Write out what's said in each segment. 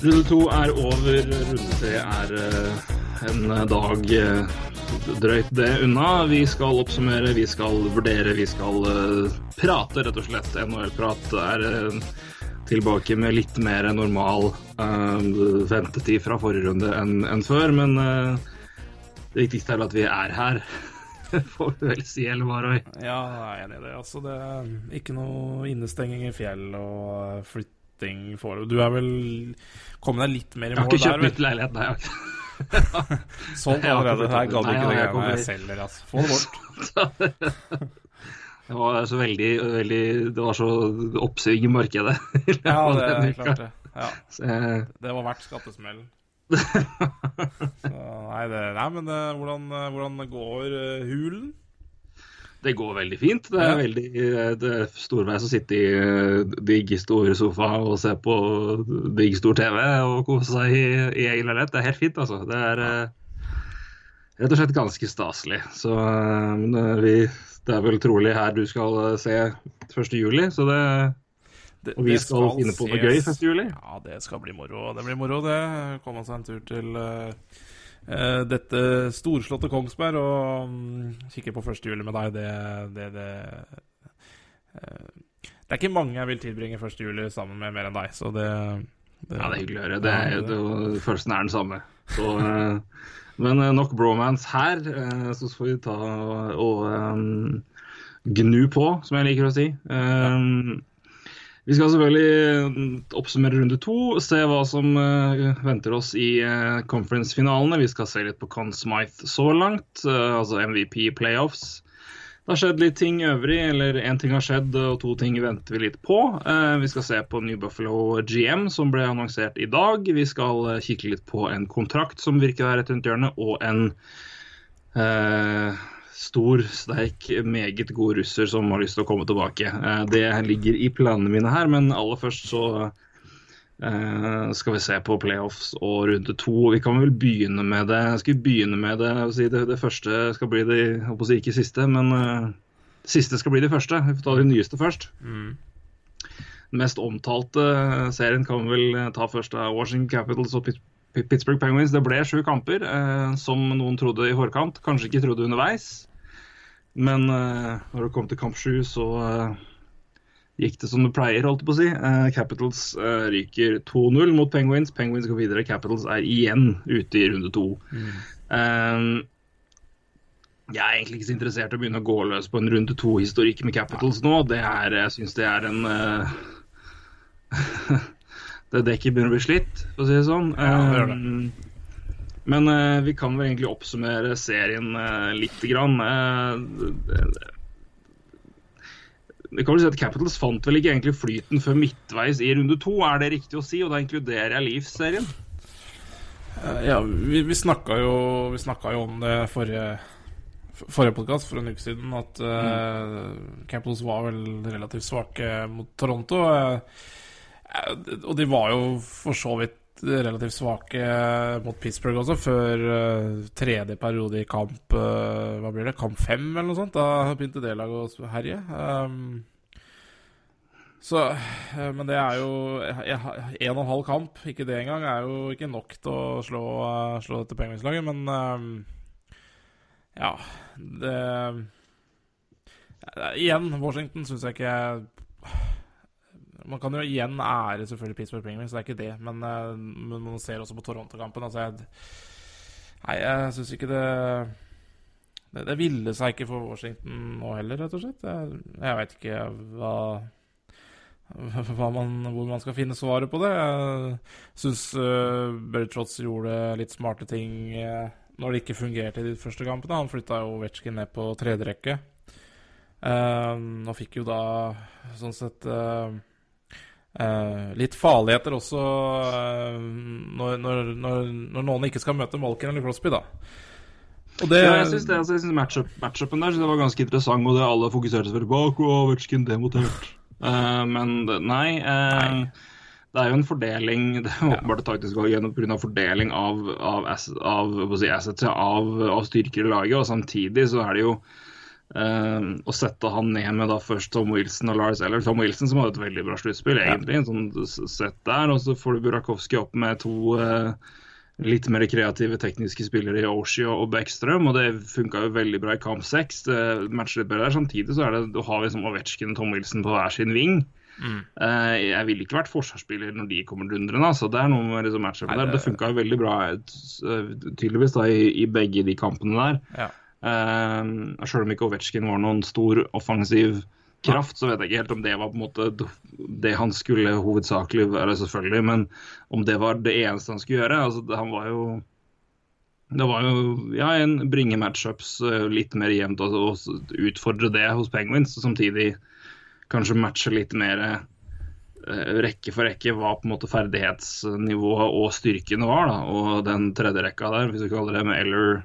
Runde to er over. Runde tre er eh, en dag eh, drøyt det unna. Vi skal oppsummere, vi skal vurdere, vi skal eh, prate, rett og slett. NHL-prat er tilbake med litt mer normal eh, ventetid fra forrige runde enn en før. Men uh, det viktigste er at vi er her, får vi vel si, eller hva, Roy? Ja, jeg er enig i det. Altså, det er ikke noe innestenging i fjell og flytting for Du er vel kommet deg litt mer i Jeg har mål ikke kjøpt der? nytt leilighet, nei. jeg har ikke. Solgt allerede. Her gadd Nei, ikke ja, det greiene jeg selger, altså. Få det bort. Det var så veldig, veldig Det var så oppsving i markedet. Ja, det er klart det. Ja, jeg- det var verdt skattesmellen. Så, nei, det, nei, men det, hvordan, hvordan går uh, hulen? Det går veldig fint. Det er veldig eh, det er storveis å sitte i eh, digg, stor sofa og se på digg, stor TV og kose seg i, i egen leilighet. Det er helt fint, altså. Det er eh, rett og slett ganske staselig. Så men, vi, det er vel trolig her du skal se 1. juli, så det Det- Og vi skal, skal finne på noe gøy 1. juli. Ja, det skal bli moro. Det blir moro, det. Komme seg en tur til eh, dette storslåtte Kongsberg og um, kikke på 1. juli med deg. Det, det, det uh, Det er ikke mange jeg vil tilbringe 1. juli sammen med mer enn deg, så det, det Ja, det er hyggelig å høre. Det er, det, følelsen er den samme. Så, uh, men eh, nok bromance her. uh, Så får vi ta og eh, gnu på, som jeg liker å si. Eh, Vi skal selvfølgelig oppsummere runde to, se hva som eh, venter oss i uh, conference-finalene. Vi skal se litt på Conn Smythe så langt, eh, altså MVP playoffs. Det har skjedd litt ting øvrig, eller én ting har skjedd og to ting venter vi litt på. Eh, vi skal se på New Buffalo GM, som ble annonsert i dag. Vi skal eh, kikke litt på en kontrakt som virker å rett rundt hjørnet, og en eh, stor, sterk, meget god russer som har lyst til å komme tilbake. Eh, det ligger i planene mine her, men aller først så eh, skal vi se på playoffs og runde to. Vi kan vel begynne med det Skal vi begynne med det det, det første skal bli det jeg håper å si ikke siste, men eh, det siste skal bli det første. Vi får ta det nyeste først. Mm. Den mest omtalte serien kan vi vel ta først av Washington Capitals og Pittsburgh. Pittsburgh Penguins. Det ble sju kamper, eh, som noen trodde i forkant. Kanskje ikke trodde underveis. Men uh, når det kom til kamp sju, så uh, gikk det som det pleier, holdt jeg på å si. Uh, Capitals ryker 2-0 mot Penguins. Penguins går videre. Capitals er igjen ute i runde to. Eh, jeg er egentlig ikke så interessert i å begynne å gå løs på en runde to-historikk med Capitals nå. Det er, jeg syns det er en Det dekket begynner å bli slitt, for å si det sånn. Ja, det Men eh, vi kan vel egentlig oppsummere serien uh, lite grann. Eh, vi kan vel si at Capitals fant vel ikke egentlig flyten før midtveis i runde to, er det riktig å si? Og da inkluderer jeg Leafs-serien. Eh, Ja, vi, vi snakka jo, jo om det forrige Forrige podkast for en uke siden, at uh, Capitals var vel relativt svake mot Toronto. eh, eh, og de var jo for så vidt relativt svake mot Pittsburgh også, før eh, tredje periode i kamp eh, Hva blir det? Kamp fem, eller noe sånt? Da begynte det laget å herje. Um, så, eh, men det er jo En og en halv kamp, ikke det engang, er jo ikke nok til å slå, slå dette Penguins-laget. Men eh, ja det Igjen, Washington syns jeg ikke Man kan jo igjen ære selvfølgelig Pittsburgh Penguins, det er ikke det. Men, eh, men man ser også på Toronto-kampen. Altså nei, jeg syns ikke det det, det ville seg ikke for Washington nå heller, rett og slett. Jeg, jeg veit ikke hva hva man, hvor man skal finne svaret på det. Jeg syns uh, Bertrotz gjorde litt smarte ting uh, når det ikke fungerte i de første kampene. Han flytta jo Vetsjkin ned på tredje rekke. Uh, og fikk jo da sånn sett eh, eh, litt farligheter også eh, når, når, når, noen ikke skal møte Malkin eller Crosby, da. Det, Ja, jeg syns altså, matchup, matchupen der jeg var ganske interessant, og det alle fokuserte selvfølgelig på «Åh, Ovechkin demontert. Eh, men det- nei, eh, det er jo en fordeling Det er åpenbart taktisk valg gjennom pga. fordeling av, av, av, av, si, assets, av, av styrker i laget, og samtidig så er det jo Uh, og sette han ned med da først Tom Wilson og Lars Eller Tom Wilson, som hadde et veldig bra sluttspill, egentlig. En sånn sett der. Og så får du Burakovsky opp med to uh, litt mer kreative tekniske spillere i Oshi og Beckstrøm, og det funka jo veldig bra i kamp seks. Matcher litt bedre der. Samtidig så er det, du har liksom Ovetsjkin og Tom Wilson på hver sin ving. Mm. Uh, jeg ville ikke vært forsvarsspiller når de kommer dundrende. Så det er noe med liksom matchup der. Det funka jo veldig bra tydeligvis da i, i begge de kampene der. Ja. Uh, selv om ikke Ovetsjkin var noen stor offensiv kraft, så vet jeg ikke helt om det var på en måte det han skulle hovedsakelig være, selvfølgelig. Men om det var det eneste han skulle gjøre. altså Han var jo det var jo ja, en bringe matchups eh, litt mer jevnt og, og utfordre det hos Penguins. Og samtidig kanskje matche litt mer uh, rekke for rekke hva på en måte ferdighetsnivået og styrkene var. da, Og den tredje rekka der, hvis du kaller det med Eller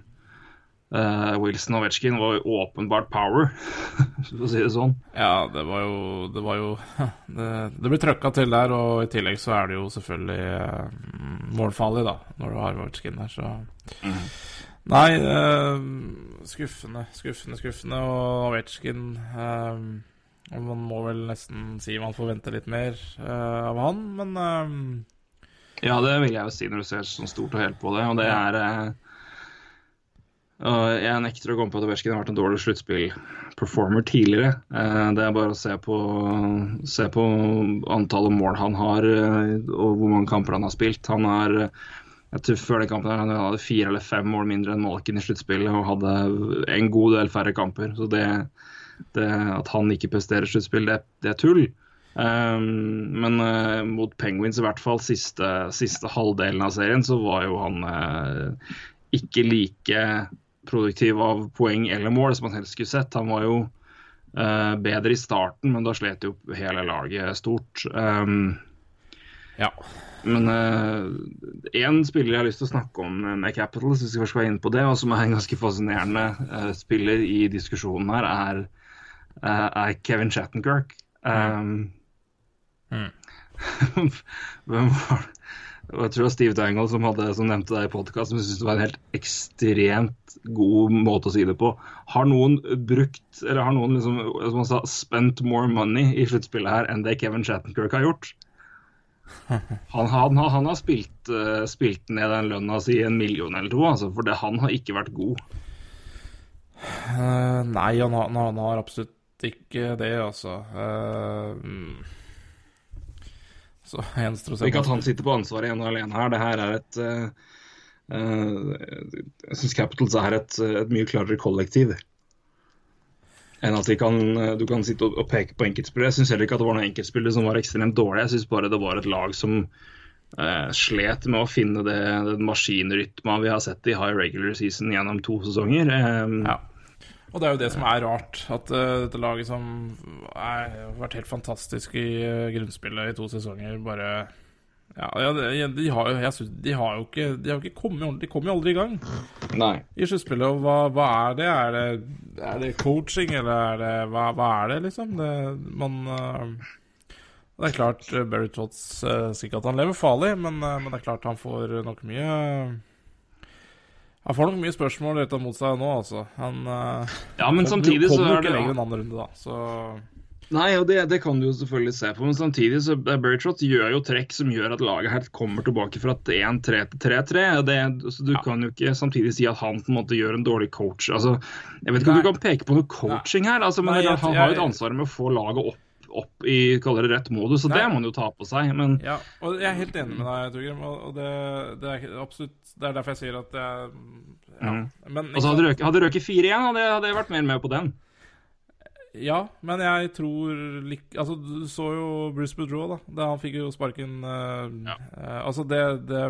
Uh, Wilson og Vetsjkin var jo åpenbart power, for å si det sånn. Ja, det var jo Det, var jo, det, det blir trøkka til der, og i tillegg så er det jo selvfølgelig uh, målfarlig, da, når du har Vetsjkin der, så mm. Nei, uh, skuffende, skuffende, skuffende. Og Ovetsjkin Man må vel nesten si man forventer litt mer av han, men Ja, det vil jeg jo si når du ser sånn stort og helt på det, og det er og jeg nekter å komme på at Ovetsjkin har vært en dårlig sluttspillperformer tidligere. Eh, det er bare å se på, se på, antallet mål han har, eh, og hvor mange kamper han har spilt. Han er jeg tror Før den kampen han hadde fire eller fem mål mindre enn Malkin i sluttspillet og hadde en god del færre kamper. Så det, det at han ikke presterer sluttspill, det, det, er tull. Um, men uh, mot Penguins, i hvert fall siste, siste, halvdelen av serien, så var jo han uh, ikke like produktiv av poeng eller mål som han helst skulle sett. Han var jo uh, bedre i starten, men da slet jo hele laget stort. Um, ja. Men én uh, spiller jeg har lyst til å snakke om med Capitals, hvis vi først skal inn på det, og som er en ganske fascinerende uh, spiller i diskusjonen her, er, er Kevin Shattenkirk. Um, mm. Hvem var det? Jeg tror det var Steve Dangle som, hadde, som nevnte det i podkast, som syntes det var en helt ekstremt god måte å si det på. Har noen brukt, eller har noen liksom, som han sa, spent more money i sluttspillet her enn det Kevin Shattenkirk har gjort? Han, han, han har spilt, uh, spilt, ned den lønna si en million eller to, altså, for det, han har ikke vært god. Uh, nei, han har, han har, absolutt ikke det, altså. Uh, så gjenstår å se. Ikke at han sitter på ansvaret igjen og alene her. Det her er et uh, uh, Jeg syns Capitals er et, et, mye klarere kollektiv enn at kan, du kan sitte og, og peke på enkeltspillere. Jeg syns heller ikke at det var noen enkeltspillere som var ekstremt dårlige. Jeg syns bare det var et lag som uh, slet med å finne det, den maskinrytma vi har sett i high regular season gjennom to sesonger. Um, ja. Og det er jo det som er rart. At uh, dette laget som har vært helt fantastisk i uh, grunnspillet i to sesonger, bare Ja, ja de, har jo, synes, de, har jo ikke De har ikke kommet De kommer jo aldri i gang Nei. i sluttspillet. Og hva, hva, er det? Er det, er det coaching, eller er det hva, hva, er det, liksom? Det, man uh, Det er klart Berry Tots sier ikke at han lever farlig, men, men, det er klart han får nok mye han får nok mye spørsmål retta mot seg nå, altså. Han uh, ja, men samtidig så er det ikke lenger en annen runde, da. Så Nei, og det, det, kan du jo selvfølgelig se på, men samtidig så Bertrott gjør jo trekk som gjør at laget her kommer tilbake fra 1-3 til 3-3. Så du ja. kan jo ikke samtidig si at han på en måte gjør en dårlig coach. Altså, jeg vet ikke om du kan peke på noe coaching her, altså, men Nei, jeg, han har jo et ansvar med å få laget opp opp i kaller det rett modus, og Nei. det må han jo ta på seg. Men Ja, og jeg er helt enig med deg, Torgrim. Og det, det, er absolutt Det er derfor jeg sier at jeg ja. Mm. Men, liksom, hadde røket fire igjen, hadde, hadde jeg vært mer med på den. Ja, men jeg tror Altså, du så jo Bruce Boudreau, da. Det, han fikk jo sparken uh, ja. uh, Altså, det, det,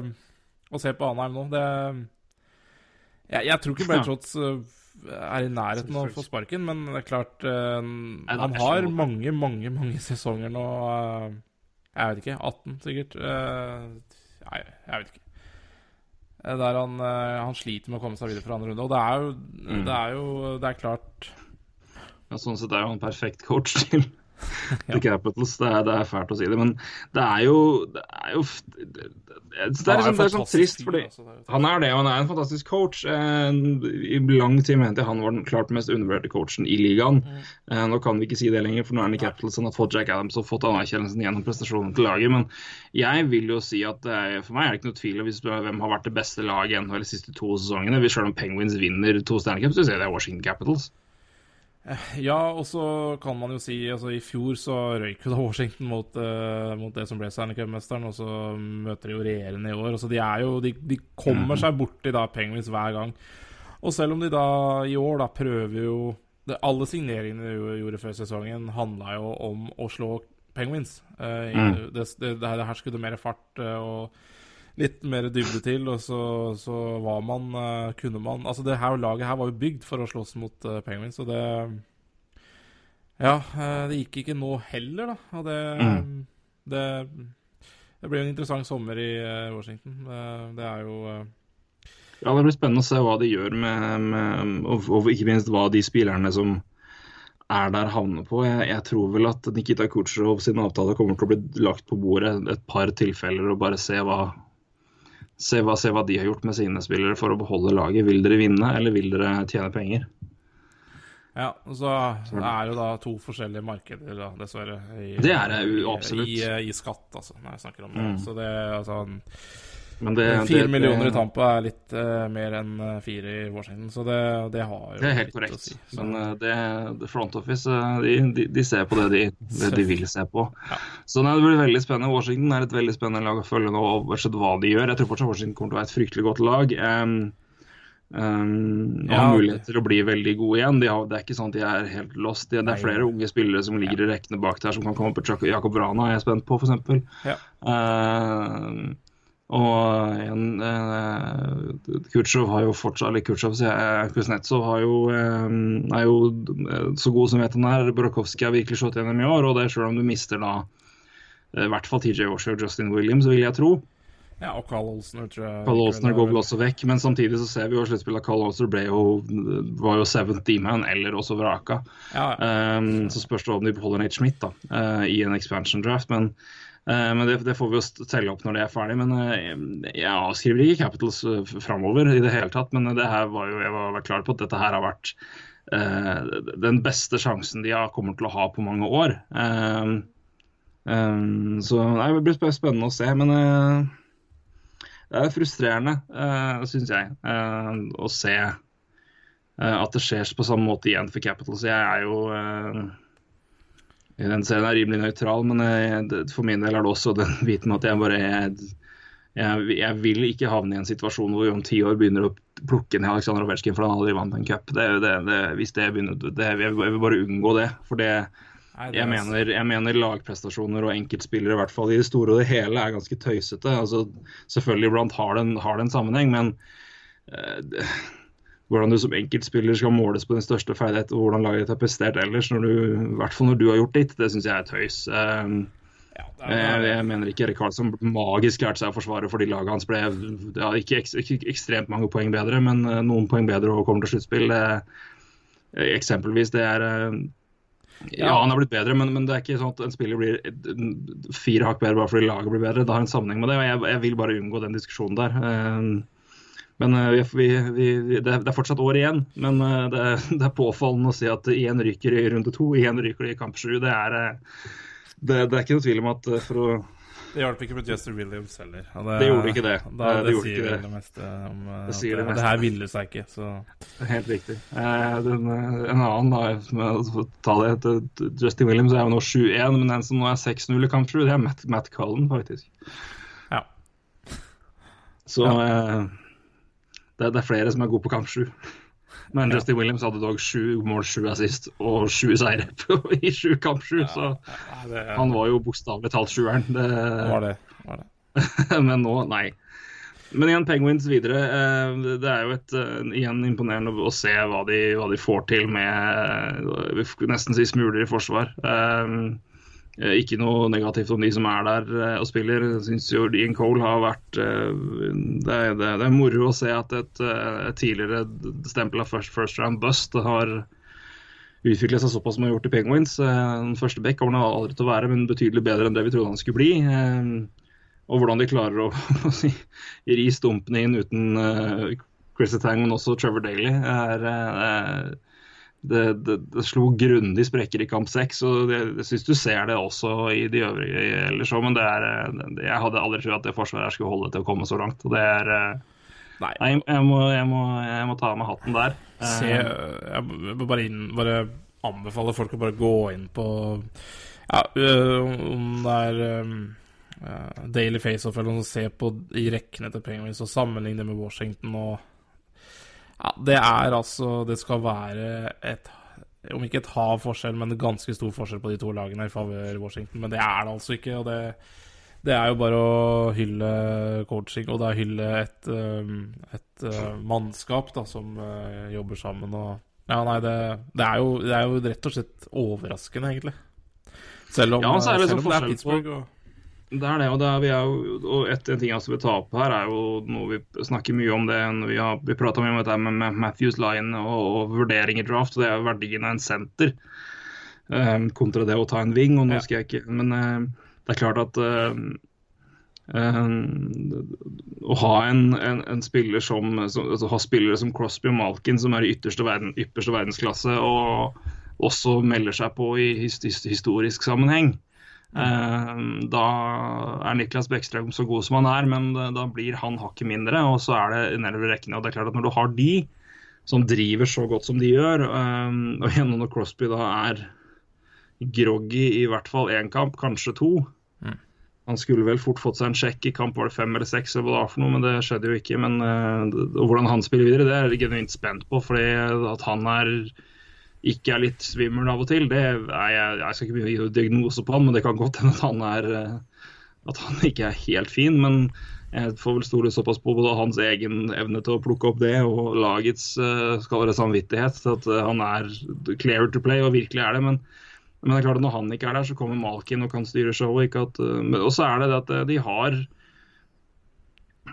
Å se på Anheim nå, det Jeg, jeg tror ikke Brad Trotts uh, er i nærheten av å få sparken, men det er klart uh, Han har mange, mange mange sesonger nå. Uh, jeg vet ikke. 18, sikkert. Uh, nei, jeg vet ikke. Der han, han, sliter med å komme seg videre fra andre runde. Og det er jo, mm. det, er jo det er klart ja, Sånn sett er jo han perfekt coach til til Capitals. Det er, det er, fælt å si det, men det er jo Det er jo det, det, er, liksom, er sånn trist, fordi han er det, og han er en fantastisk coach. Eh, I lang tid mente jeg han var den klart mest undervurderte coachen i ligaen. Mm. Eh, nå kan vi ikke si det lenger, for nå er han i Capitals han har fått Jack Adams og fått anerkjennelsen gjennom prestasjonen til laget. Men jeg vil jo si at er, for meg er det ikke noe tvil om hvem har vært det beste laget i de siste to sesongene. Selv om Penguins vinner to Stjernecups, så ser jeg det er Washington Capitals. Ja, og så kan man jo si altså I fjor så røyk jo da Washington mot, uh, mot det som ble Stanley Cup-mesteren, og så møter de jo regjerende i år. Altså de, er jo, de, de kommer mhm. seg borti da Penguins hver gang. Og selv om de da i år da prøver jo det, Alle signeringene de gjorde før sesongen, handla jo om å slå Penguins. Uh, mm. det, det, det, her skulle mer fart uh, og litt mer dybde til, og så, så var man uh, Kunne man Altså, det her laget her var jo bygd for å slåss mot uh, Penguins, og det Ja, uh, det gikk ikke nå heller, da. Og det, mm. det Det jo en interessant sommer i Washington. det er jo Ja, det blir spennende å se hva de gjør med, med og, og, ikke minst hva de spillerne som er der havner på. Jeg, jeg tror vel at Nikita Kutsjov sin avtale kommer til å bli lagt på bordet et par tilfeller og bare se hva, Se hva, se hva, de har gjort med sine spillere for å beholde laget. Vil dere vinne, eller vil dere tjene penger? Ja, og så er det da to forskjellige markeder, da, dessverre. I, det er det absolutt. I, i, i skatt, altså, når jeg snakker om det. Mm. Så det, altså Fire millioner i Tampa er litt uh, mer enn uh, fire i Washington, så det, det har jo Det er helt korrekt. Si, Men uh, det, det, Front Office de, de, de, ser på det de, det de vil se på. Ja. Så det blir veldig spennende. Washington er et veldig spennende lag å følge nå, uansett hva de gjør. Jeg tror fortsatt Washington kommer til å være et fryktelig godt lag. Um, Um, ja, har mulighet til å bli veldig gode igjen. De har, det er ikke sånn at de er helt lost. Det er flere unge spillere som ligger i rekkene bak der, som kan komme på Jakob Rana er jeg spent på, f.eks. Ja. Uh, og igjen, eh, Kutsjov har jo fortsatt Eller Kutsjov, sier jeg. Kuznetsov har jo, eh, er jo eh, så god som vet han er. Brochowski har virkelig slått gjennom i år, og det selv om du mister da i hvert fall TJ Osher og Justin Williams, vil jeg tro. Ja, og Carl Olsner, tror jeg. Carl Olsner går vel også vekk, men samtidig så ser vi jo sluttspillet at Carl Olsner ble jo, var jo seventh D-man, eller også vraka. Ja. Um, så spørs det om de beholder Nate Schmidt da, uh, i en expansion draft. men Eh, men det, det, får vi jo telle opp når det er ferdig. Men eh, jeg avskriver ikke Capitals eh, framover i det hele tatt. Men det her var jo, jeg var klar på at dette her har vært uh, den beste sjansen de har kommer til å ha på mange år. Uh, um, så nei, det blir spennende å se. Men det er frustrerende, uh, syns jeg, å se at det skjer på samme måte igjen for Capitals. Jeg er jo den serien er rimelig nøytral, men jeg, for min del er det også den biten at jeg bare jeg, jeg, vil ikke havne i en situasjon hvor vi om ti år begynner å plukke ned Aleksandr Ovetsjkin for han aldri vant en cup. Det, det, det, hvis det begynner, det, jeg vil bare unngå det. For det, jeg, mener, jeg mener lagprestasjoner og enkeltspillere i hvert fall i det store og det hele er ganske tøysete. Altså, selvfølgelig iblant har det en, har det en sammenheng, men uh, hvordan du som enkeltspiller skal måles på din største ferdighet og hvordan laget ditt har prestert ellers, når du, i hvert fall når du har gjort ditt, det syns jeg er tøys. Um, ja, er, jeg, jeg, mener ikke Erik Karlsson magisk lærte seg å forsvare fordi laget hans ble ja, ikke, ek, ikke, ekstremt mange poeng bedre, men uh, noen poeng bedre og kommer til sluttspill. Eksempelvis, det er uh, ja, han har blitt bedre, men, men, det er ikke sånn at en spiller blir fire hakk bedre bare fordi laget blir bedre. Det har en sammenheng med det, og jeg, jeg vil bare unngå den diskusjonen der. Men vi, vi, vi, det, er fortsatt år igjen. Men uh, det, det, er påfallende å si at én ryker i runde to, én ryker i kamp sju. Det, uh, det, det, er ikke noe tvil om at for å det hjalp ikke med Jester Williams heller. Det, gjorde ikke det. Da, det, det sier det meste om det, sier det, det her ville seg ikke. Så. Helt riktig. Eh, den, en annen, da, med ta det Justin Williams er jo nå 7-1, men den som nå er 6-0 i kamp 7, det er Matt, Matt Cullen, faktisk. Ja. Så ja. Eh, det, det, er flere som er gode på kamp sju. Men ja. Justin Williams hadde dog sju mål, sju assist og sju seire i sju kamp sju. Ja, så det, han var jo bokstavelig talt sjueren. Det, var det. Var det. Men nå, nei. Men igjen, Penguins videre. Eh, det er jo et, eh, igjen imponerende å se hva de, hva de får til med eh, nesten si smuler i forsvar. Eh, ikke noe negativt om de som er der eh, og spiller. Jeg syns jo Dean Cole har vært eh, Det er, det er moro å se at et, et tidligere stempel av first, first round bust har utvikle seg såpass som har gjort i Penguins. Den første back kommer han aldri til å være, men betydelig bedre enn det vi trodde han skulle bli. Og hvordan de klarer å, å ri stumpene inn uten Chrissy Tang, men også Trevor Daly, er det, det, det, slo grundig sprekker i kamp seks. Jeg syns du ser det også i de øvrige ellers òg, men det er, jeg hadde aldri trodd at det forsvaret skulle holde til å komme så langt. og det er Nei, jeg, jeg, må, jeg, må, jeg må ta av meg hatten der. Se, jeg må bare, inn, bare anbefale folk å bare gå inn på ja, om det er um, Daily Faceoff eller noe, se på i rekkene til Penguins og sammenligne det med Washington og ja, det er altså Det skal være et Om ikke et hav forskjell, men en ganske stor forskjell på de to lagene i favør Washington. Men det er det altså ikke. og det, det er jo bare å hylle coaching, og det er å hylle et, et uh, mannskap da, som uh, jobber sammen. og ja, nei, det, det, er jo, det, er jo, rett og slett overraskende, egentlig. Selv om, ja, så er det, selv om det er Pittsburgh. Og... Det er det, og, det er, jo, og et, en ting jeg også vil ta opp her, er jo noe vi snakker mye om det Vi, har, vi prata mye om dette med, med Matthews line og, og vurdering i draft, og det er jo verdien av en senter um, kontra det å ta en wing. og nå skal jeg ikke, Men uh, det er klart at uh, um, å ha en, en, en spiller som, som altså, ha spillere som Crosby og Malkin, som er i ytterste, verden, ypperste verdensklasse, og også melder seg på i historisk sammenheng. Mm. Da er Niklas Bekkstrøm så god som han er, men da blir han hakket mindre. Og så er det nedover rekkene. Og det er klart at når du har de som driver så godt som de gjør, og gjennom når Crosby da er groggy i hvert fall én kamp, kanskje to mm. Han skulle vel fort fått seg en sjekk i kamp var det fem eller seks, eller hva det var for noe, men det skjedde jo ikke. Men og hvordan han spiller videre, det er jeg genuint spent på. fordi at han er ikke er litt svimmel av og til. Det er jeg, jeg skal ikke gi diagnose på han, men det kan godt hende at han er eh, at han ikke er helt fin. Men jeg får vel stole såpass på både hans egen evne til å plukke opp det og lagets uh, skal være samvittighet til at uh, han er clear to play, og virkelig er det. Men, men, det er klart at når han ikke er der, så kommer Malkin og kan styre showet. Uh, og så er det det at de har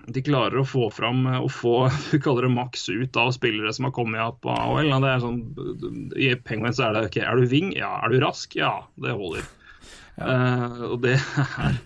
de klarer å få fram og få vi kaller det maks ut av spillere som har kommet opp av AHL. Det er sånn, I Penguins er det OK, er du ving? Ja. Er du rask? Ja, det holder. Ja. Uh, og det er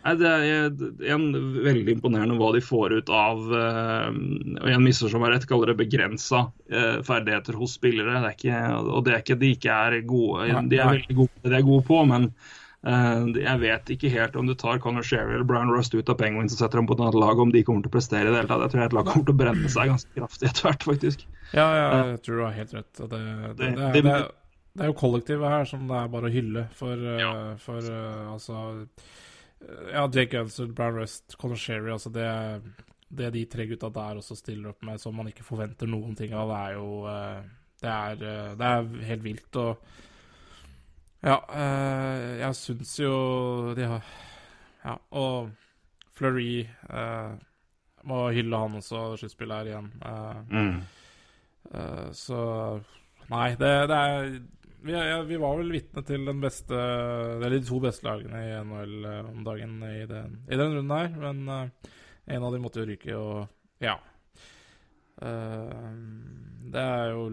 Nei, Det er igjen veldig imponerende hva de får ut av uh, og igjen misforstå meg rett, kaller det begrensa uh, ferdigheter hos spillere. Det er ikke, og det er ikke de ikke er gode De er veldig gode de er gode på, men Eh, jeg vet ikke helt om du tar Conor Sherry eller Brian Rust ut av Penguins og setter dem på et annet lag, om de kommer til å prestere i det hele tatt. Jeg tror et lag kommer til å brenne seg ganske kraftig etter hvert, faktisk. Ja, ja, eh, jeg tror du har helt rett. Det, det, det, det, er jo kollektivet her som det er bare å hylle for, eh, ja. for altså Ja, Jake Gunsel, Brian Rust, Conor Sherry, altså det det de tre gutta der også stiller opp med, som man ikke forventer noen ting av, det er jo Det er, det er helt vilt. og ja, øh, jeg syns jo de har Ja, og Fleury øh, Må hylle han også, sluttspillet her igjen. Uh, mm. uh, så Nei, det, det er vi, ja, vi, var vel vitne til den beste Eller de to beste lagene i NHL om dagen i den, i den runden her. Men uh, en av dem måtte jo ryke, og ja. det er jo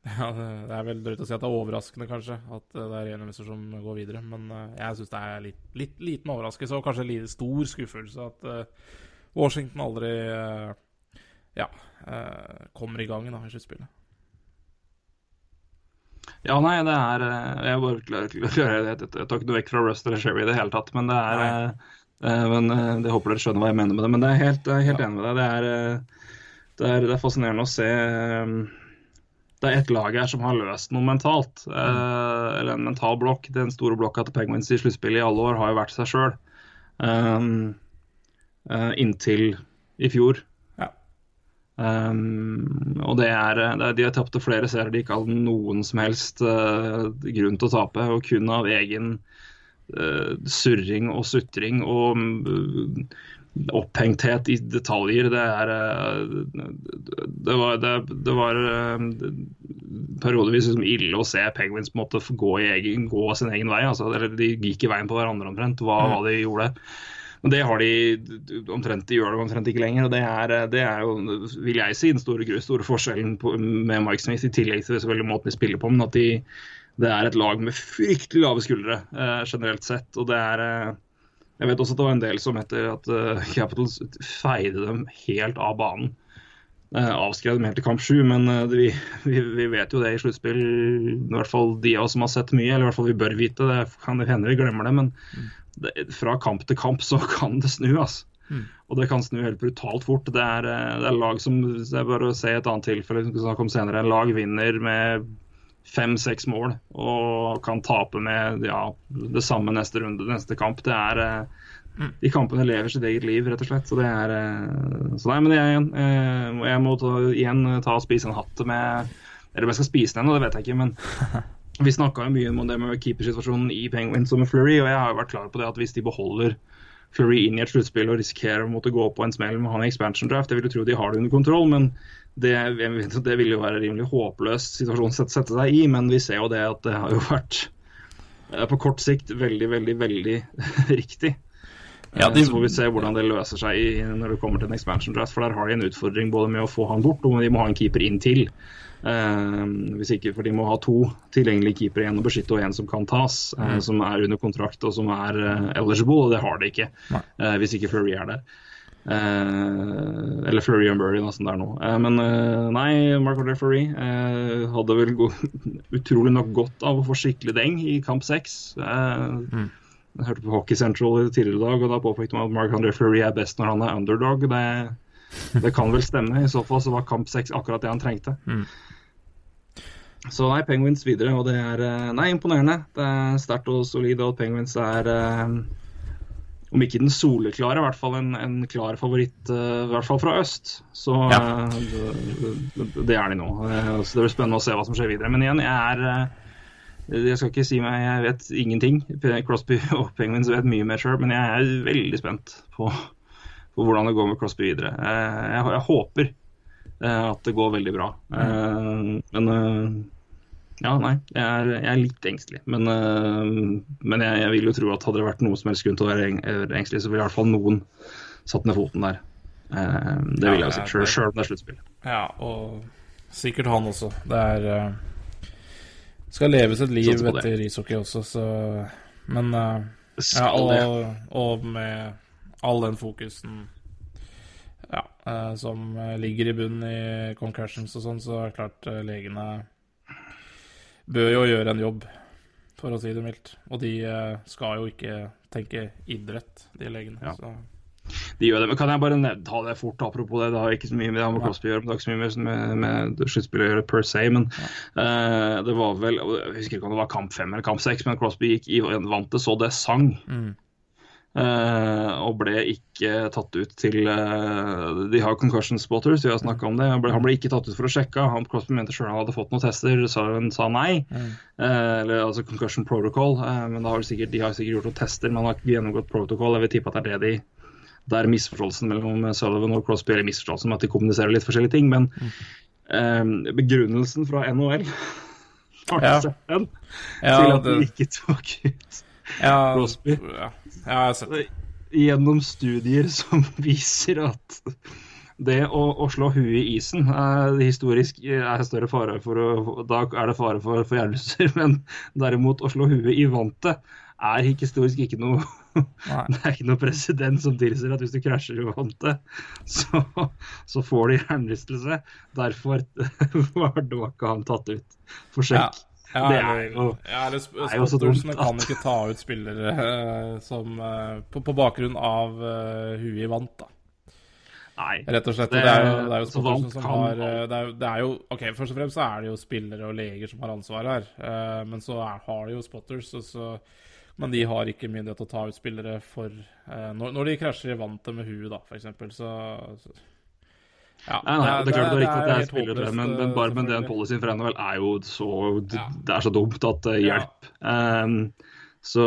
Ja, Det er vel drøyt å si at det er overraskende, kanskje, at det er enhjemmister som går videre. Men uh, jeg syns det er litt, litt, liten overraskelse, og kanskje litt stor skuffelse at uh, Washington aldri ja, kommer i gang da, i sluttspillet. Ja, nei, det er Jeg bare klarer Jeg tar ikke noe vekk fra Rust eller Sherry i det hele tatt, men det er men Jeg håper dere skjønner hva jeg mener med det. Men det er helt, helt enig med deg. Det er, det er, det er fascinerende å se det er ett lag her som har løst noe mentalt. Mm. Eh, eller en mental blokk. Den store blokka til Penguins i sluttspillet i alle år har jo vært seg sjøl. Um, uh, inntil i fjor. Ja. Um, og det er, det er De har tapt flere serier de ikke hadde noen som helst uh, grunn til å tape. Og kun av egen uh, surring og sutring og opphengthet i detaljer. Det er eh, Det var, det, det var eh, periodevis liksom ille å se Penguins måtte gå, egen, gå sin egen vei. Altså, de gikk i veien på hverandre omtrent, hva, hva, de gjorde. Men det har de omtrent, de gjør det omtrent ikke lenger. og Det er, det er jo, vil jeg si, den store, store forskjellen på, med Mike Smith, i tillegg til selvfølgelig måten de spiller på. men at de, det er et lag med fryktelig lave skuldre eh, generelt sett. og det er eh, Jeg vet også at det var en del som etter at uh, Capitals feide dem helt av banen. Uh, avskrev dem helt til kamp sju, men uh, vi, vi, vi, vet jo det i sluttspill. I hvert fall de av oss som har sett mye, eller i hvert fall vi bør vite det. Kan hende vi glemmer det, men mm. det, fra kamp til kamp så kan det snu. altså. Mm. Og det kan snu helt brutalt fort. Det er, det er lag som det er Bare å se et annet tilfelle vi skal snakke om senere. Lag vinner med fem-seks mål og kan tape med ja, det samme neste runde, neste kamp. Det er mm. De kampene lever sitt eget liv, rett og slett. Så det er eh, Så nei, men jeg, eh, jeg må ta, igjen ta og spise en hatt med Eller om jeg skal spise den ennå, det vet jeg ikke, men vi snakka mye om det med keepersituasjonen i Penguins og med Flurry, og jeg har jo vært klar på det at hvis de beholder Flurry inn i et sluttspill og risikerer å måtte gå på en smell med han i expansion draft, jeg vil jo tro de har det under kontroll, men det, det vil jo være en rimelig håpløs situasjon å sette, sette seg i, men vi ser jo det at det har jo vært eh, på kort sikt veldig, veldig, veldig riktig. Ja, de... Så får vi se hvordan det løser seg når det kommer til en expansion draft. For der har de en utfordring både med å få han bort, og de må ha en keeper inn til. Uh, hvis ikke, for de må ha to tilgjengelige keepere, én å beskytte og en som kan tas. Uh, Som er under kontrakt og som er uh, eligible, og det har de ikke. hvis ikke Flurry er der. Eh, eller Flurry and Burry, som det er nå. Eh, men eh, nei, Mark Andre Flurry hadde vel utrolig nok godt av å få skikkelig deng i kamp seks. Mm. Jeg hørte på Hockey Central tidligere i dag, og da påpekte man at Mark Andre Flurry er best når han er underdog. Det, det kan vel stemme. I så fall så var kamp seks akkurat det han trengte. Mm. Så nei, Penguins videre, og det er nei, imponerende. Det er sterkt og solid, og Penguins er om ikke den soleklare, i hvert fall en, en klar favoritt, uh, i hvert fall fra øst. Så ja. uh, det er de nå. Uh, så Det blir spennende å se hva som skjer videre. Men igjen, jeg er Jeg skal ikke si meg jeg vet ingenting. Crosby og Penguins vet mye mer sjøl, men jeg er veldig spent på, på, hvordan det går med Crosby videre. Jeg, jeg, håper at det går veldig bra. Mm. Men ja, nei. Jeg er, jeg er litt engstelig. Men, men jeg, jeg, vil jo tro at hadde det vært noe som helst grunn til å være engstelig, så ville i hvert fall noen satt ned foten der. Det vil jeg jo si, sjøl om det er sluttspill. Ja, og sikkert han også. Det er Skal leves et liv etter ishockey også, så Men ja, og, og, med all den fokusen ja, som ligger i bunnen i concussions og sånn, så er det klart legene bør jo gjøre en jobb, for å si det mildt. Og de eh, skal jo ikke tenke idrett, de legene. Ja. Så. De gjør det, men Kan jeg bare ta det fort, apropos det? Det har ikke så mye med det har med Crosby å gjøre, det har ikke så mye med, med sluttspillet å gjøre per se. Men ja. uh, det var vel Jeg husker ikke om det var kamp fem eller kamp seks, men Crosby gikk i vant det så det sang. Mm. Uh, og ble ikke tatt ut til uh, De har concussion spotters, vi har snakka om det. Han ble, han ble, ikke tatt ut for å sjekke. Han Crosby mente sjøl han hadde fått noen tester, så han sa nei. Mm. Uh, eller altså concussion protocol. men har sikkert, de har sikkert gjort noen tester, men han har ikke gjennomgått protocol. Jeg vil tippe at det er det de Det er misforståelsen mellom Sullivan og Crosby, eller misforståelsen med at de kommuniserer litt forskjellige ting. Men mm. begrunnelsen fra NHL har ja. sett den ja, til at det... de ikke tok ut ja, Crosby. Ja, jeg har sett det. Gjennom studier som viser at det å, å slå huet i isen er historisk er større fare for å Da er det fare for forgjørelser, men derimot å slå huet i vantet er historisk ikke noe Det er ikke noe president som tilsier at hvis du krasjer i vantet, så, så får du hjernerystelse. Derfor var ikke han tatt ut for sjekk. Ja. Ja, det er jo, ja, eller jo så dumt. Man kan ikke ta ut spillere uh, som uh, på, på, bakgrunn av uh, huet i vant, da. Nei. Rett og slett. Det, det, er, jo, det er jo spotters som har det er, det er, jo Ok, først og fremst så er det jo spillere og leger som har ansvar her. men så er, har de jo spotters, så, men de har ikke myndighet til å ta ut spillere for når, når, de krasjer i vantet med huet, da, f.eks. Så, så ja, nei, nei, det, er klart det er riktig at det er spillere, men, men, bare med den policyen for NHL er jo så ja. Det er så dumt at uh, hjelp. Ja. Um, så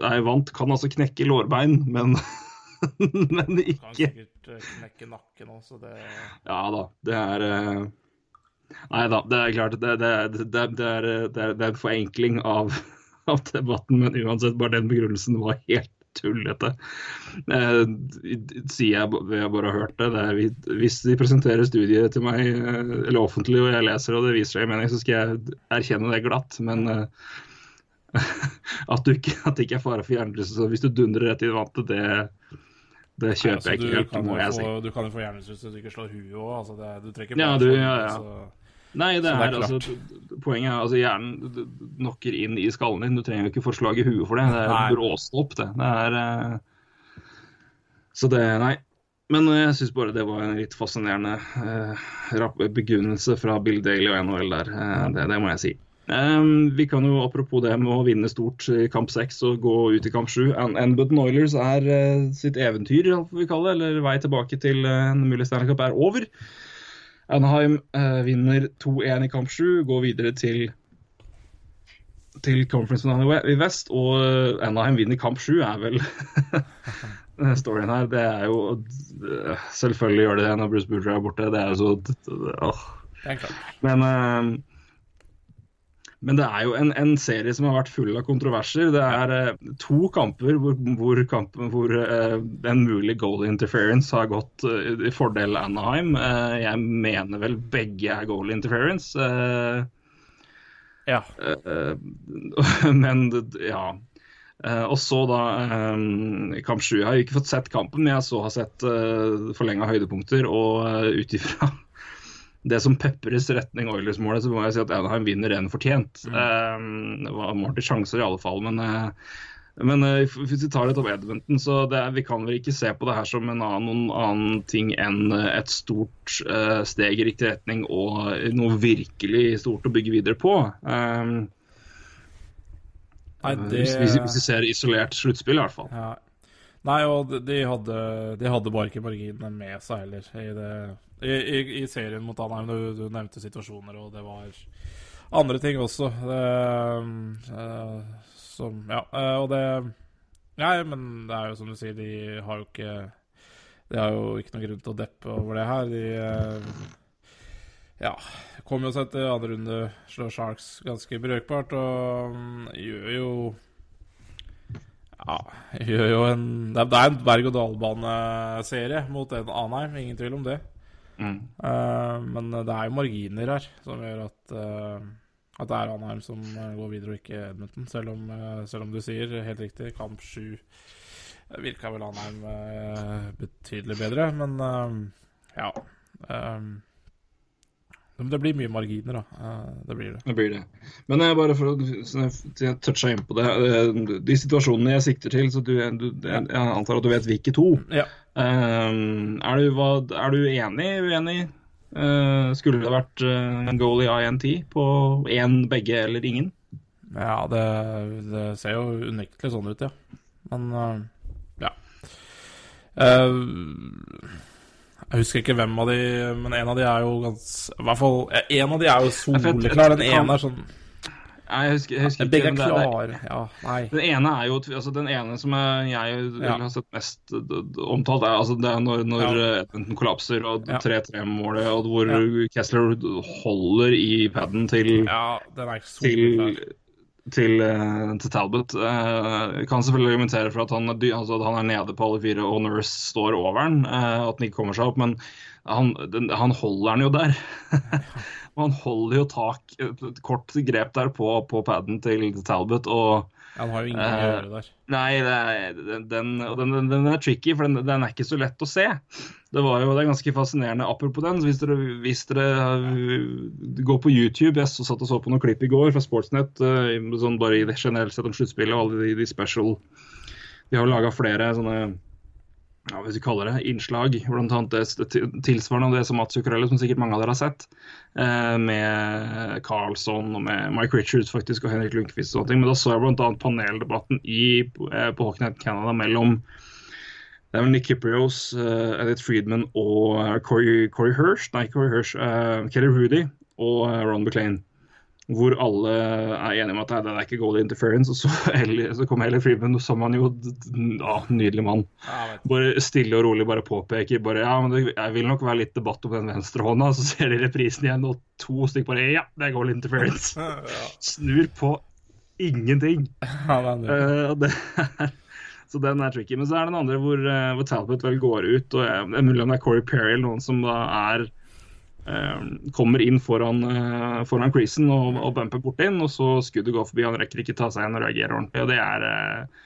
jeg vant kan altså knekke lårbein, men men ikke Kan sikkert eh, knekke nakken også, det Ja da, det er uh... Nei da, det er klart det, det, det, det er, er, er, en forenkling av, av, debatten, men uansett, bare den begrunnelsen var helt tullete. Eh, sier jeg jeg bare har hørt det. det er, hvis de presenterer studiet til meg, eh, eller offentlig, og jeg leser og det viser seg i mening, så skal jeg erkjenne det glatt. Men eh, at, du ikke, at det ikke er fare for hjernerystelse hvis du dundrer rett i vannet, det, det kjøper altså, jeg ikke helt, må jeg si. Du kan jo få hjernerystelse hvis du ikke slår huet òg. Altså, du trekker Ja, bare du, sånn, ja, ja. så- Nei, det er, det er altså, poenget er altså hjernen knocker inn i skallen din. Du trenger jo ikke få slag i huet for det. Det er bråstopp, det. Det er uh... Så det Nei. Men eh, jeg syns bare det var en litt fascinerende uh, begrunnelse fra Bill Daly og NHL der. Uh, det, det må jeg si. Um, vi kan jo apropos det med å vinne stort i kamp seks og gå ut i kamp sju. Anbutton Oilers er uh, sitt eventyr, vi kalle det, eller vei tilbake til en mulig Stanley Cup, er over. Anaheim eh, vinner 2-1 i kamp 7, går videre til til conference-finalen i vest, og eh, Anaheim vinner kamp 7 er vel storyen her. Det er jo eh, Selvfølgelig gjør de det når Bruce Boudreau er borte. Det er jo så. Det er. Men, eh, men det er jo en, en serie som har vært full av kontroverser. Det er eh, to kamper hvor, hvor, kampen, hvor eh, en mulig goal interference har gått eh, i fordel Anaheim. Eh, jeg mener vel begge er goal interference. eh, Ja. Eh, men ja. Og så da kamp 7. Jeg har ikke fått sett kampen, men jeg så har sett uh, forlenga høydepunkter. Og uh, ut ifra det som pepres retning Oilers-målet, så må jeg si at Anaheim vinner en fortjent. Eh, det var i sjanser i alle fall, men eh, men uh, hvis vi tar litt om Edmonton, så det er, vi kan vel ikke se på det her som en annen, noen annen ting enn et stort uh, steg i riktig retning og noe virkelig stort å bygge videre på. Um, Nei, det hvis, hvis, hvis vi ser isolert sluttspill, i hvert fall. Ja. Nei, og de, de, hadde, de hadde bare ikke marginene med seg heller i, det, i, i, i serien mot Anheim. Du, du nevnte situasjoner, og det var andre ting også. Det, eh, som Ja, eh, og det Nei, men det er jo som du sier, de har jo ikke De har jo ikke noen grunn til å deppe over det her. De eh, ja, kom jo seg til andre runde, slår Sharks ganske brøkbart, og mm, gjør jo ja, gjør jo en Det er, en berg-og-dal-bane-serie mot en Anheim, ingen tvil om det. Mm. Uh, men det er jo marginer her som gjør at, uh, at det er Anheim som eh, går videre, og ikke Edmundton. Selv eh, selv om du sier helt riktig, kamp sju virka vel Anheim betydelig bedre, men ja. eh, men det blir mye marginer, da. Eh, det blir det. Det blir det. Men jeg bare for å så toucha inn på det. eh, De situasjonene jeg sikter til, så du, du, jeg antar at du vet hvilke to. Ja. Eh, er, du, hva, er du enig, uenig? Eh, skulle det vært eh, en goal i INT på én, begge eller ingen? Ja, det, det ser jo unektelig sånn ut, ja. Men ja. Eh, jeg husker ikke hvem av de, men en av de er jo ganske I hvert fall En av de er jo soleklar. Den ene er sånn Nei, jeg husker, jeg husker ikke. Begge er klare. Ja, nei. Den ene er jo, altså den ene som jeg, jeg Ja. har sett mest omtalt, er altså det er når, når Ja. Edmonton kollapser og 3-3-målet, og hvor. Kessler holder i paden til Ja, den er til, soleklar. Til, eh, til Talbot. Jeg kan selvfølgelig argumentere for at han, altså, at han er nede på alle fire og Nurse står over han, eh, at han ikke kommer seg opp, men han, han holder han jo der. Han holder jo tak, et kort grep der på, på paden til Talbot. og Han har jo ingenting å Eh, gjøre der. Nei, det er, den, den, den, er tricky, for den, den er ikke så lett å se. Det var jo, det er ganske fascinerende. Apropos den, hvis dere, hvis dere uh, går på YouTube Jeg satt og så på noen klipp i går fra Sportsnett, uh, sånn bare i det generelt sett om sluttspillet og alle de, de special De har jo laga flere sånne ja, hvis vi kaller det innslag, det tilsvarende av det som Mats Zuccarello, som sikkert mange av dere har sett, eh, med Carlsson og med Mike Richards faktisk, og Henrik Lundqvist og sånne ting. Men da så jeg bl.a. paneldebatten i, eh, på Hockeynet Canada mellom det er vel Nick Kiprios, uh, Edith Friedman og eh, Corey, Corey Hirsch, nei, Corey Hirsch, uh, Kelly Rudy og eh, Ron McLean. Hvor alle er enige om at det er ikke goal interference. Og så, Ellie- så kommer Ellie Freeman, så man jo ja, Nydelig mann. Bare stille og rolig bare påpeker bare, ja, men det jeg vil nok være litt debatt om den venstre hånda. Så ser de reprisen igjen, og to stykker bare Ja, det er goal interference. Ja, Snur på ingenting. ja, det er. Eh, så den er tricky. Men så er det den andre hvor, eh, hvor Talbot vel går ut, og jeg, det er mulig om det er Corey Perry eller noen som da er eh, Kommer inn foran, eh, foran creasen og, og bumper bort inn, og så skuddet går forbi. Han rekker ikke ta seg igjen og reagere ordentlig. og det er eh,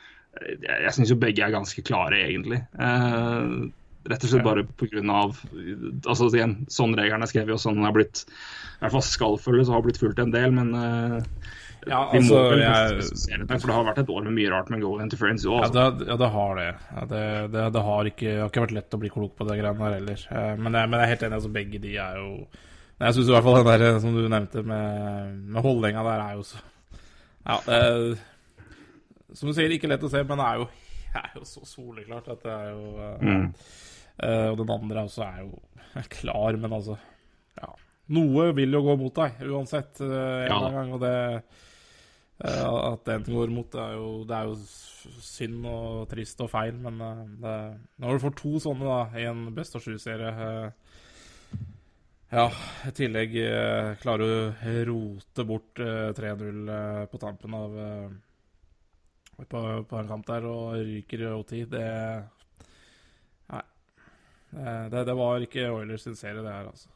Jeg, jeg syns jo begge er ganske klare, egentlig. Eh, rett og slett bare pga. Altså, igjen, sånn reglene er skrevet, og sånn den er blitt I hvert fall skal følges og har blitt fulgt en del, men eh, Ja, de altså, må vel jeg- det, for det har vært et år med mye rart med goal interference. òg. Ja, Altså. ja, det har det. Ja, det, det, det har ikke, har ikke vært lett å bli klok på det greiene her heller. Eh, Men jeg, men jeg er helt enig, altså begge de er jo Nei, Jeg syns i hvert fall den der eh, som du nevnte med, med holdninga der, er jo så Ja, det, som du sier, ikke lett å se, men det er jo, er jo så soleklart at det er jo eh, Mm. eh, Og den andre også er jo klar, men altså Ja. Noe vil jo gå mot deg uansett, eh, en Ja. gang, og det Eh, At den går imot, det er, jo, det er jo synd og trist og feil, men eh, det, når du får to sånne da, i en Best of Sju-serie eh, Ja, i tillegg eh, klarer du å rote bort eh, 3-0 eh, på tampen av eh, på, på en kamp der og ryker i OT, det Nei. Eh, Det, det var ikke Oilers sin serie, det her, altså.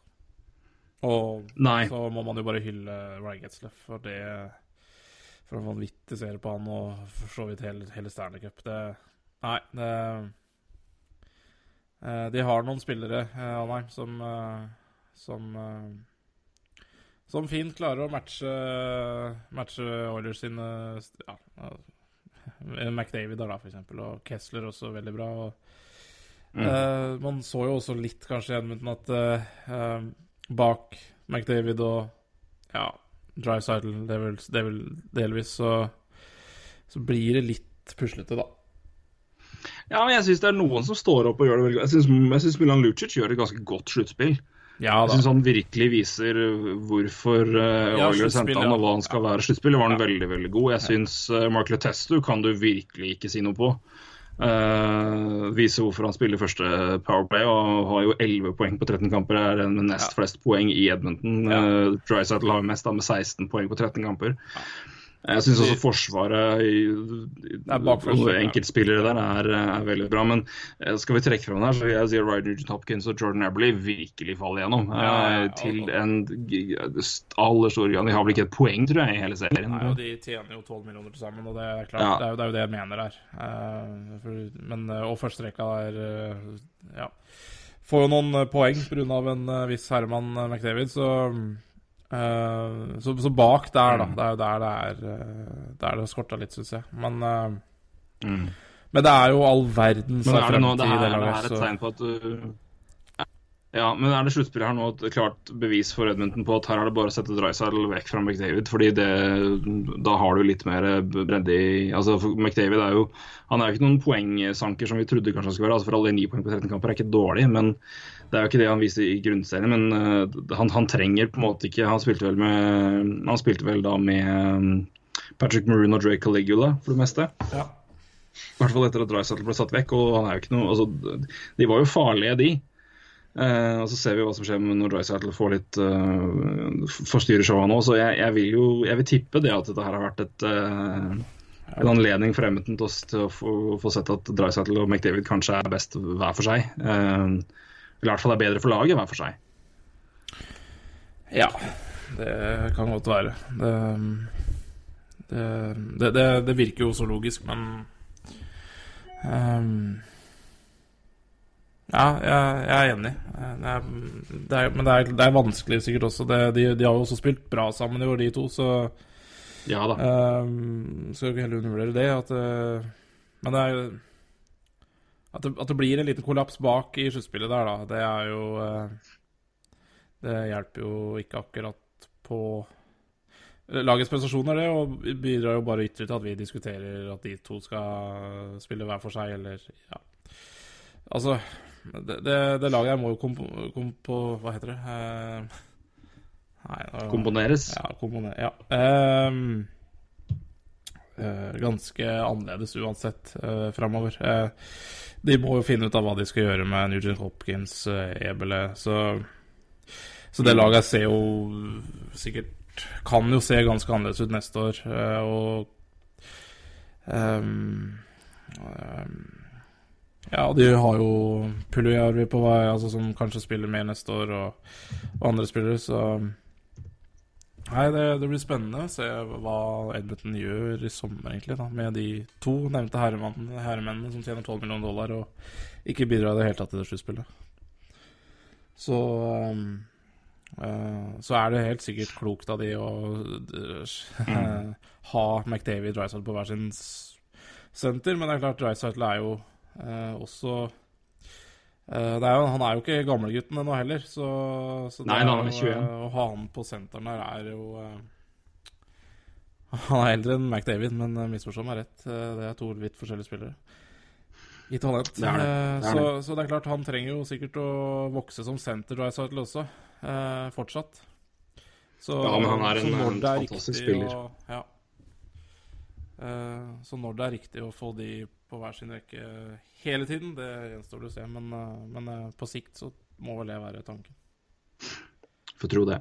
Og Nei. så må man jo bare hylle Ryan Getzleff for det For en vanvittig serie på han, og for så vidt hele, hele Stanley Cup. Det Nei, det uh, De har noen spillere, av Anheim, som uh, Som eh, Som fint klarer å matche Matche Oilers sine Ja. eh, McDavid der, da, for eksempel, og Kessler også veldig bra. og Mm. Uh, man så jo også litt, kanskje, i Edmundton at uh, uh, bak McDavid og ja, Drysidle vel delvis så, så blir det litt puslete, da. Ja, men jeg syns det er noen som står opp og gjør det veldig godt. Jeg syns- Milan Lucic gjør et ganske godt sluttspill. Ja Jeg syns han virkelig viser hvorfor uh, Ja, Oilers henta han, og hva han skal være. Sluttspillet var han veldig veldig god. Jeg syns uh, Mark Letestu kan du virkelig ikke si noe på. Uh, viser hvorfor han spiller første Powerplay og har jo 11 poeng på 13 kamper. Er den med nest Ja. flest poeng i Edmonton. Ja. Uh, har mest da med 16 poeng på 13 kamper. Jeg syns også Forsvaret i, i, og enkeltspillere der er, er veldig bra. Men eh, skal vi trekke fram der, så vil jeg si Ryder Nugent Hopkins og Jordan Eberly virkelig faller gjennom. Ja, ja, ja. eh, til en aller stor grad. De har vel ikke et poeng, tror jeg, i hele serien. Nei, og de tjener jo 12 millioner til sammen, og det er klart, Ja. det, er jo, det er jo det jeg mener her. Eh, men, eh, og første rekka der eh, ja. Får jo noen eh, poeng pga. en eh, viss Herman eh, McDavid, så eh, så, så bak der, da. Det er jo der det er eh, Der det skorta litt, syns jeg. Men, uh, Mm. men det er jo all verdens Men er det, nå, det, fremtid her, det her et tegn på at du ja, men er det sluttspillet her nå et klart bevis for Edmonton på at her er det bare å sette Drysaddle vekk fra McDavid? fordi det, da har du litt mer bredde i altså for McDavid er jo han er jo ikke noen poengsanker som vi trodde kanskje han skulle være. altså For alle ni poeng på 13 kamper er ikke dårlig, men det er jo ikke det han viste i grunnserien. Men eh, han, han trenger på en måte ikke Han spilte vel med Han spilte vel da med um, Patrick Maroon og Drake Caligula for det meste. Ja. I hvert fall etter at Dreisaitl ble satt vekk. og han er jo ikke noe, altså, De var jo farlige, de. Eh, og Så ser vi hva som skjer med når Dreisaitl får litt uh, forstyrrer showet nå. Så jeg, jeg vil jo jeg vil tippe det at dette her har vært et, uh, en anledning for Emmeton til, å få, få sett at Dreisaitl og McDavid kanskje er best hver for seg. Eh, eller i hvert fall er bedre for laget hver for seg. Ja, det kan godt være. Det, det, det, det, virker jo så logisk, men um, Ja, jeg, jeg er enig. Det er, er, men det er, det er vanskelig sikkert også. De, de har jo også spilt bra sammen i år, de to, så Ja da. Um, skal ikke heller undervurdere det. At, eh, men det er jo at det, at det blir en liten kollaps bak i sluttspillet der, da, det er jo eh, Det hjelper jo ikke akkurat på lagets prestasjoner, det, og bidrar jo bare ytterligere til at vi diskuterer at de to skal spille hver for seg, eller Ja. Altså, det, det, det laget her må jo kompo... kompo hva heter det? Eh, nei, nå- Komponeres. ja, komponer, ja. Eh, ganske annerledes uansett uh, framover. de må jo finne ut av hva de skal gjøre med Nugent Hopkins, Ebele, så Så det laget ser jo sikkert Kan jo se ganske annerledes ut neste år, eh, og um, Ja, de har jo Puljujärvi på vei, altså, som kanskje spiller mer neste år, og, og andre spillere, så Nei, det, det, blir spennende å se hva Edmonton gjør i sommer, egentlig, da, med de to nevnte herremennene som tjener 12 millioner dollar og ikke bidrar i det hele tatt til det sluttspillet. Så um, uh, Så er det helt sikkert klokt av de å uh, ha McDavid og Drysdale på hver sin senter, men det er klart Drysdale er jo uh, også Uh, er jo, han er jo ikke gamlegutten ennå heller, så, så Nei, han er 21. å ha han på senteren der er jo uh, Han er eldre enn McDavid, men uh, misforstå meg rett, det er to vidt forskjellige spillere. I talent. Det det. Det så, så det er klart, han trenger jo sikkert å vokse som center Drycytle også, fortsatt. Så, Ja, men han er en- en er fantastisk spiller. Å, ja. Eh, så når det er riktig å få de på hver sin rekke hele tiden, det gjenstår det å se. Men, eh, men eh, på sikt så må vel det være tanken. Får tro det.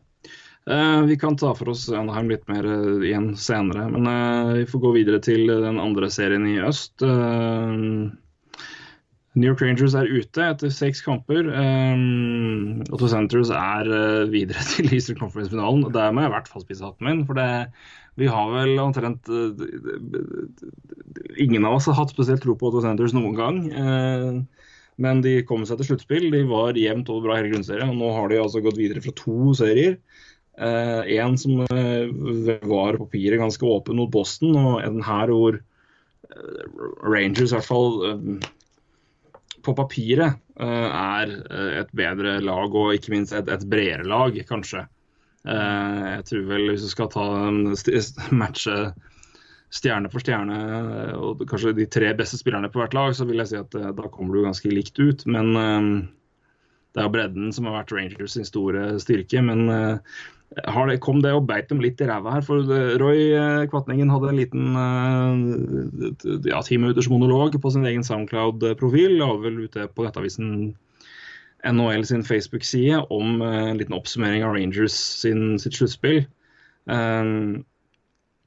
Uh, vi kan ta for oss Anaheim litt mer uh, igjen senere, men uh, vi får gå videre til den andre serien i øst. New York Rangers er ute etter seks kamper. Um, Otto Centres er videre til Eastern Conference-finalen. Der må jeg i hvert fall spise hatten min, for det, vi har vel omtrent eh, Ingen av oss har hatt spesielt tro på Otto Sanders noen gang. Eh, men de kom seg til sluttspill. De var jevnt over bra hele grunnserien. Og nå har de altså gått videre fra to serier. Som eh, var på papiret ganske åpen mot Boston, og en her hvor Rangers i hvert fall på papiret er et bedre lag, og ikke minst et bredere lag, kanskje. Eh, jeg tror vel hvis du skal ta matche stjerne for stjerne, eh, og kanskje de tre beste spillerne på hvert lag, så vil jeg si at eh, da kommer du ganske likt ut. Men det er jo bredden som har vært Rangers sin store styrke. Men det, kom det og beit dem litt i ræva her? For Roy Kvatningen hadde en liten ja, ti minutters monolog på sin egen Soundcloud-profil. La vel ute på Nettavisen NHL sin Facebook-side om eh, en liten oppsummering av Rangers sin, sitt sluttspill. Um,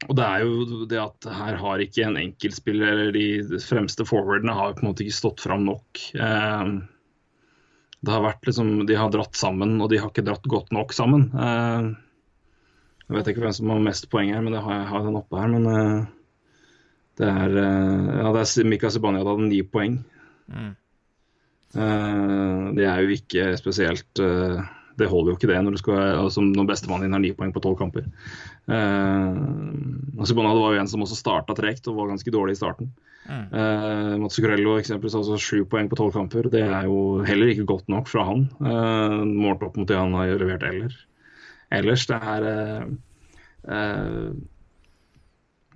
og det er jo det at her har ikke en enkeltspiller eller de fremste forwardene har på en måte ikke stått fram nok. Um, det har vært liksom, De har dratt sammen, og de har ikke dratt godt nok sammen. Uh, jeg vet ikke hvem som har mest poeng her, men det har jeg har den oppe her. Men uh, det er uh, ja, det er Mika Zibanejad hadde ni poeng. Mm. Uh, det er jo ikke spesielt uh, Det holder jo ikke det når du skal altså, når bestemannen din har ni poeng på tolv kamper. Uh, Zibanejad var jo en som også starta tregt og var ganske dårlig i starten. Mm. Uh, Mats Zuccarello eksempelvis altså sju poeng på tolv kamper. Det er jo heller ikke godt nok fra han, uh, målt opp mot det han har levert eller. ellers. Det er uh,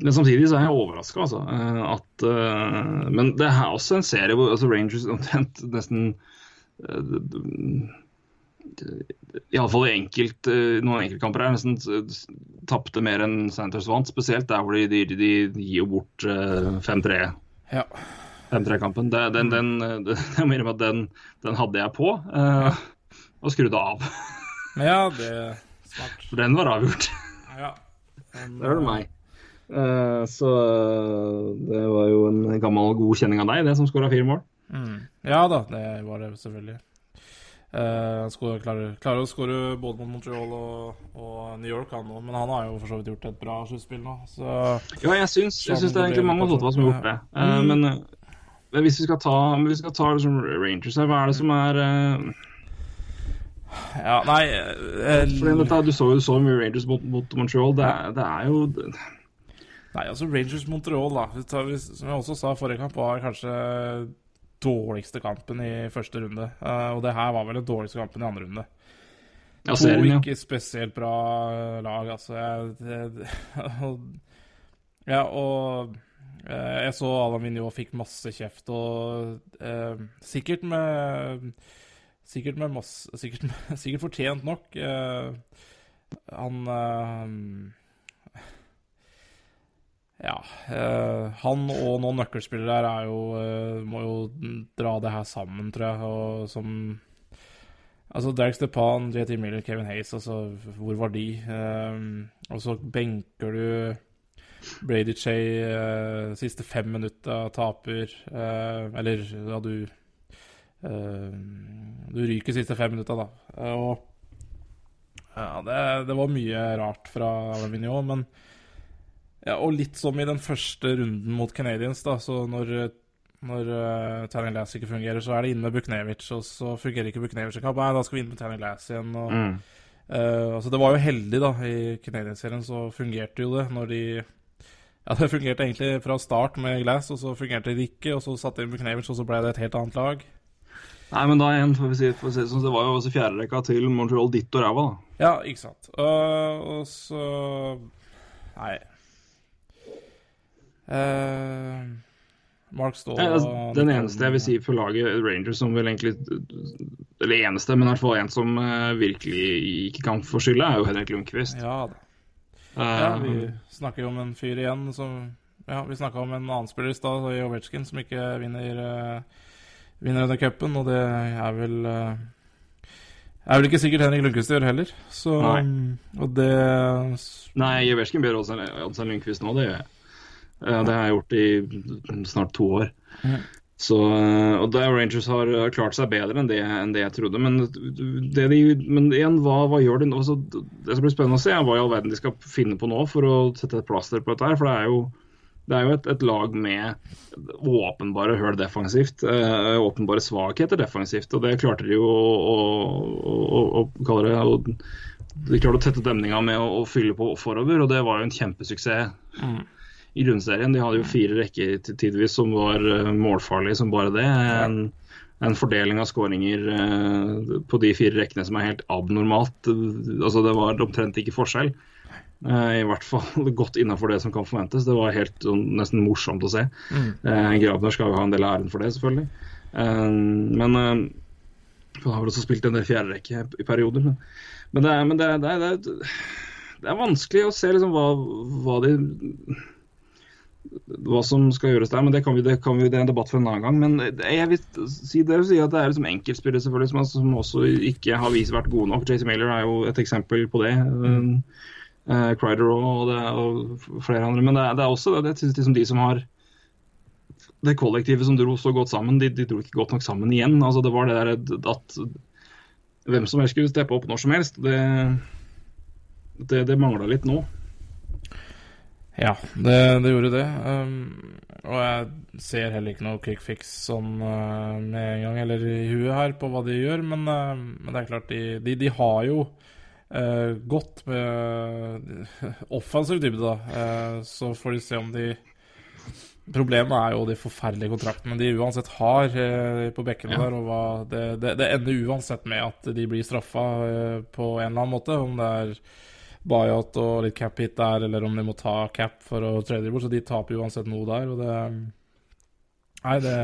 Men samtidig så er jeg overraska, altså. uh, at uh, Men det er også en serie hvor altså Rangers omtrent nesten uh, Iallfall i enkelt, noen enkeltkamper her nesten tapte mer enn Sanders vant. Spesielt der hvor de, de, de, gir bort uh, 5-3 Ja. 5-3-kampen. Den, den, den, jeg må innrømme at den, den hadde jeg på, uh, og skrudde av. ja, det er smart. For den var avgjort. Ja. Den, Det hører du meg. Eh, så det var jo en gammel, god kjenning av deg, det som skåra fire mål. Mm. Ja da, det var det selvfølgelig. Eh, Han klarer, klarer å skåre både mot Montreal og, og New York, han òg. Men han har jo for så vidt gjort et bra sluttspill nå, så Ja, jeg syns, jeg syns det er egentlig mange av Tottenham som har gjort det. Eh, Mm. men, eh, men hvis vi skal ta, vi skal ta liksom Rangers her, hva er det som er eh, Ja, nei eh, Fordi dette, Du så jo så mye Rangers mot, mot Montreal. Det, det er jo Nei, altså Rangers Montreal, da. Som jeg også sa forrige kamp, var kanskje dårligste kampen i første runde. Eh, og det her var vel den dårligste kampen i andre runde. To ja. ikke spesielt bra eh, lag, altså. Jeg, det, ja, og eh, jeg så Alain Vigneault fikk masse kjeft, og eh, sikkert med Sikkert med masse Sikkert, sikkert fortjent nok. Eh, han eh, Ja. eh, han og noen nøkkelspillere her er jo eh, må jo dra det her sammen, tror jeg. Og som Altså Derek Stepan, JT Miller, Kevin Hayes, altså hvor var de? Eh, og så benker du Brady Che uh, siste fem minutter taper uh, Eller ja, du uh, Du ryker siste fem minutter, da. og ja, det, det, var mye rart fra Alvinio, men ja, Og litt som i den første runden mot Canadians, da. Så når, når uh, Tanning Lass ikke fungerer, så er det inn med Buknevic, og så fungerer ikke Buknevic kamp. Nei, da skal vi inn med Tanning Lass igjen. Og, mm. uh, altså, det var jo heldig, da. I Canadiens-serien så fungerte jo det når de ja, det fungerte egentlig fra start med Glass, og så fungerte det ikke. Og så satte de inn Buknevic, og så ble det et helt annet lag. Nei, men da igjen, får vi si, får vi si sånn, det var jo også fjerderekka til Montreal ditt og ræva, da. Ja, ikke sant. Uh, og så Nei. Uh, Mark Ståhl ja, altså, Den eneste jeg vil si for laget Rangers som vel egentlig Eller eneste, men i hvert fall en som uh, virkelig ikke kan få skylda, er jo Henrik Lundqvist. Ja da. ja, vi snakker jo om en fyr igjen som Ja, vi snakka om en annen spiller i stad, Jovetsjkin, som ikke vinner uh, vinner denne cupen, og det er vel uh, er vel ikke sikkert Henrik Lundqvist gjør heller. Så, Nei. Og det Nei, Jeversken bør en Lundqvist nå, det gjør jeg. Det har jeg gjort i snart to år. Så, og der Rangers har klart seg bedre enn det, enn det jeg trodde. Men, det de, men igjen, hva, hva gjør de nå? Det som blir spennende å se, er hva i all verden de skal finne på nå for å sette et plaster på dette. her, For det er jo det er jo et, et lag med åpenbare høl defensivt. Øh, åpenbare svakheter defensivt. Og det klarte de jo å, å, å, å det å, De klarte å tette demninga med å, fylle på forover, og det var jo en kjempesuksess. Mm. I grunnserien de hadde jo fire rekker tidvis som var uh, målfarlige som bare det. En, en fordeling av skåringer uh, på de fire rekkene som er helt abnormalt. Altså Det var omtrent ikke forskjell. Uh, I hvert fall godt innafor det som kan forventes. Det var helt sånn, nesten morsomt å se. Mm. Grabner skal jo ha en del av æren for det, selvfølgelig. Men Han har vel også spilt en del fjerderekke i perioder. Men, men, det, er, men det, det, er, det, er, vanskelig å se liksom hva, hva, de hva som skal gjøres der, men det, kan vi, det, kan vi, det er en debatt for en annen gang. Men jeg vil si det, si at det er liksom enkeltspillere selvfølgelig som, som, også ikke har vist vært gode nok. Jason Mailer er jo et eksempel på det. Mm uh, Crider og, det, og, flere andre. Men det, det er også det, det liksom de som har det kollektivet som dro så godt sammen, de, de, dro ikke godt nok sammen igjen. Altså Det var det der at hvem som helst skulle steppe opp når som helst. Det, det, det mangla litt nå. Ja, det, det gjorde det. Um, og jeg ser heller ikke noe quick fix sånn uh, med en gang, eller i huet her, på hva de gjør. Men, uh, men det er klart, de, de, de har jo uh, godt med offensiv dybde, da. Uh, så får de se om de Problemet er jo de forferdelige kontraktene de uansett har uh, på bekkene ja. der. Og det, det, det, ender uansett med at de blir straffa på en eller annen måte. Om det er buyout og litt cap hit der, eller om de må ta cap for å trade dem bort. Så de taper uansett noe der, og det Nei, det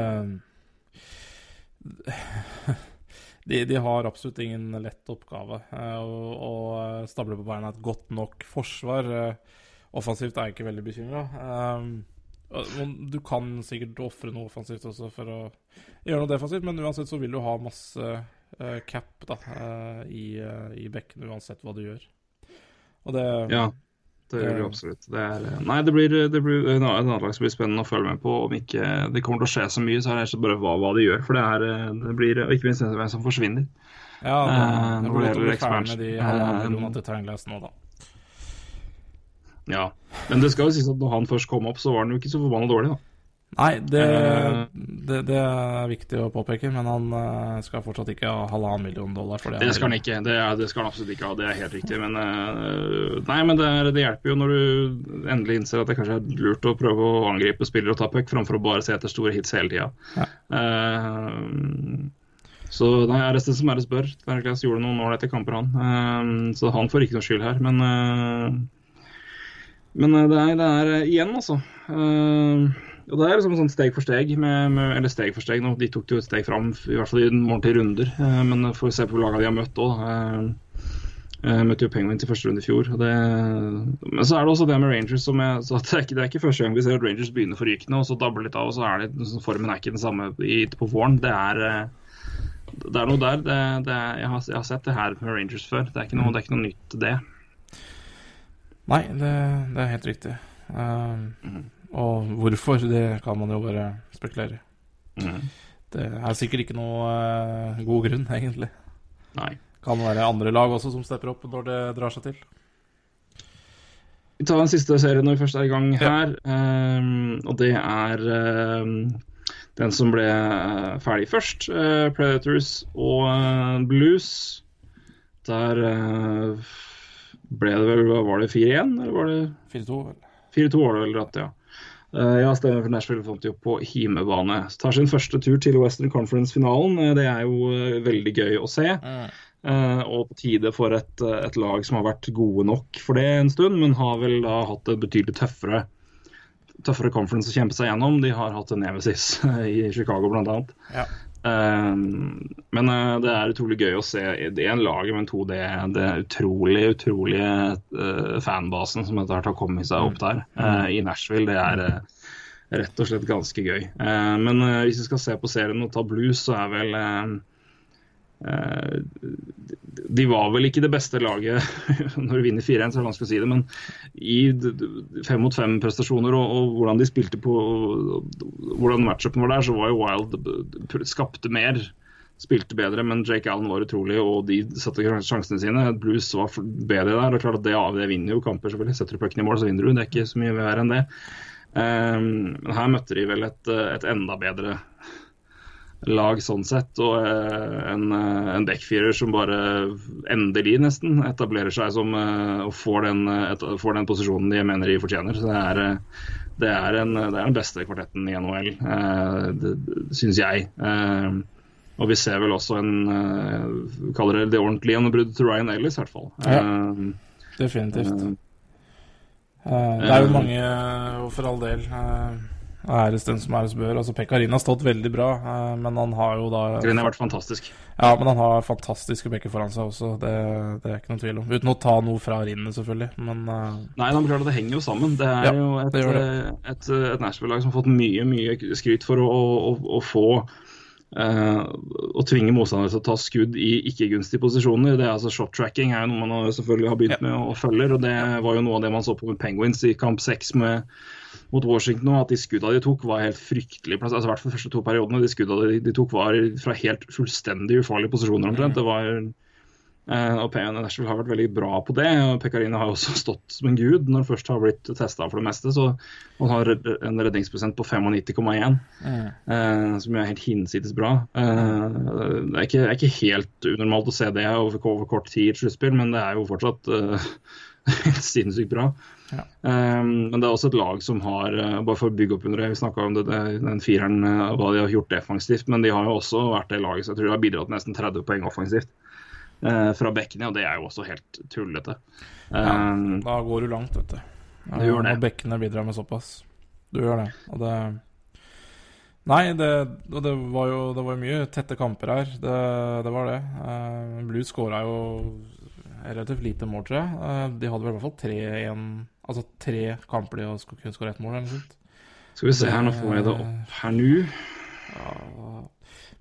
de, de, har absolutt ingen lett oppgave. Eh, å stable på beina et godt nok forsvar. Uh, offensivt er jeg ikke veldig bekymra. du kan sikkert ofre noe offensivt også for å gjøre noe defensivt, men uansett så vil du ha masse cap da, i, i bekkene uansett hva du gjør. Og det ja. Det gjør det absolutt. Det er, nei, det blir, det blir et annet lag som blir spennende å følge med på. Om ikke det kommer til å skje så mye, så er det bare hva, hva de gjør. For det, er, det blir ikke minst hvem som forsvinner. Ja, det, det, det blir godt å bli ferdig med de halvmillionene til Tangless nå, da. Ja, men det skal jo sies at når han først kom opp, så var han jo ikke så forbanna dårlig, da. Nei, det, uh, det, det, er viktig å påpeke, men han uh, skal fortsatt ikke ha halvannen million dollar for det. Det skal han ikke, det, det, skal han absolutt ikke ha, det er helt riktig. Men, uh, nei, men det, hjelper jo når du endelig innser at det kanskje er lurt å prøve å angripe spillere og ta puck, framfor å bare se etter store hits hele tida. Ja. så nei, RST som RS bør. Verkligen gjorde noen ålreite kamper, han. så han får ikke noe skyld her. Men, men det, er, det er igjen, altså. Uh, og Det er liksom sånn steg for steg, med, med, eller steg for steg. Nå, de tok jo et steg fram, i hvert fall i morgen runder. Eh, men får vi se på hvor lagene de har møtt òg. Eh, eh, møtte jo Penguins i første runde i fjor. Det, men så er det også det med Rangers som er, så det, er ikke, det er ikke første gang vi ser at Rangers begynner forrykende, og så dabler litt av, og så er det så formen er ikke den samme i, på våren. Det er, det er noe der. Det, det jeg, har, jeg, har, sett det her med Rangers før. Det er ikke noe, det er ikke noe nytt, det. Nei, det, det er helt riktig. Uh, og hvorfor, det kan man jo bare spekulere i. Mm. Det er sikkert ikke noe uh, god grunn, egentlig. Nei. Kan være andre lag også som stepper opp når det drar seg til. Vi tar en siste serie når vi først er i gang her. Ja. Um, og det er um, den som ble ferdig først. Uh, Predators og uh, Blues. Der uh, ble det vel Var det 4-1, eller var det 4-2? 4-2 var det vel rett, ja. Uh, ja, stemmer for Nashville fant jo på hjemmebane. Tar sin første tur til Western Conference-finalen. Uh, det er jo uh, veldig gøy å se. Mm. og på tide for et, et, lag som har vært gode nok for det en stund, men har vel da hatt det betydelig tøffere tøffere conference å kjempe seg gjennom. De har hatt en nemesis i Chicago, bl.a. Ja. Um, men uh, det er utrolig gøy å se det en laget, men to det, det utrolig, utrolig uh, fanbasen som etter hvert har kommet seg opp der uh, i Nashville. Det er rett og slett ganske gøy. men hvis vi skal se på serien og ta blues, så er vel de var vel ikke det beste laget når du vinner 4-1, så er det vanskelig å si det. Men i fem mot fem-prestasjoner og, og, hvordan de spilte på hvordan matchupen var der, så var jo Wild skapte mer. Spilte bedre, men Jake Allen var utrolig, og de satte sjansene sine. Blues var bedre der. og klart at Det, det vinner jo kamper, selvfølgelig. Setter du pucken i mål, så vinner du. Det er ikke så mye verre enn det. Um, men her møtte de vel et, et enda bedre lag sånn sett. Og eh, en, eh, en backfirer som bare endelig nesten etablerer seg som eh, og får den, får den posisjonen de mener de fortjener. Så det er, det er, en, det er den beste kvartetten i NHL, syns jeg. Og vi ser vel også en kaller det det ordentlige gjennombrudd til Ryan Ellis, i hvert fall. Ja, definitivt. det er jo mange, og for all del æres den som æres bør. Altså, Pekkarin har stått veldig bra, eh, men han har jo da Pekkarin har vært fantastisk. Ja, men han har fantastiske bekker foran seg også, det, det, er ikke noen tvil om. Uten å ta noe fra rinnet, selvfølgelig, men uh... Nei, det, klart, det henger jo sammen. Det er ja, jo et, eh, et, et Nashville-lag som har fått mye, mye skryt for å, å, å få Uh, å tvinge motstandere til å ta skudd i ikke-gunstige posisjoner. det er altså Shot tracking er jo noe man selvfølgelig har begynt med og følger. og Det var jo noe av det man så på med Penguins i kamp seks med mot Washington at de skuddene de tok, var helt fryktelig plass. Altså, I hvert fall de første to periodene. De skuddene de, de, tok, var fra helt fullstendig ufarlige posisjoner omtrent. Det var Uh, og Nashville har vært veldig bra på det. og Pekkarine har også stått som en gud når han først har blitt testa for det meste. så Han har en redningsprosent på 95,1, mm. uh, som er helt hinsides bra. Uh, det, er ikke, er ikke, helt unormalt å se det over, over kort tid i et sluttspill, men det er jo fortsatt helt sinnssykt bra. Ja. Um, men det er også et lag som har uh, Bare for å bygge opp under det, vi snakka om det, den fireren, uh, hva de har gjort defensivt. Men de har jo også vært det laget så jeg tror de har bidratt nesten 30 poeng offensivt uh, fra bekkene. Og det er jo også helt tullete. Um, ja, da går du langt, vet du. Ja, du gjør det. Når bekkene bidrar med såpass. Du gjør det. Og det Nei, det, det, var jo det var mye tette kamper her. Det, det var det. Uh, Blues skåra jo relativt lite mål, tror jeg. Uh, de hadde vel i hvert fall tre en, Altså tre kamper de kunne skåre ett mål, eller noe sånt. Skal vi se her, nå får jeg det opp her nå. Ja,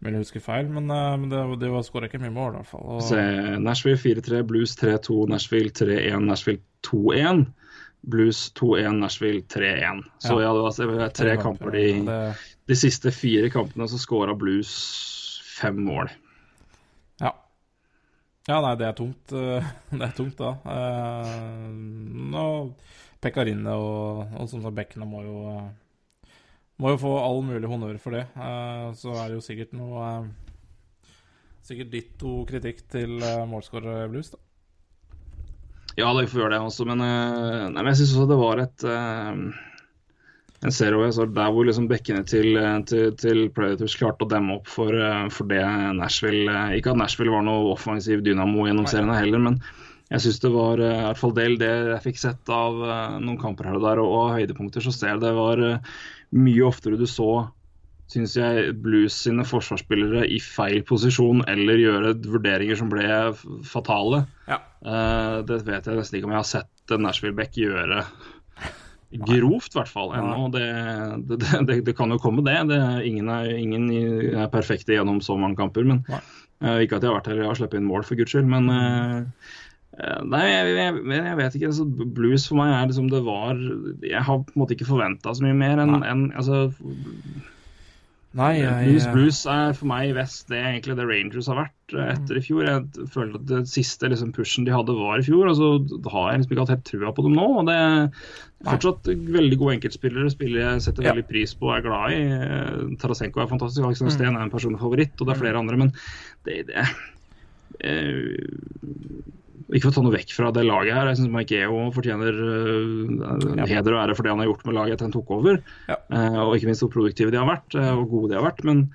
Mulig jeg husker feil, men, uh, men det, det var skåra ikke mye mål, i hvert fall. Og... Se, Nashville 4-3, Blues 3-2, Nashville 3-1, Nashville 2-1. Blues 2-1, Nashville 3-1. Så ja, det var tre, tre kamper. De, de, siste fire kampene så skåra Blues fem mål. Ja. Nei, det er tungt. Det er tungt, da. Nå Pekkarine og, og som sagt Bekkene må jo må jo få all mulig honnør for det. Uh, så er det jo sikkert noe uh, Sikkert ditto kritikk til målskårer Blues, da. Ja, vi får gjøre det også, men, nei, men jeg syns også det var et en serie så der hvor liksom bekkene til, til, til, Predators klarte å demme opp for, for det Nashville Ikke at Nashville var noe offensiv dynamo gjennom seriene heller, men jeg syns det var eh, i hvert fall del det jeg fikk sett av noen kamper her og der, og, og høydepunkter, så ser jeg det var mye oftere du så syns jeg Blues sine forsvarsspillere i feil posisjon eller gjøre vurderinger som ble fatale. Ja. Det vet jeg nesten ikke om jeg har sett Nashville Beck gjøre grovt, i hvert fall. ennå. Det, det, det, det, kan jo komme, det. ingen, er, ingen, er, perfekte gjennom så mange kamper. men uh, Ikke at jeg har vært her og sluppet inn mål, for guds skyld, men uh, nei, jeg, jeg, jeg, vet ikke. Altså, blues for meg er liksom det var Jeg har på en måte ikke forventa så mye mer enn en, altså, Nei, jeg, blues, blues er for meg i vest det er egentlig det Rangers har vært eh, etter i fjor. Jeg føler at det siste liksom, pushen de hadde, var i fjor. og så har jeg liksom ikke hatt helt trua på dem nå. og det er Fortsatt veldig gode enkeltspillere. Spillere jeg setter veldig pris på og er glad i. Eh, Tarasenko er fantastisk. Alexander mm. Steen er en personlig favoritt, og det er flere andre. Men det, det, eh, ikke for å ta noe vekk fra det laget her, jeg syns Maikeo fortjener uh, heder og ære for det han har gjort med laget etter han tok over. Ja. Uh, og ikke minst hvor produktive de har vært, uh, og gode de har vært. Men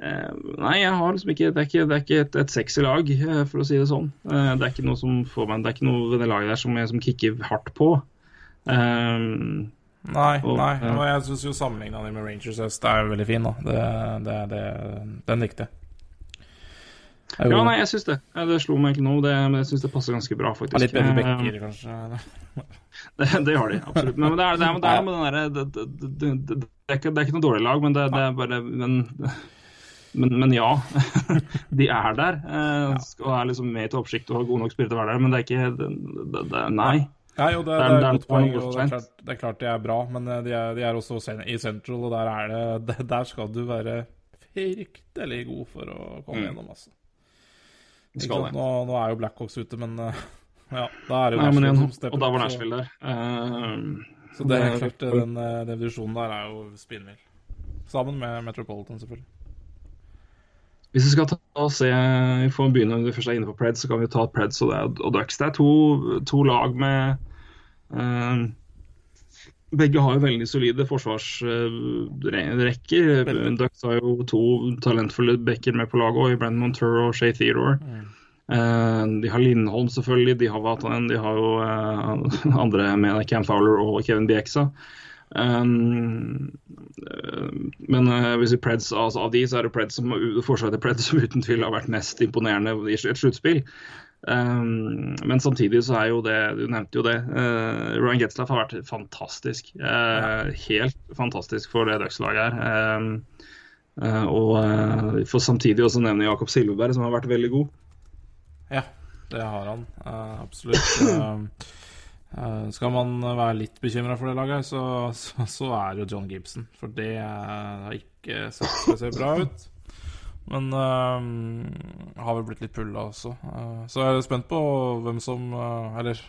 nei, jeg har liksom ikke, det er ikke, det er ikke et, et sexy lag, for å si det sånn. det er ikke noe som får meg, det er ikke noe ved det laget der som, jeg, som kicker hardt på. Nei, og, nei. og jeg syns jo sammenligna med Rangers Øst er veldig fin. Da. Det, det, det, den likte jeg. Ja, nei, jeg syns det. Det slo meg ikke nå, det, men jeg syns det passer ganske bra, faktisk. Litt bedre bekker, kanskje? det, det har de, absolutt. Men det er, det er, det er med den derre det, det, det, er ikke, det er ikke noe dårlig lag, men det, er bare men, men, men, ja. de er der. Eh, og er liksom med i toppsjikt og har gode nok spillere til å være der, men det er ikke Nei. Nei, det, er, det er et poeng. og det er, klart, det er, klart, de er bra, men eh, de er, de er også i Central, og der, er det, der skal du være fryktelig god for å komme mm. gjennom. Altså. Nå, nå, er jo Blackhawks ute, men uh, ja, da er det jo Nei, Nashville som stepper opp. Og da var Nashville der. Uh, så det er klart, den, eh, den divisjonen der er jo spinnvill. Sammen med Metropolitan, selvfølgelig. Hvis vi skal ta og se, vi får begynne når vi først er inne på Preds, så kan vi ta Preds og, det, og Ducks. Det er to, to lag med uh, begge har jo veldig solide forsvarsrekker. Uh, Ducks har jo to talentfulle backer med på laget, i Brandon Montour og Shay Theodore. Mm. Uh, de har Lindholm, selvfølgelig. De har Vatanen. De har jo uh, andre med Cam Fowler og Kevin Bieksa. Um, men hvis vi Preds, altså, av de, så er det Preds som, forsvaret Preds som uten tvil har vært mest imponerende i et sluttspill. Um, men samtidig så er jo det Du nevnte jo det. Uh, Ryan Getzlaff har vært fantastisk. Uh, helt fantastisk for det Ducks-laget her. Um, uh, og for samtidig også nevne Jakob Silveberg, som har vært veldig god. Ja, det har han. absolutt. skal man være litt bekymra for det laget, så, så, så, er det jo John Gibson. For det har ikke sett seg bra ut. Men uh, har vel blitt litt pulla også. Uh, så jeg er spent på hvem som uh, Eller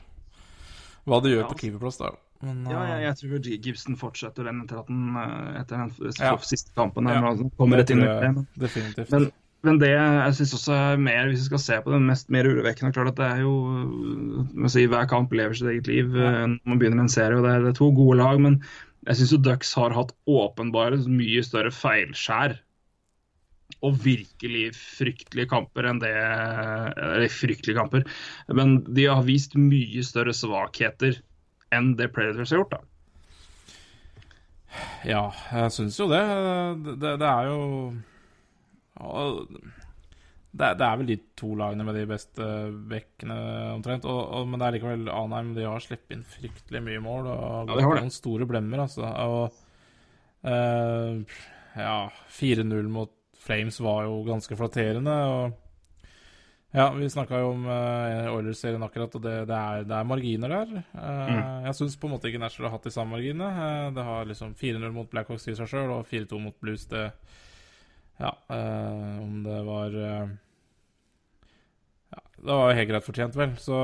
hva de gjør ja, på altså- keeperplass, da. Men, ja, jeg, jeg, tror Gibson fortsetter den etter, den, etter den ja. siste kampen. Her, ja, kommer rett inn det. Definitivt. Men, men det jeg syns også er mer, hvis vi skal se på det mest mer urovekkende klart at Det er jo si, Hver kamp lever sitt eget liv når man begynner en serie. og Det er, det er to gode lag, men jeg syns Ducks har hatt åpenbare mye større feilskjær og virkelig fryktelige kamper enn det Eller fryktelige kamper, men de har vist mye større svakheter enn det Predators har gjort, da. Ja, jeg syns jo det. det. Det, er jo det, det, er vel de to lagene med de beste bekkene, omtrent. Og, og, men det er likevel Anheim. De har sluppet inn fryktelig mye mål og ja, noen store blemmer, altså. Og uh, ja, 4-0 mot Flames var jo ganske flatterende. og ja, vi snakka jo om uh, Oilers-serien akkurat, og det, det, er, det, er, marginer der. Uh, mm. Jeg syns på en måte ikke Nashville har hatt de samme marginene. Uh, det har liksom 4-0 mot Blackhawks i seg sjøl, og 4-2 mot Blues. Det Ja, om det var Ja, det var helt greit fortjent, vel, så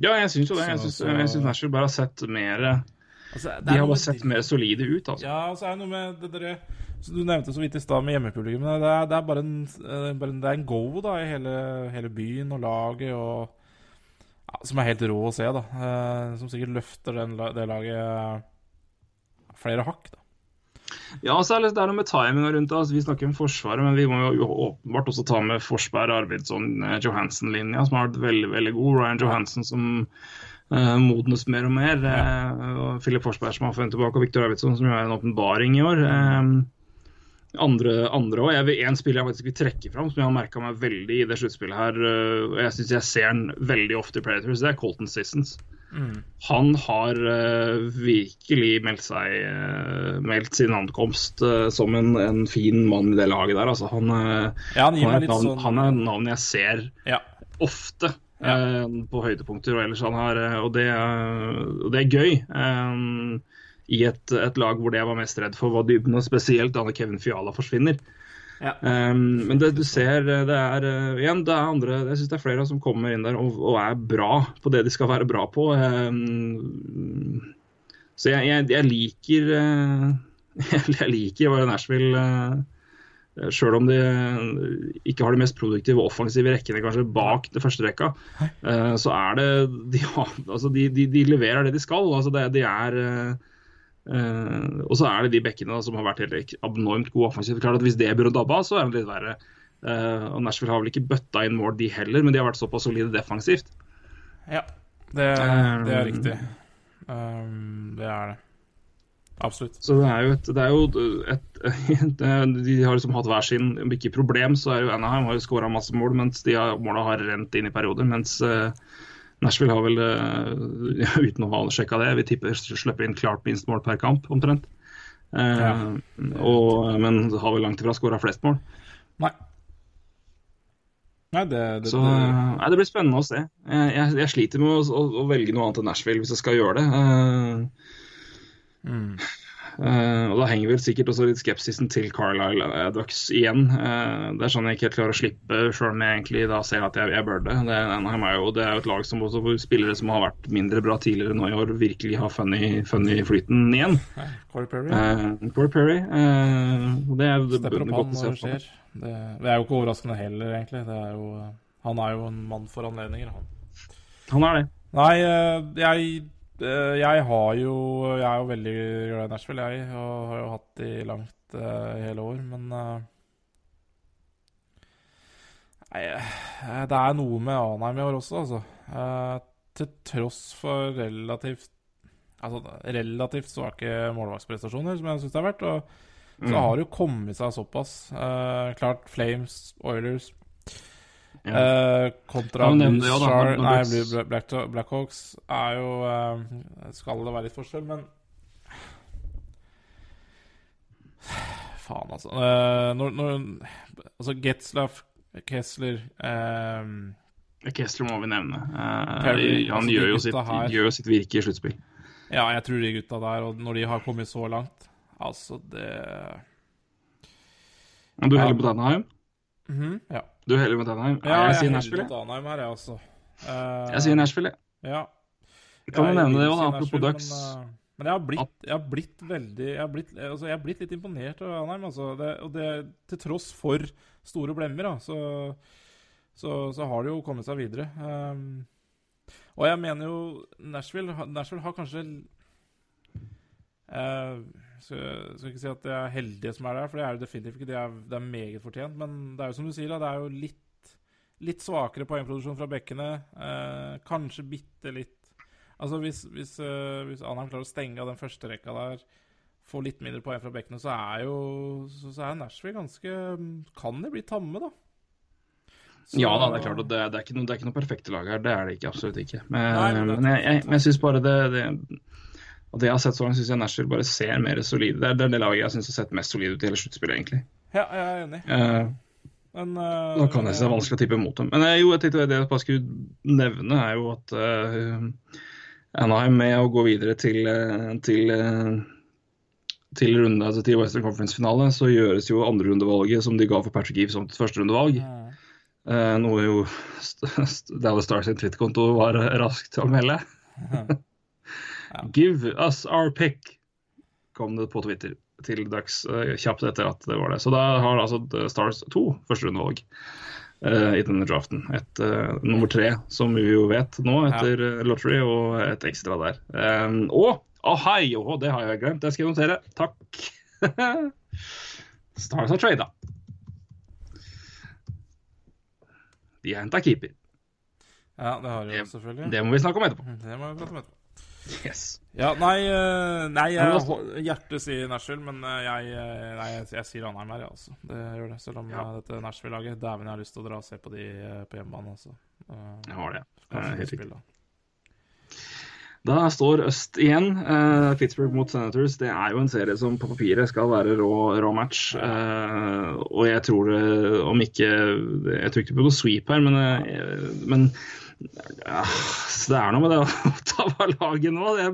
Ja, jeg syns jo det. Jeg syns Nashville bare har sett mer altså, De har bare sett mer solide ut, altså. Ja, og så er det noe med det dere Du nevnte så vidt i stad med hjemmepublikum. Det er, det er bare, en, eh, bare en, det er en go da, i hele, hele byen og laget, og, ja, som er helt rå å se. da eh, Som sikkert løfter den, det laget flere hakk. da ja, så er det, det er noe med timinga rundt det. Altså, vi snakker om Forsvaret, men vi må jo åpenbart også ta med Forsberg, Arvidsson, eh, Johansen-linja, som har vært veldig veldig god. Ryan Johansen som modnes mer og mer. Ja. Uh, og Philip Forsberg som har funnet tilbake, og Viktor Arvidsson som gjør er en åpenbaring i år. Uh, andre, andre også. Jeg vil, En spiller jeg faktisk vil trekke fram, som jeg har merka meg veldig i det sluttspillet her, uh, og jeg syns jeg ser den veldig ofte i Predators, det er Colton Sissons. Mm. Han har uh, virkelig meldt seg uh, meldt sin ankomst som en, en, fin mann i det laget der. Altså, han, ja, han, han, er navn, sånn... han, er et navn jeg ser ja. ofte ja. uh, på høydepunkter. Og, ellers han har, og, det, og det er gøy. Um, I et, et, lag hvor det jeg var mest redd for, var dybden, og spesielt da Kevin Fiala forsvinner. Ja. Um, men det du ser, det er igjen, det er andre Jeg syns det er flere som kommer inn der og, og, er bra på det de skal være bra på. Um, så jeg, jeg, jeg liker jeg liker Nashville Eh, Sjøl om de ikke har de mest produktive og offensive rekkene kanskje bak det første rekka, eh, så er det De, altså de, de, de leverer det de skal. Altså det, de er og så er det de bekkene som har vært helt abnormt gode offensivt. Klart at Hvis det begynner å dabbe av, så er det litt verre. Og Nashville har vel ikke bøtta inn mål, de heller, men de har vært såpass solide defensivt. Ja, det, det er riktig. Um, det er det. Absolutt. Så det er jo et, det er jo et, et, De har liksom hatt hver sin Om ikke problem, så er jo Anaheim har jo skåra masse mål, mens de har, måla har rent inn i perioder. Mens uh, Nashville har vel, uh, uten å ha sjekka det, vi tipper slipper inn klart minst mål per kamp, omtrent. Uh, ja. og, men har vel langt ifra skåra flest mål. Nei. Nei, det, det, så, nei, det blir spennende å se. Jeg, jeg sliter med å, å, å, velge noe annet enn Nashville hvis jeg skal gjøre det. Uh, Mm. Uh, og Da henger vel sikkert også litt skepsisen til Carlisle uh, Ducks igjen. Uh, det er sånn jeg ikke helt klarer å slippe, sjøl om jeg egentlig da ser at jeg, jeg bør det. Det er, jo, det er jo et lag som også spillere som har vært mindre bra tidligere nå i år, virkelig har funny, funny flyten igjen. Corey Perry. Corey Perry. det er det, Stepper opp han når det skjer. Det, det, er jo ikke overraskende heller, egentlig. Er jo, han er jo en mann for anledninger, han. Han er det. Nei, jeg Eh, jeg har jo Jeg er jo veldig glad i Nashville, jeg. Og har jo hatt de langt uh, hele år, men uh, Nei, det er noe med Anheim i år også, altså. Uh, til tross for relativt Altså relativt svake målvaktsprestasjoner, som jeg syns det har vært. Og så mm. har det jo kommet seg såpass. klart Flames, Oilers. Uh, kontra ja, Blues ja, Char Nei, Black, Blackhawks er jo uh, Skal det være litt forskjell, men Faen, altså. Uh, når, når, altså, Getzlaff, Kessler um, Kessler må vi nevne. Perry, han altså, gjør, jo sitt, gjør, jo sitt, virke i sluttspill. Ja, jeg tror de gutta der, og når de har kommet så langt Altså, det Men Du heller på Danheim? Mm -hmm, ja. Du heller med Danheim? Ja, jeg, jeg sier Nashville. Danheim her, jeg også. Uh, jeg sier Nashville, ja. Jeg kan jo nevne det òg, apropos Ducks. Men, uh, men jeg, har blitt, jeg har blitt, veldig Jeg har blitt, altså, jeg har blitt litt imponert av Anheim. Altså. Det, og det til tross for store blemmer, da, så, så, så, har det jo kommet seg videre. Um, og jeg mener jo Nashville, Nashville har kanskje uh, skal, skal ikke si at det er heldige som er der, for det er jo definitivt ikke. Det er, det er meget fortjent. Men det er jo som du sier, da, det er jo litt, litt svakere poengproduksjon fra bekkene. Eh, kanskje bitte litt Altså Hvis, hvis, uh, hvis Anheim klarer å stenge av den første rekka der, få litt mindre poeng fra bekkene, så er jo så, så er Nashville ganske Kan de bli tamme, da? Så... Ja da, det er klart. Det, det, er ikke noe, det er ikke noe perfekte lag her. Det er det ikke, absolutt ikke. Men, Nei, men, men jeg, jeg, jeg syns bare det, det og det jeg har sett så langt, syns jeg Nashville bare ser mer solide Det er det, det laget jeg syns har sett mest solide ut i hele sluttspillet, egentlig. Ja, jeg er enig. Uh, Men, uh, da kan jeg si det er vanskelig å tippe mot dem. Men uh, jo, jeg tenkte det jeg bare skulle nevne, er jo at Anaheim med å gå videre til, til, til runde, altså til Western Conference-finale, så gjøres jo andrerundevalget som de ga for Patrick Eve som førsterundevalg. Mm. Noe jo Dallas Stars sin Twitter-konto var raskt å melde. Ja. Give us our pick, kom det på Twitter til dags uh, kjapt etter at det var det. Så da har altså Stars to førsterundevalg uh, i denne draften. Et uh, nummer tre, som vi jo vet nå etter ja. lottery, og et ekstra der. Um, og ahai, oh, det har jeg glemt, det skal jeg notere. Takk. Stars har trada. De har henta keeper. Ja, det har de selvfølgelig. Det må vi snakke om etterpå. Det må vi prate om etterpå. Yes. Ja, nei, eh, nei jeg, hjertet sier Nashville, men eh, jeg, eh, nei, jeg, jeg sier Anheim her, jeg, altså. Det gjør det. Selv om ja. dette Nashville-laget Dæven, jeg har lyst til å dra og se på de på hjemmebane, altså. Jeg har det. Helt riktig. Da står øst igjen. Uh, Pittsburgh mot Senators. Det er jo en serie som på papiret skal være rå, rå match. Uh, og jeg tror det, om ikke Jeg tror ikke på noe sweep her, men, uh, men Ja, så det er noe med det å ta av laget nå. Det,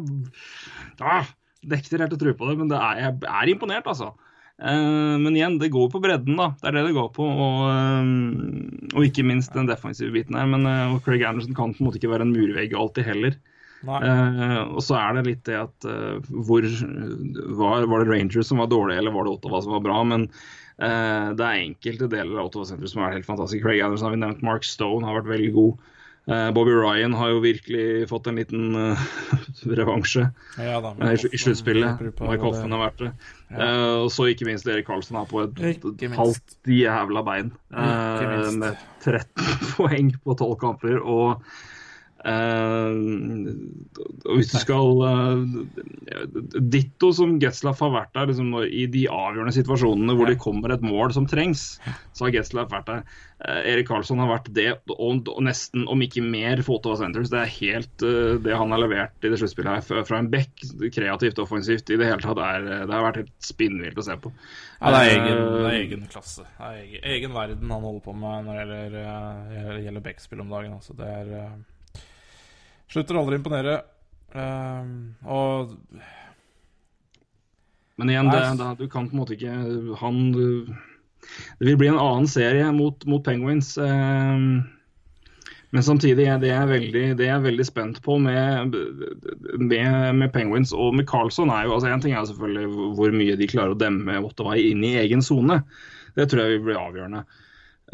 ja, det er helt å tro på det, men det er, jeg er imponert, altså. Uh, men igjen, det går på bredden, da. Det er det det går på. Og, uh, og ikke minst den defensive biten her. Men og Craig Anderson kan på en måte ikke være en murvegg alltid heller. og så er det litt det at hvor var, var, det Rangers som var dårlige, eller var det Ottawa som var bra? Men det er enkelte deler av Ottawa-senteret som er helt fantastiske. Craig Anderson har vi nevnt. Mark Stone har vært veldig god. Eh, Bobby Ryan har jo virkelig fått en liten uh, revansje ja, da, i, i sluttspillet. Mike har vært det. Ja. Uh, og så ikke minst Erik Karlsson har på et halvt jævla bein. Uh, med 13 poeng på 12 kamper. Og Uh, hvis du skal uh, Ditto som Getzlaff har vært der liksom, i de avgjørende situasjonene hvor det kommer et mål som trengs, så har Getzlaff vært der. Uh, Erik Karlsson har vært det, og, og, nesten, om ikke mer, for Ottawa Centres. Det er helt det han har levert i det sluttspillet her, fra en bekk, kreativt og offensivt, i det hele tatt, er, det har vært helt spinnvilt å se på. Ja, det er egen, det er egen klasse. Det er egen, egen, verden han holder på med når det gjelder, gjelder backspill om dagen. Altså, det er Slutter aldri å imponere. Uh, og Men igjen, det, det, du kan på en måte ikke Han Det vil bli en annen serie mot, mot Penguins. Uh, men samtidig er det jeg veldig, det jeg er veldig spent på med, med, med, Penguins og med Carlson er jo altså En ting er selvfølgelig hvor mye de klarer å demme Ottawa inn i egen sone. Det tror jeg vil bli avgjørende.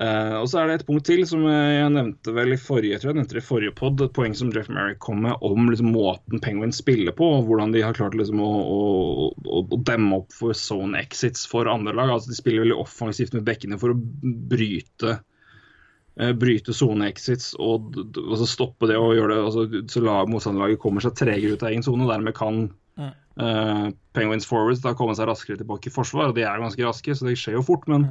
Uh, og så er det et punkt til som jeg nevnte vel i forrige tror jeg nevnte det i forrige pod, et poeng som Jeff Merrick kom med om liksom, måten Penguins spiller på, og hvordan de har klart liksom, å, å, å, demme opp for zone exits for andre lag. Altså, de spiller veldig offensivt med bekkene for å bryte uh, bryte zone exits og, og så stoppe det og gjøre det altså, så lag, motstanderlaget kommer seg tregere ut av egen sone. Dermed kan uh, Penguins forwards da komme seg raskere tilbake i forsvar. og De er ganske raske, så det skjer jo fort. men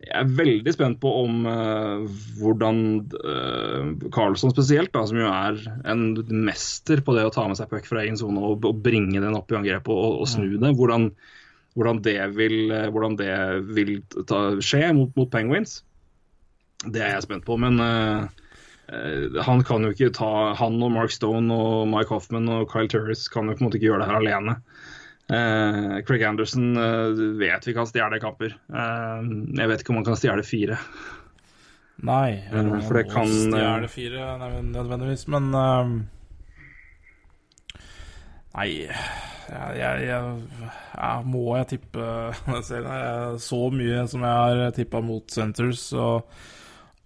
jeg er veldig spent på om uh, hvordan uh, Carlsson spesielt, da, som jo er en mester på det å ta med seg puck fra egen sone og, og, bringe den opp i angrep og, og snu det, hvordan, hvordan, det vil, uh, hvordan det vil ta, skje mot, mot, Penguins. Det er jeg spent på. Men han kan jo ikke ta Han og Mark Stone og Mike Hoffman og Kyle Turris kan jo på en måte ikke gjøre det her alene. Uh, Craig Anderson uh, vet vi kan stjele kamper. Uh, jeg vet ikke om han kan stjele fire. Nei, for det kan stjele fire nei, nødvendigvis, men Nei, jeg, jeg, jeg, må jeg tippe Så mye som jeg har tippa mot Centers, og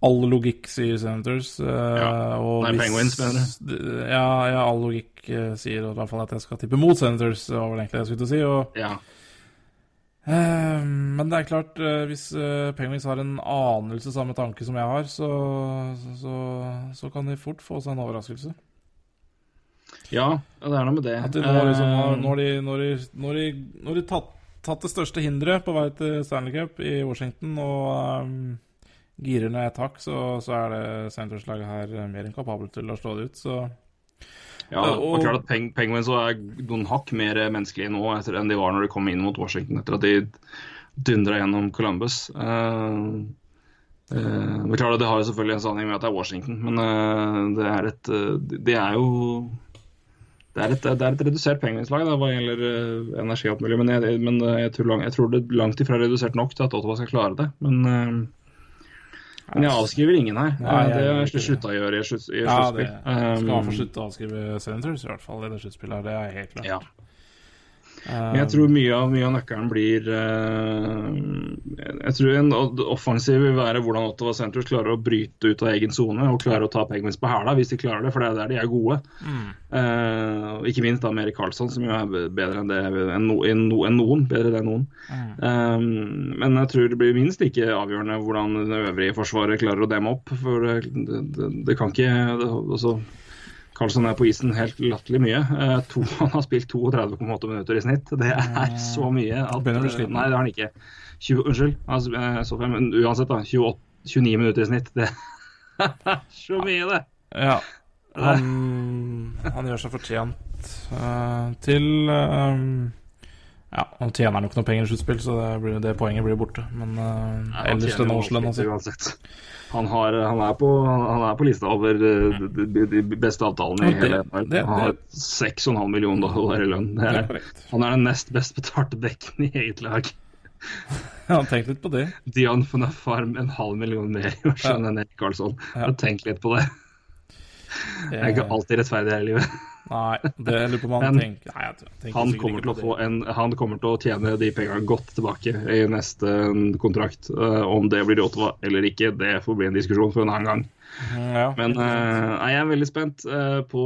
all logikk sier Senators. Uh, ja. Nei, hvis, Penguins, mener du? Ja, ja, all logikk uh, sier i hvert fall at jeg skal tippe mot Senators, var vel egentlig det jeg skulle til å si. Og, ja. uh, men det er klart, hvis Penguins har en anelse samme tanke som jeg har, så, så, så, kan de fort få seg en overraskelse. Ja, det er noe med det. De nå, liksom, når de, når de, når de, når de tatt, tatt det største hinderet på vei til Stanley Cup i Washington og um, girer ned et hakk, så, så, er det Sanders-laget her mer enn kapabelt til å slå det ut. Så ja, og klart at Peng Penguins er noen hakk mer menneskelige nå etter, enn de var når de kom inn mot Washington etter at de dundra gjennom Columbus. Uh, uh, det, klart, det har selvfølgelig en sammenheng med at det er Washington, men uh, det er et Det er jo det er, et, det er et redusert penguinslag hva gjelder energi og alt mulig, men, jeg, men jeg, tror lang, jeg, tror det langt ifra er redusert nok til at Ottawa skal klare det. Men men jeg avskriver ingen her. Nei, det har jeg slutta å gjøre i sluttspill. Ja, det skal um, få slutte å avskrive Senators, i hvert fall i det sluttspillet. Det er helt klart. Ja. Men jeg tror mye av, mye av nøkkelen blir uh, Jeg tror en offensiv vil være hvordan Ottawa Centres klarer å bryte ut av egen sone og klarer å ta Penguins på hæla, hvis de klarer det, for det er der de er gode. Mm. Uh, ikke minst da Meri Karlsson, som jo er bedre enn, det, enn, no, enn, noen. Bedre enn noen. Mm. Um, men jeg tror det blir minst like avgjørende hvordan det øvrige forsvaret klarer å demme opp. For det, det, det kan ikke det, altså, Karlsson er på isen helt latterlig mye. Eh, to, han har spilt 32,8 minutter i snitt. Det er så mye at Nei, det har han ikke. 20, unnskyld, altså, eh, men uansett, da. 28, 29 minutter i snitt. Det er så mye, det. Ja. Han, han gjør seg fortjent uh, til um, Ja, Han tjener nok noen penger i sluttspill, så det, blir, det, poenget blir borte. Men uh, ja, ellers denne årslønna si han, har, han, er på, han er på lista over uh, de, de, beste avtalene i hele verden. Han har 6,5 millioner dollar i lønn. Er, han er den nest best betalte bekken i eget lag. Ja, tenk litt på det. Dion Phaneuf har en halv million mer i år enn Erik Karlsson. Ja. Tenk litt på det. Det er ikke alltid rettferdig her i livet. Nei, det lurer på om han tenker Nei, jeg tenker han kommer, til å få en, han kommer til å tjene de pengene godt tilbake i neste kontrakt. Uh, om det blir Ottawa eller ikke, det får bli en diskusjon for en annen gang. Mm, ja, Men uh, jeg er veldig spent uh, på,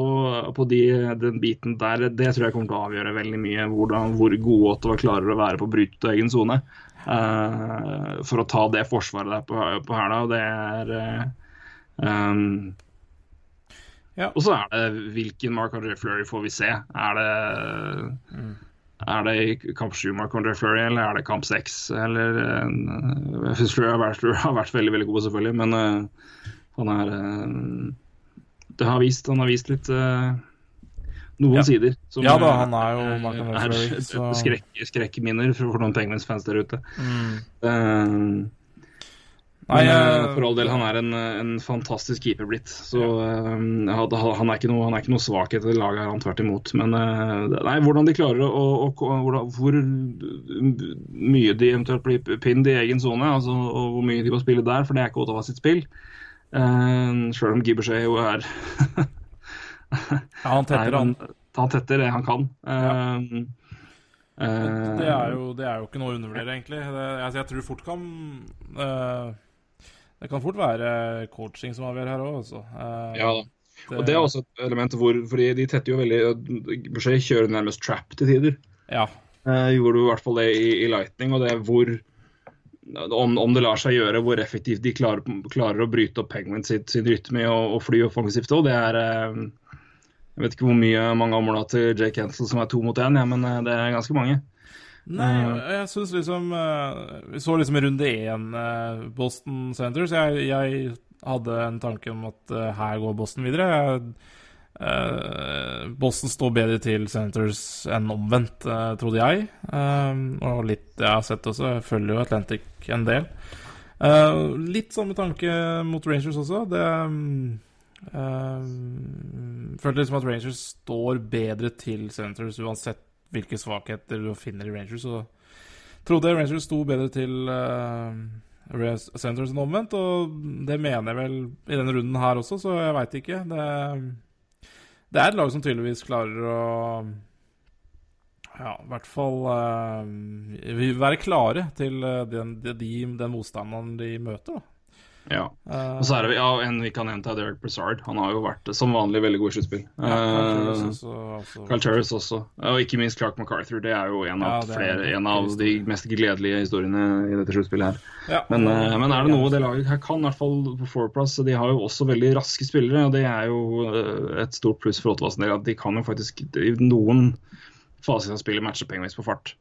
på de, den biten der. Det tror jeg kommer til å avgjøre veldig mye hvordan, hvor gode Ottawa klarer å være på å bryte egen sone. for å ta det forsvaret der på, på hæla. Det er um, ja. Og så er det hvilken Mark Andre Fleury får vi se. Er det, mm. er det kamp 7 Mark Andre Fleury, eller er det kamp 6? Eller uh, Jeg har vært, har vært, veldig veldig god, selvfølgelig, men uh, han er uh, Det har vist, han har vist litt noen ja. sider som ja, da, han er, jo Mark Andre Fleury, så... skrekk, skrekkminner for noen Penguins-fans der ute. Mm. Men Nei, uh, for all del, han er en, en fantastisk keeper blitt. Så uh, han, er ikke noe, han er ikke noe svakhet i laget, han tvert imot. Men uh, nei, hvordan de klarer å, å, å hvordan, Hvor mye de eventuelt blir pinned i egen sone, altså, og hvor mye de må spille der, for det er ikke Ottawa sitt spill. Uh, Sjøl om Gibbershay jo er Ja, han tetter, han. Han tetter det han kan. Ja. Det er, jo, det, er jo, ikke noe å undervurdere, egentlig. Det, altså, jeg tror fort kan uh, det kan fort være coaching som avgjør her òg, altså. Uh, ja da. Og det er også et element hvor fordi de tetter jo veldig Boucher kjører nærmest trap til tider. Ja. Uh, gjorde du i hvert fall det i, i, Lightning, og det er hvor om, om, det lar seg gjøre, hvor effektivt de klarer, klarer å bryte opp Penguin sin, sin rytme og, og fly offensivt òg, det er uh, Jeg vet ikke hvor mye mange områder til Jake Hensel som er to mot én, ja, men det er ganske mange. Nei, jeg syns liksom uh, Vi så liksom i runde én uh, Boston Centers. Jeg, jeg, hadde en tanke om at uh, her går Boston videre. Boston står bedre til Centers enn omvendt, trodde jeg. og litt jeg har sett også. Jeg følger jo Atlantic en del. litt samme tanke mot Rangers også. Det Følte liksom at Rangers står bedre til Centers uansett hvilke svakheter du finner i Rangers. Så trodde Rangers sto bedre til uh, Centers enn omvendt, og det mener jeg vel i denne runden her også, så jeg veit ikke. Det, det, er et lag som tydeligvis klarer å ja, i hvert fall uh, være klare til uh, den, de, den motstanderen de møter. da. Ja. Uh, og så er det ja, en vi kan nevne, Derek Brazard. Han har jo vært som vanlig veldig god i sluttspill. Ja, Carl også, også, også. Og ikke minst Clark MacArthur. Det er jo en av, ja, flere, en av de mest gledelige historiene i dette sluttspillet her. Ja, men, men, er det noe det laget her kan, i hvert fall på fourplass De har jo også veldig raske spillere, og det er jo et stort pluss for Åttevassen del. At de kan jo faktisk i noen faser av spillet matche Penguins på fart.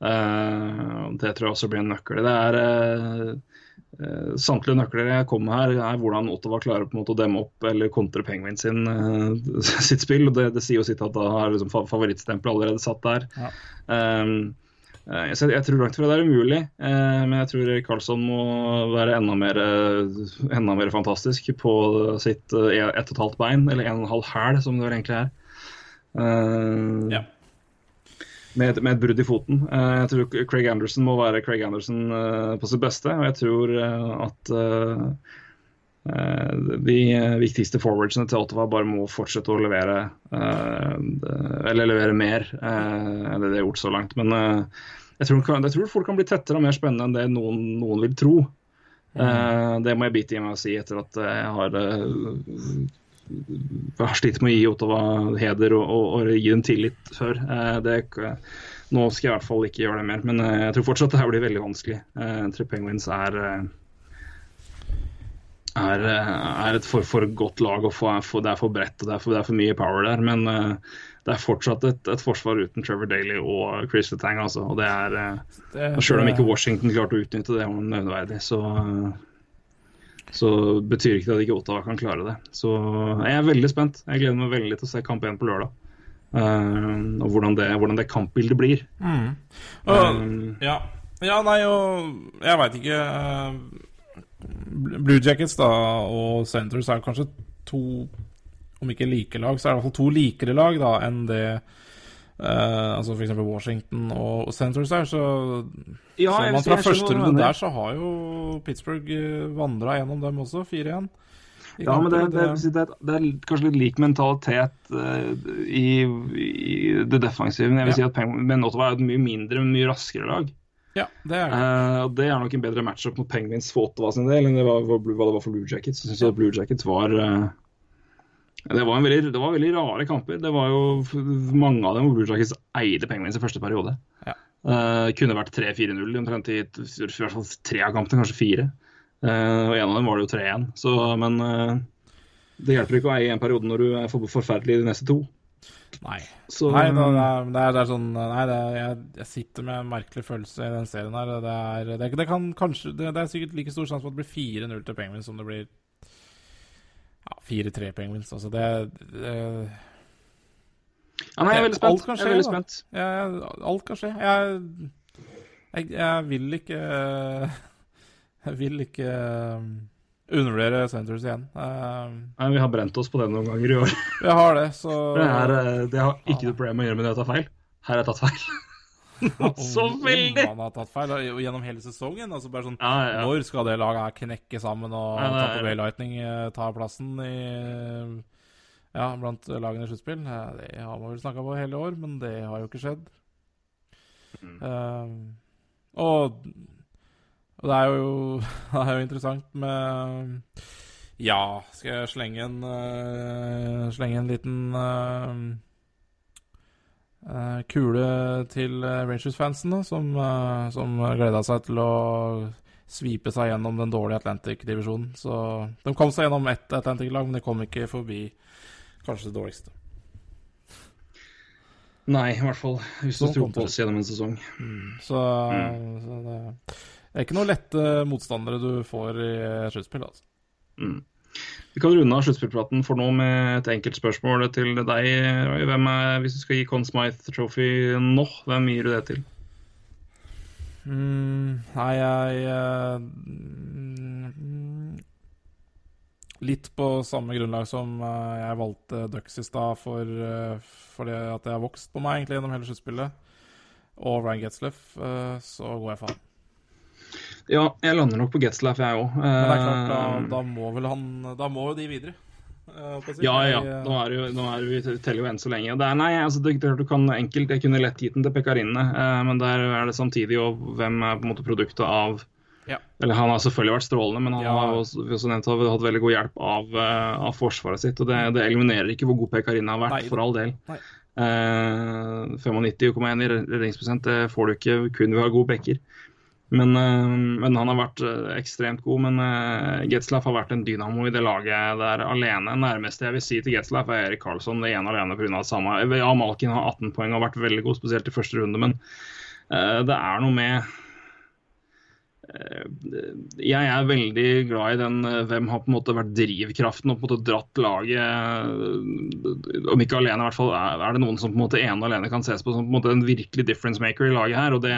det tror jeg også blir en nøkkel. Det er samtlige nøkler jeg kom med her, er hvordan Ottawa klarer på en måte å demme opp eller kontre Penguin sin, uh, sitt spill. og det, det, sier jo sitt at da har liksom favorittstempelet allerede satt der. Ja. Um, uh, jeg, jeg, tror langt fra det er umulig, men jeg tror Karlsson må være enda mer, enda mer fantastisk på sitt ett og et halvt bein, eller en og en halv hæl, som det vel egentlig er. ja med, med, et brudd i foten. Uh, jeg tror Craig Anderson må være Craig Anderson uh, på sitt beste. Og jeg tror uh, at de viktigste forwardsene til Ottawa bare må fortsette å levere Eller levere mer enn det de har gjort så langt. Men jeg tror, jeg, tror, folk kan bli tettere og mer spennende enn det noen, noen vil tro. Mm. det må jeg bite i meg og si etter at jeg har har slitt med å gi Ottawa heder og, og, og gi dem tillit før. Eh, det, nå skal jeg i hvert fall ikke gjøre det mer, men eh, jeg tror fortsatt det her blir veldig vanskelig. Eh, jeg tror Penguins er er, er et for, for, godt lag. og for, for, Det er for bredt og det er for, det er for mye power der. Men uh, det er fortsatt et, et, forsvar uten Trevor Daly og Chris Letang. Altså, og det er, uh, Selv om ikke Washington klarte å utnytte det Nødvendig så uh, så betyr ikke det at ikke Ottawa kan klare det. Så jeg er veldig spent. Jeg gleder meg veldig til å se kamp én på lørdag. Uh, og hvordan det, hvordan det, kampbildet blir. Mm. Uh, um, ja. ja. nei, og jeg veit ikke uh, Blue Jackets da, og Centres er kanskje to Om ikke like lag, så er det i hvert fall to likere lag da enn det uh, altså f.eks. Washington og Centres der, Så ja, ser man fra første runde der, så har jo Pittsburgh vandra gjennom dem også, 4-1. Ja, men det, det, det, det, er kanskje litt lik mentalitet uh, i, i, det defensive. Jeg vil ja. si at Penguin, Men Ottawa er et mye mindre, men mye raskere lag. Ja, Det er det. Uh, det er nok en bedre matchup mot Penguins for Ottawa sin del enn det var, hva det var for Blue Jackets. Jeg synes at Blue Jackets var uh, det var, veldig, det var, veldig, rare kamper. Det var jo Mange av dem hvor Blue Jackets eide Penguins i første periode. Ja. Uh, kunne vært 3-4-0 omtrent i, i hvert fall tre av kampene, kanskje fire. Uh, og en av dem var det jo 3-1. Men uh, det hjelper ikke å eie en periode når du er for forferdelig i de neste to. Nei. Så, nei det, er, det, er, det, er, sånn Nei, er, jeg, jeg, sitter med en merkelig følelse i den serien her. Det er, det, kan kanskje Det, er sikkert like stor sjanse for at det blir 4-0 til Penguins som det blir ja, 4-3 Penguins. Altså, det, Ja, nei, jeg er veldig spent. Alt kan skje, jeg er veldig spent. Ja, alt kan skje. Jeg, jeg, jeg vil ikke jeg vil ikke um, undervurdere Senators igjen. Um, Nei, Vi har brent oss på det noen ganger i år. Vi har det, så Det, er, eh, det har ikke noe problem å gjøre med det å ta feil. Her har jeg tatt feil. så veldig! Han har tatt feil gjennom hele sesongen. Altså bare sånn, ja, ja. Når skal det laget her knekke sammen og ja, Tampa Bay Lightning eh, ta plassen i ja, blant lagene i sluttspill? Det har man vel snakka på hele år, men det har jo ikke skjedd. Mm. Uh, og og det er jo, det er jo interessant med Ja, skal jeg slenge en uh, Slenge en liten uh, kule til Rangers-fansen, som, uh, som gleda seg til å svipe seg gjennom den dårlige Atlantic-divisjonen. Så de kom seg gjennom ett Atlantic-lag, men de kom ikke forbi kanskje det dårligste. Nei, i hvert fall hvis du tror på oss gjennom en sesong. Mm. Så, mm. så det det er ikke noen lette motstandere du får i sluttspill, altså. Mm. Vi kan runde av sluttspillpraten for nå med et enkelt spørsmål til deg. Hvem er, hvis du skal gi Conn Smythe Trophy nå, hvem gir du det til? Mm, nei, jeg uh, Litt på samme grunnlag som uh, jeg valgte Ducks i stad, for, uh, fordi at det har vokst på meg egentlig gjennom hele sluttspillet. Og Ryan Getzleff, så går jeg han. Ja, jeg lander nok på Getzlaff, jeg òg. Men det klart, da, eh, da, må vel han Da må jo de videre. Eh, ja, ja. Nå er, jo, nå er vi teller jo enn så lenge. Det er, nei, altså, det, du kan enkelt, Jeg kunne lett gitt den til Pekarinne, eh, men der er det samtidig jo hvem er på en måte produktet av ja. Eller Han har selvfølgelig vært strålende, men han ja. har også, også nevnt, har hatt veldig god hjelp av, av forsvaret sitt. og det, det, eliminerer ikke hvor god Pekarinne har vært, nei. for all del. Uh, 95,1 i redningsprosent det får du ikke kun ved å ha gode backer. Men, eh, men, han har vært eh, ekstremt god. Men uh, Getzlaff har vært en dynamo i det laget der alene. Nærmeste jeg vil si til Getzlaff er Erik Karlsson. Det ene alene pga. samme. Ja, Malkin har 18 poeng og har vært veldig god, spesielt i første runde. Men uh, det er noe med jeg er veldig glad i den hvem har på en måte vært drivkraften og på en måte dratt laget Om ikke alene, i hvert fall er det noen som på en måte ene alene kan ses på som på en måte en virkelig difference maker i laget her. og det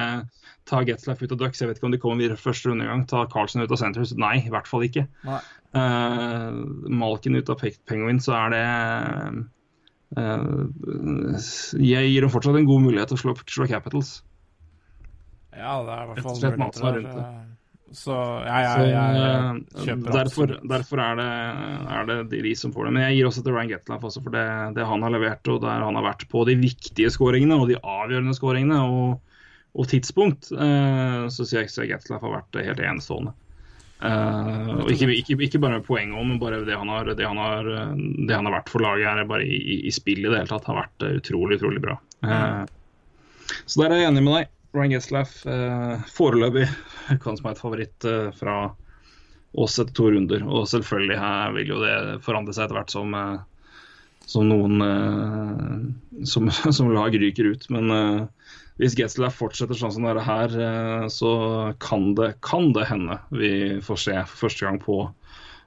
Ta Getzlaff ut av Ducks, jeg vet ikke om de kommer videre første runde engang. Ta Carlsen ut av Centres, nei, i hvert fall ikke. Uh, Malkin ut av Penguin, så er det uh, Jeg gir dem fortsatt en god mulighet til å slå, slå Capitals. Ja, det er i hvert fall muligheter der. Eh, så jeg, jeg, jeg, jeg kjøper derfor, derfor er, det, er det de som får det. Men jeg gir også til Ryan Getlaff, for det, det, han har levert og der han har vært på de viktige skåringene og de avgjørende skåringene. Og og tidspunkt, uh, så sier jeg at Getzlaff har vært helt enestående. Uh, og ikke, ikke, ikke, bare poeng om, men bare det han, har, det, han har, det han har vært for laget her, bare i, i, spill i det hele tatt, har vært utrolig, utrolig bra. Så der er jeg enig med deg. Ryan Getzlaff, uh, foreløpig kan som er et favoritt fra oss etter to runder. Og selvfølgelig her vil jo det forandre seg etter hvert som, som noen som, som lag ryker ut. Men hvis Getzler fortsetter sånn som det er her, eh, så kan det, kan det hende vi får se for første gang på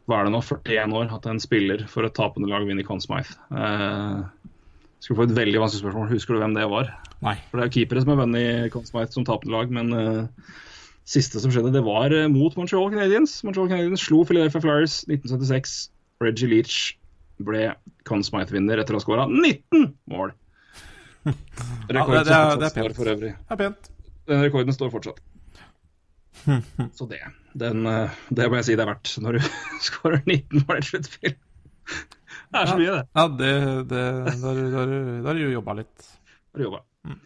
hva er det nå, 41 år, at en spiller for et tapende lag vinner Conn Smythe. Eh, Skulle få et veldig vanskelig spørsmål. Husker du hvem det var? Nei. For Det er jo keepere som er venn i Conn Smythe som tapende lag, men eh, siste som skjedde, det var uh, mot Montreal Canadiens. Montreal Canadiens slo Philadelphia Flyers 1976. Reggie Leach ble Conn Smythe-vinner etter å ha skåra 19 mål. Rekorden Ja, det er- som det er pent. for øvrig. Det er pent. Den rekorden står fortsatt. Så det, den, uh, det må jeg si det er verdt når du skårer 19 mål i et sluttspill. Det er så mye, det. Ja, det, det Da har du- jobba litt. har du jobba. Jau.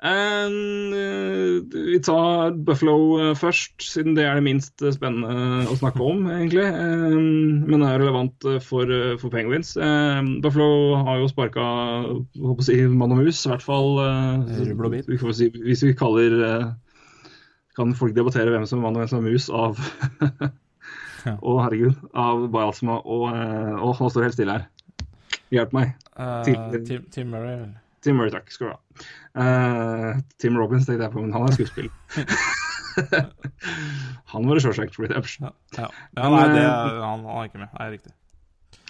Um, eh, vi tar Buffalo eh, først, siden det er det minst eh, spennende å snakke om, egentlig. Men det er relevant for, for Penguins. Buffalo har jo sparka si, mann og mus, i hvert fall. og si, hvis vi kaller Kan folk debattere hvem som er mann og hvem som er mus av Ja. Å, herregud. Av Bialsma og Å, nå står det helt stille her. Hjelp meg. Uh, Tim, Tim Murray, vel. Tim Murray, takk skal du ha. Eh, Tim Robbins tenkte jeg på, men han er skuespiller. han var det Shawshank Redemption. Ja, ja. ja nei, det, han, han er ikke med. Nei, riktig.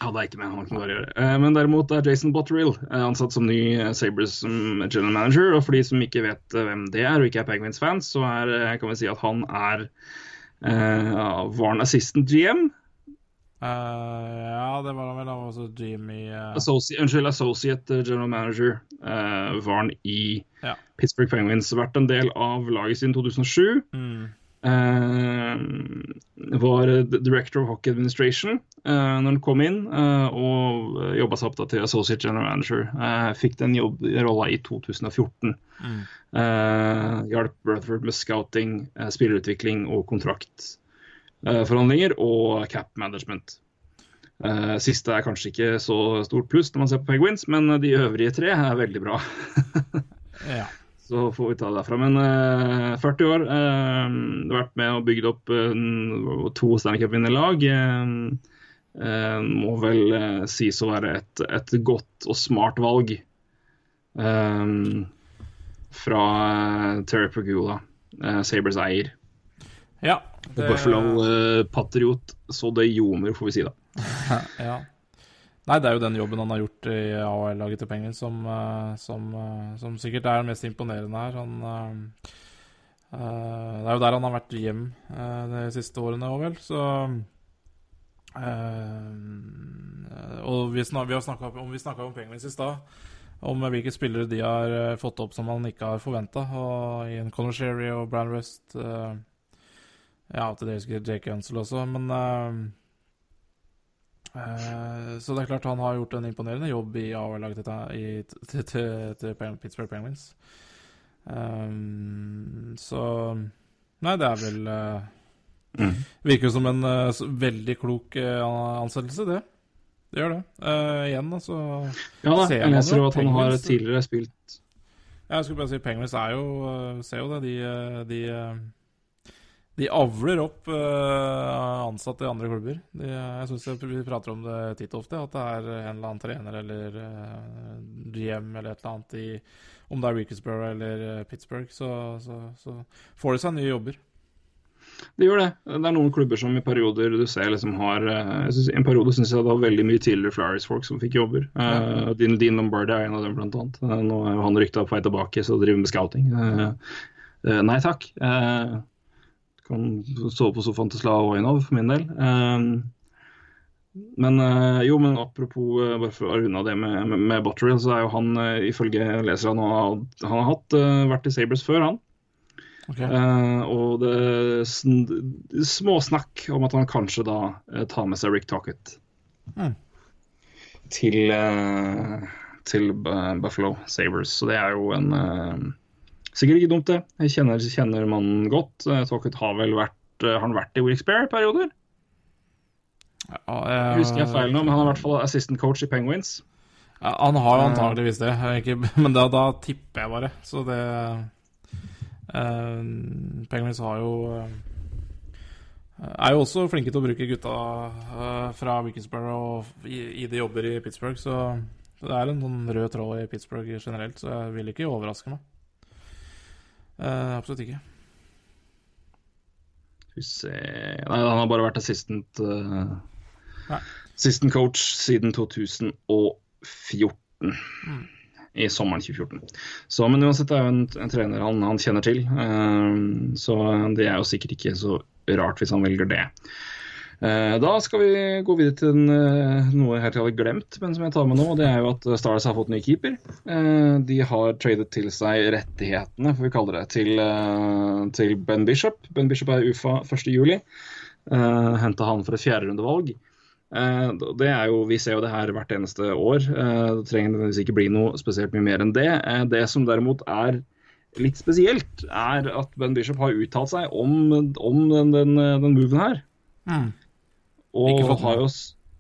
Han er ikke med, han har ikke noe å gjøre. Uh, men derimot er Jason Botterill eh, ansatt som ny eh, Sabres um, general manager. Og for de som ikke vet eh, hvem det er, og ikke er Penguins-fans, så er, eh, kan vi si at han er Uh, Var han assistant GM? Eh, ja, det var han vel. Han også Jimmy uh, Associ unnskyld, associate eh, general manager eh, var han i Ja. Pittsburgh Penguins. Vært en del av laget siden 2007. mm, Uh, var director of hockey administration uh, når han kom inn, uh, og jobba seg opp til associate general manager. Eh, fikk den rolla i 2014. mm. Eh, hjalp Rutherford med scouting, eh, spillerutvikling og kontraktforhandlinger og cap management. Eh, siste er kanskje ikke så stort pluss når man ser på Penguins, men de øvrige tre er veldig bra. Ja. Så får vi ta det derfra. Men eh, 40 år. Uh, vært med og bygd opp eh, to Stanley Cup-vinnerlag. Eh, må vel eh, sies å være et, et godt og smart valg eh, fra eh, Terry Pagula, Sabres eier. ja Og Buffalo-patriot så det ljomer, får vi si da. ja. Nei, det er jo den jobben han har gjort i AHL-laget til Penguins som, eh, som, eh, som sikkert er mest imponerende her. Han, eh, eh, det er jo der han har vært hjem eh, de siste årene òg, vel, så eh, Og vi, snak, vi har snakka om, om Penguins i stad. Om hvilke spillere de har eh, fått opp som man ikke har forventa. Og i en Conor Sherry og Brian Rust eh, Ja, til dels Jake Unsel også, men uh, uh, så det er klart han har gjort en imponerende jobb i AHL-laget til, Pittsburgh Penguins. Um, så Nei, det er vel eh, Virker jo som en veldig klok ansettelse, det. Det gjør det. Igjen, altså Ja da, jeg leser jo at han har tidligere spilt Jeg skulle bare si Penguins er jo Ser jo det. De, de, de avler opp uh, ansatte i andre klubber. De, eh, jeg syns vi prater om det titt og ofte, at det er en eller annen trener eller uh, GM eller et eller annet i Om det er Weekesborough eller eh, Pittsburgh, så, så, så får de seg nye jobber. Det gjør det. Det er noen klubber som i perioder du ser liksom har eh, jeg synes, en periode syns jeg det var veldig mye tidligere Flyers-folk som fikk jobber. Uh, Dean, Dean Lombardi er en av dem, blant annet. Eh, nå er han rykta på vei tilbake, så driver med scouting. Eh, eh, nei takk. Uh, kan sove på sofaen til Slava Oinov for min del. Eh, men eh, jo, men apropos eh, bare for å runde av det med, med, med Botterill, så er jo han uh, ifølge leser han, han har hatt, eh, vært i Sabres før, han. Okay. og det sn småsnakk om at han kanskje da eh, tar med seg Rick Tocket Mm. til, eh, til Buffalo Sabres. Så det er jo en eh, Sikkert ikke dumt, det. Jeg kjenner, kjenner mannen godt. Uh, Tocket har vel vært eh, Har han vært i Wilkes-Barre i perioder? Ja, Jeg husker jeg feil nå, men han er i hvert fall assistant coach i Penguins. Ja, han har jo antageligvis det, ikke, men da, da tipper jeg bare. Så det eh, Penguins har jo eh, Er jo også flinke til å bruke gutta eh, fra Wickensburg og i, i de jobber i Pittsburgh, så det er en sånn rød tråd i Pittsburgh generelt, så jeg vil ikke overraske meg. Eh, absolutt ikke. Nei, han har bare vært assistant uh, Assistant coach siden 2014. 2014. Mm. I sommeren 2014. Så, men uansett, det er jo en, en trener han, han, kjenner til. Uh, så det er jo sikkert ikke så rart hvis han velger det. Uh, da skal vi gå videre til en, uh, noe jeg helt hadde glemt, men som jeg tar med nå. Det er jo at Stars har fått ny keeper. de har tradet til seg rettighetene, får vi kalle det, til, til Ben Bishop. Ben Bishop er UFA 1.7. Uh, Henta han for et fjerderundevalg. Det er jo, Vi ser jo det her hvert eneste år. Det trenger nødvendigvis ikke bli noe spesielt mye mer enn det. Det som derimot er litt spesielt, er at Ben Bishop har uttalt seg om, om den, den, den, moven her. Mm. Og, har jo,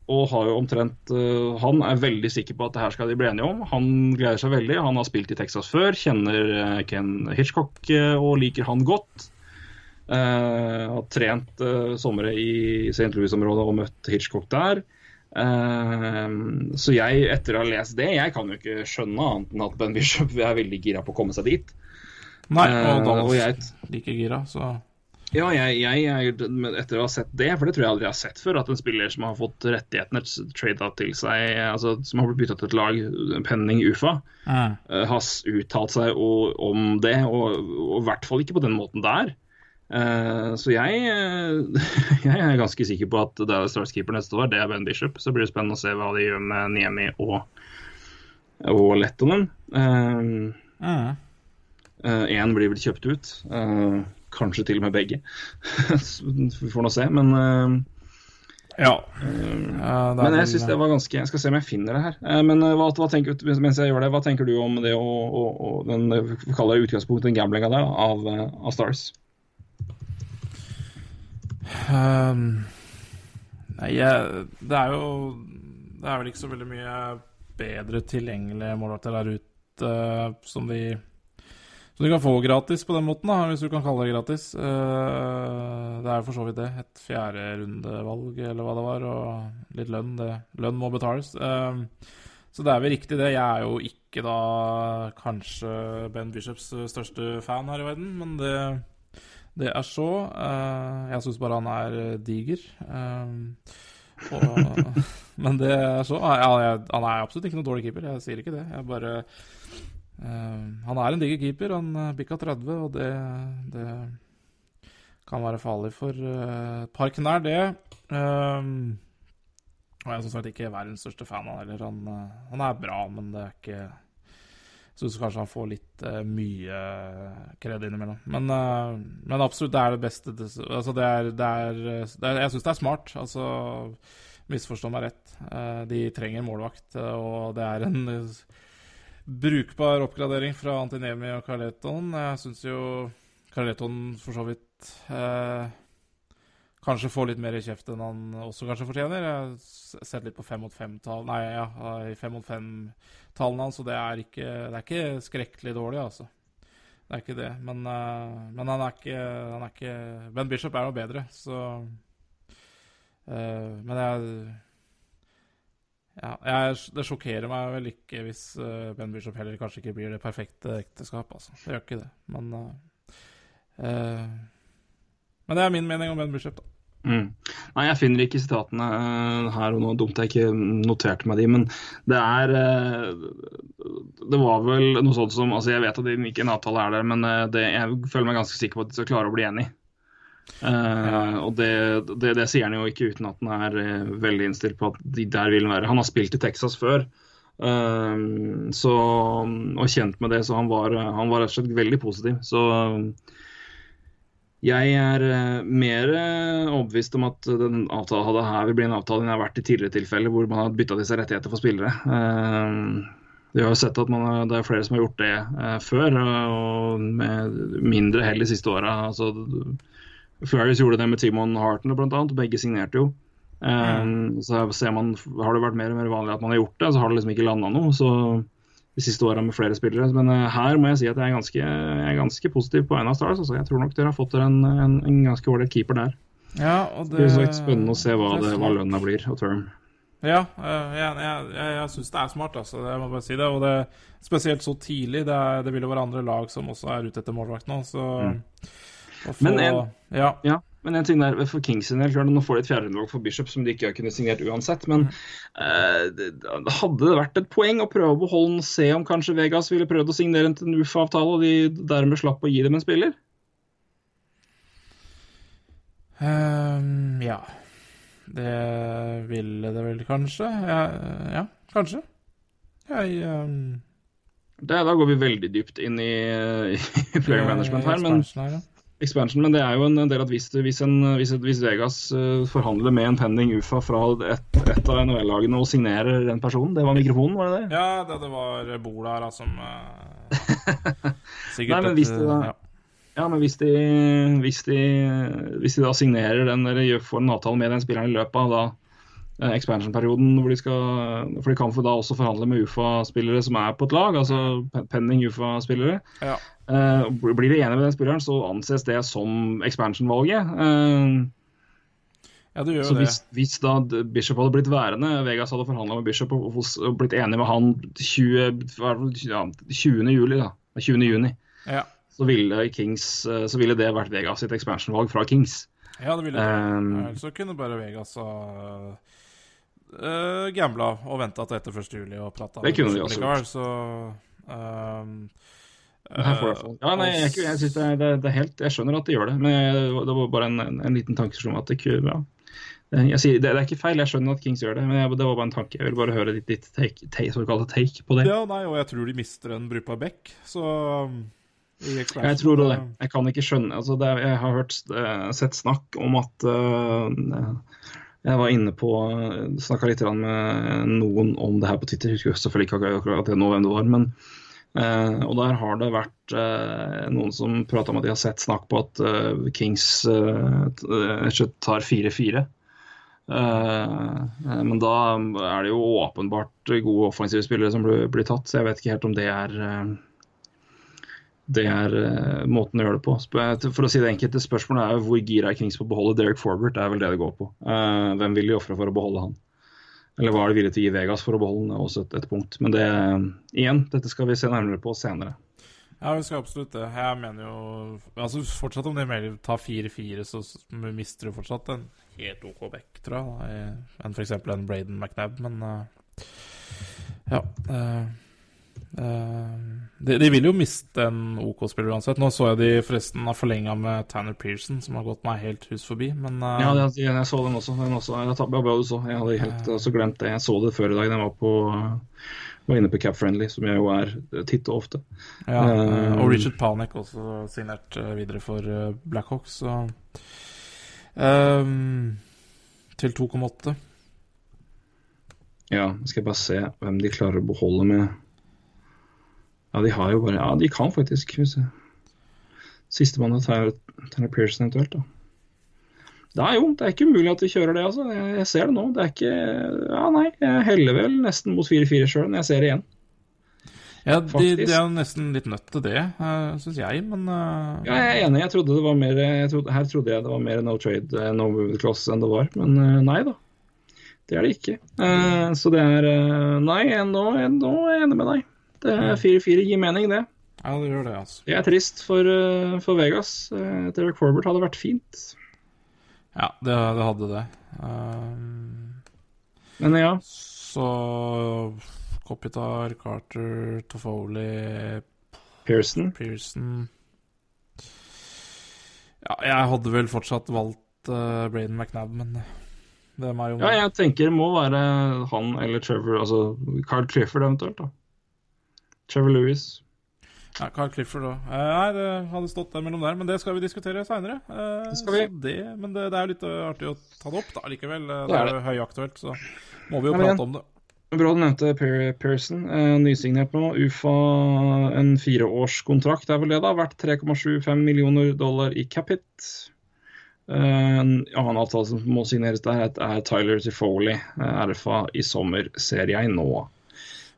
og, har jo, omtrent Han er veldig sikker på at det her skal de bli enige om. Han gleder seg veldig. Han har spilt i Texas før, kjenner Ken Hitchcock og liker han godt. Uh, har trent uh, somre i St. Louis-området og møtt Hitchcock der. Uh, så jeg, etter å ha lest det, jeg kan jo ikke skjønne annet enn at Ben Bishop er veldig gira på å komme seg dit. Nei, og Dallas og jeg, like gira, så Ja, jeg, jeg, etter å ha sett det, for det tror jeg aldri jeg har sett før, at en spiller som har fått rettighetene trada til seg, altså som har blitt bytta til et lag, Penning Ufa, mm. har uttalt seg om det, og i hvert fall ikke på den måten der. Uh, så jeg, uh, jeg, er ganske sikker på at det er startskeeper neste år, det er Ben Bishop. Så blir det spennende å se hva de gjør med Niemi og, og Lettonen. Én uh, mm. blir vel kjøpt ut. Kanskje til og med begge. Vi får nå se, men ja. men jeg syns det var ganske Jeg skal se om jeg finner det her. men hva, hva tenker, mens jeg gjør det, hva tenker du om det og den, utgangspunktet, den gamblinga der, av, av Stars? Um, nei, det er jo Det er vel ikke så veldig mye bedre tilgjengelige målvakter der ute som de som du kan få gratis på den måten, da, hvis du kan kalle det gratis. Uh, det er jo for så vidt det. Et fjerderundevalg, eller hva det var, og litt lønn. Det, lønn må betales. Uh, så det er vel riktig, det. Jeg er jo ikke da kanskje Ben Bishops største fan her i verden, men det det er så. Uh, jeg syns bare han er eh, diger. Og, men det er så. Ja, jeg, han er absolutt ikke noen dårlig keeper, jeg sier ikke det. Jeg bare Han er en diger keeper. Han bikka 30, og det, det kan være farlig for uh, et par knær, det. Og jeg er som sagt ikke verdens største fan av han heller. Han, han er bra, men det er ikke Syns kanskje han får litt uh, mye kred innimellom. Men, uh, men, absolutt, det er det beste. Altså, det er, det er, det er Jeg syns det er smart. Altså, misforstå meg rett. Uh, de trenger målvakt, og det er en brukbar oppgradering fra Antinemi og Carleton. Jeg syns jo Carleton for så vidt kanskje får litt mer i kjeft enn han også kanskje fortjener. Jeg har sett litt på fem mot fem-tall Nei, ja, i fem mot fem-tallene hans, og det er, ikke, det er ikke skrekkelig dårlig, altså. Det er ikke det. Men, uh, men han, er ikke, han, er ikke, Ben Bishop er noe bedre, så uh, Men jeg ja, jeg, det sjokkerer meg vel ikke hvis uh, Ben Bishop heller kanskje ikke blir det perfekte ekteskap, altså. Det gjør ikke det. Men men det er min mening om Ben Bishop, da. Mm. Nei, jeg finner ikke sitatene uh, her og nå. Dumt jeg ikke noterte meg de, men det er uh, Det var vel noe sånt som altså Jeg vet at det ikke en avtale er der, men uh, det, jeg føler meg ganske sikker på at de skal klare å bli enige. Ja. Og det, det, det, sier han jo ikke uten at han er veldig innstilt på at de der vil være. Han har spilt i Texas før. Så, og kjent med det, så han var, han var rett og slett veldig positiv. Så jeg er uh, mer uh, overbevist om at den avtalen her vil bli en avtale enn jeg har vært i tidligere tilfeller hvor man har bytta disse rettigheter for spillere. Uh, vi har jo sett at man, det er flere som har gjort det før, og med mindre hell de siste åra. Altså, Flyers gjorde det med Timon Harton bl.a., begge signerte jo. Mm. Så ser man, har det vært mer og mer vanlig at man har gjort det, så har det liksom ikke landa noe. så de siste åra med flere spillere. Men uh, her må jeg si at jeg er ganske, jeg er ganske positiv på Einar Stars. Altså. Jeg tror nok dere har fått dere en, en, en ganske ålreit keeper der. Ja, og det, det blir spennende å se hva, det, hva lønna blir og term. Ja, jeg, jeg, jeg, jeg syns det er smart, altså. Jeg må bare si det. Og det, spesielt så tidlig. Det, er, det vil jo være andre lag som også er ute etter målvakt nå, så mm. Få, Men en, ja. ja. Men en ting der, for Kings del, nå får de et fjerderundevalg for Bishop som de ikke har kunnet signert uansett. Men eh, det, det hadde det vært et poeng å prøve å beholde den se om kanskje Vegas ville prøvd å signere en til NUF-avtale, og de dermed slapp å gi dem en spiller? Um, ja. Det ville det vel kanskje. Ja, ja kanskje. Jeg um... Det, da går vi veldig dypt inn i, i player management her, men her, ja. Expansion, men det er jo en del at hvis, hvis, en, hvis, hvis Vegas eh, forhandler med en pending UFA fra et, et av NHL-lagene og signerer den personen Det var mikrofonen, var det det? Ja, det, det var Bola da, som eh, Sikkert Nei, men hvis det da- ja. Ja, men hvis de, hvis de, hvis de da signerer den, eller får en avtale med den spilleren i løpet av da eh, expansion-perioden, hvor de skal For de kan få da også forhandle med UFA-spillere som er på et lag, altså pending UFA-spillere. Ja. Eh, blir de enige med den spilleren, så anses det som expansion-valget. Eh, ja, det gjør så det. hvis, hvis da Bishop hadde blitt værende, Vegas hadde forhandla med Bishop og, og, blitt enig med han 20, hva er det, ja, 20. juli, da. 20. juni, Ja. så ville, Kings, eh, så ville det vært Vegas sitt expansion-valg fra Kings. ja, det ville det. Um, Ellers så kunne bare Vegas ha uh, gambla og venta til etter 1. juli og prata Det kunne de også gjort. så Eh, ja, nei, jeg, jeg, synes det, er, det, det er helt, jeg skjønner at de gjør det, men jeg, det var bare en, en, en liten tanke som at det ja. jeg sier, det, det er ikke feil, jeg skjønner at Kings gjør det, men jeg, det var bare en tanke. Jeg vil bare høre ditt, ditt take, take, såkalte take på det. Ja, nei, og jeg tror de mister en Brupa Beck, så um, Jeg tror det. uh, Jeg kan ikke skjønne altså det, Jeg har hørt, eh, sett snakk om at uh, Jeg var inne på Snakka litt med noen om det her på Twitter. Jeg husker selvfølgelig ikke akkurat nå hvem det var. men eh, og der har det vært eh, noen som prata om at de har sett snakk på at eh, Kings tar 4-4. Eh, eh, men da er det jo åpenbart gode offensive spillere som blir, blir tatt, så jeg vet ikke helt om det er det er måten å gjøre det på. For å si det enkelt, Spørsmålet er jo hvor gira er Kings på å beholde Derek Forbert. Det er vel det det går på. Hvem vil de ofre for å beholde han? Eller hva er det villige til å gi Vegas for å beholde den? Det også et, et punkt. Men det, igjen, dette skal vi se nærmere på senere. Ja, vi skal absolutt det. Jeg mener jo Altså Fortsatt om de mer tar 4-4, så mister du fortsatt en helt OK back, tror jeg, enn f.eks. en Braden McNabb, men uh, Ja. Uh, de, de vil jo miste en OK-spiller uansett. Nå så jeg de forresten har forlenga med Tanner Pearson, som har gått meg helt hus forbi, men uh, Ja, det, jeg så den også. Den også jeg, jeg hadde helt også glemt det. Jeg så det før i dag. Jeg var, på, var inne på Cap Friendly, som jeg jo er titt og ofte. Ja, Eh, eh, og Richard Panek også signert eh, videre for eh, Blackhawks, så ehm, Til 2,8. Ja, skal jeg bare se hvem de klarer å beholde med Ja, de har jo bare Ja, de kan faktisk. Se. Sistemann er Tyler, Tyler Pearson eventuelt, da. Det er jo, det er ikke umulig at de kjører det, altså. Jeg, jeg ser det nå. Det er ikke Ja, nei, jeg heller vel nesten mot 4-4 sjøl når jeg ser det igjen. Ja, de, de er jo nesten litt nødt til det, uh, syns jeg, men uh... Ja, jeg er enig. Jeg trodde det var mer jeg trodde, Her trodde jeg det var mer no trade, eh, no move clause enn det var, men uh, nei da. Det er det ikke. Uh, så det er eh, Nei, nå, nå er jeg enig med deg. Det er 4-4 gir mening, det. Ja, det gjør det, altså. Det er trist for, eh, for Vegas. Derek Forbert hadde vært fint. Ja, det, det hadde det. Um, Men ja, så Kopitar, Carter, Toffoli, Pearson. Pearson Ja, jeg hadde vel fortsatt valgt uh, Braden McNabb, men det er meg jo Ja, jeg tenker det må være han eller Trevor, altså Carl Clifford eventuelt, da. Trevor Lewis. Ja, Carl Clifford òg. Eh, nei, det hadde stått der mellom der, men det skal vi diskutere seinere. Det vi. Men det, det er jo litt eh, artig å ta det opp da, likevel. Eh, Det Det er jo høyaktuelt, så må vi jo Ja, prate om det. Bra du nevnte Pearson. Eh, nysignert nå. UFA en fireårskontrakt er vel det, da. Verdt 3,75 millioner dollar i capit. Eh, en annen avtale som må signeres der, er- er Tyler Tifoli, eh, RFA i sommer, ser jeg nå.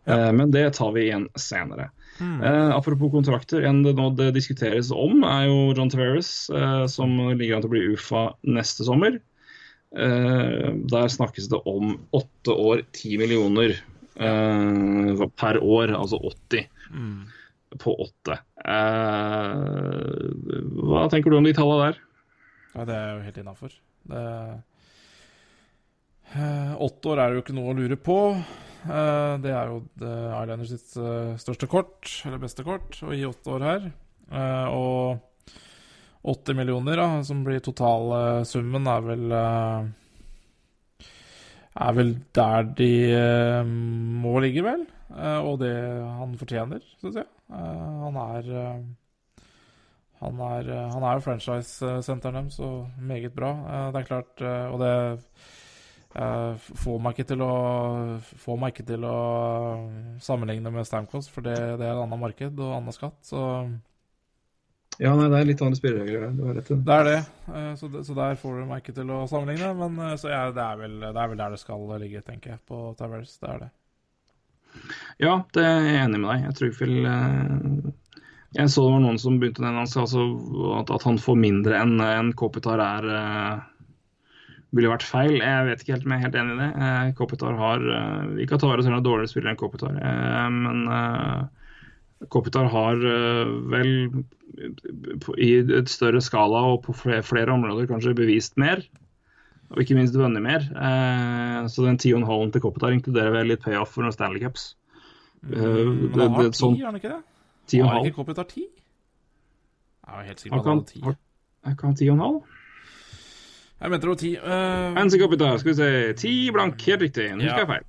Eh, men det tar vi igjen senere. Mm. Eh, apropos kontrakter, en det nå det diskuteres om, er jo John Tavares, eh, som ligger an til å bli UFA neste sommer. Eh, der snakkes det om åtte år, ti millioner per år, altså 80 Mm. på åtte. Hva tenker du om de tallene der? Ja, det er jo helt innafor. Åtte år er jo ikke noe å lure på. Eh, det er jo Islanders sitt eh, største kort, eller beste kort, å gi åtte år her. Eh, og 80 millioner, da, som blir totalsummen, er vel Er vel der de må ligge, vel. Og det han fortjener, syns jeg. Han er han er, han er jo franchise-senteren deres, og meget bra. Det er klart Og det Uh, får meg ikke til å Får meg ikke til å sammenligne med Stamkos, for det, det er et annet marked og annen skatt, så Ja, nei, det er litt andre spilleregler der. Du har rett i det. er det. Uh, så, så, der får du meg ikke til å sammenligne, men uh, så ja, det, er vel, det, er vel, der det skal ligge, tenker jeg, på Tavares. Det er det. Ja, det er jeg enig med deg. Jeg tror vel Jeg så det var noen som begynte den, altså, at, at, han får mindre enn en Kopitar er ville vært feil. Jeg vet ikke helt om jeg er helt enig i det. Eh, Kopitar har eh, Ikke at Tavares er noen dårligere spiller enn Kopitar, eh, men eh, Kopitar har eh, vel i et større skala og på flere, flere, områder kanskje bevist mer. Og ikke minst vunnet mer. Eh, så den 10,5 til Kopitar inkluderer vel litt payoff for noen Stanley Cups. Mm, men han har 10, sånn, har han ikke det? 10,5. Har ikke Kopitar 10? Jeg er helt sikker på at han har ti. Jeg kan 10,5? Jeg mente det var ti. Uh... Fancy Capital, skal vi se. Ti blank, helt riktig. Nå husker jeg feil.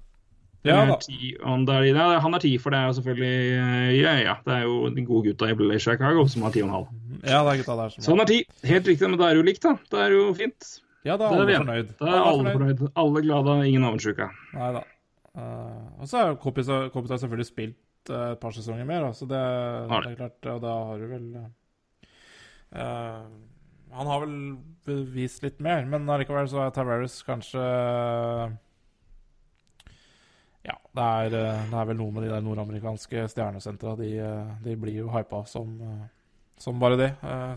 Ja, da. Ti, han, er, han er ti, for det er jo selvfølgelig eh, Ja, ja. Det er jo de gode gutta i Chicago som har ti og en halv. Ja, det er gutta der som Så han er ti. Helt riktig, men da er det jo likt, da. Det er jo fint. Ja, da er alle fornøyd. Da er alle fornøyd. Alle glade, ingen avundsjuke. Nei da. Uh, og så har jo Kopita selvfølgelig spilt uh, et par sesonger mer, så det, det, er klart Og da har du vel uh, han har vel bevist litt mer, men allikevel så er Tavares kanskje Ja, det er, det er, vel noe med de der nordamerikanske stjernesentra. De, de, blir jo hypa som, som bare det.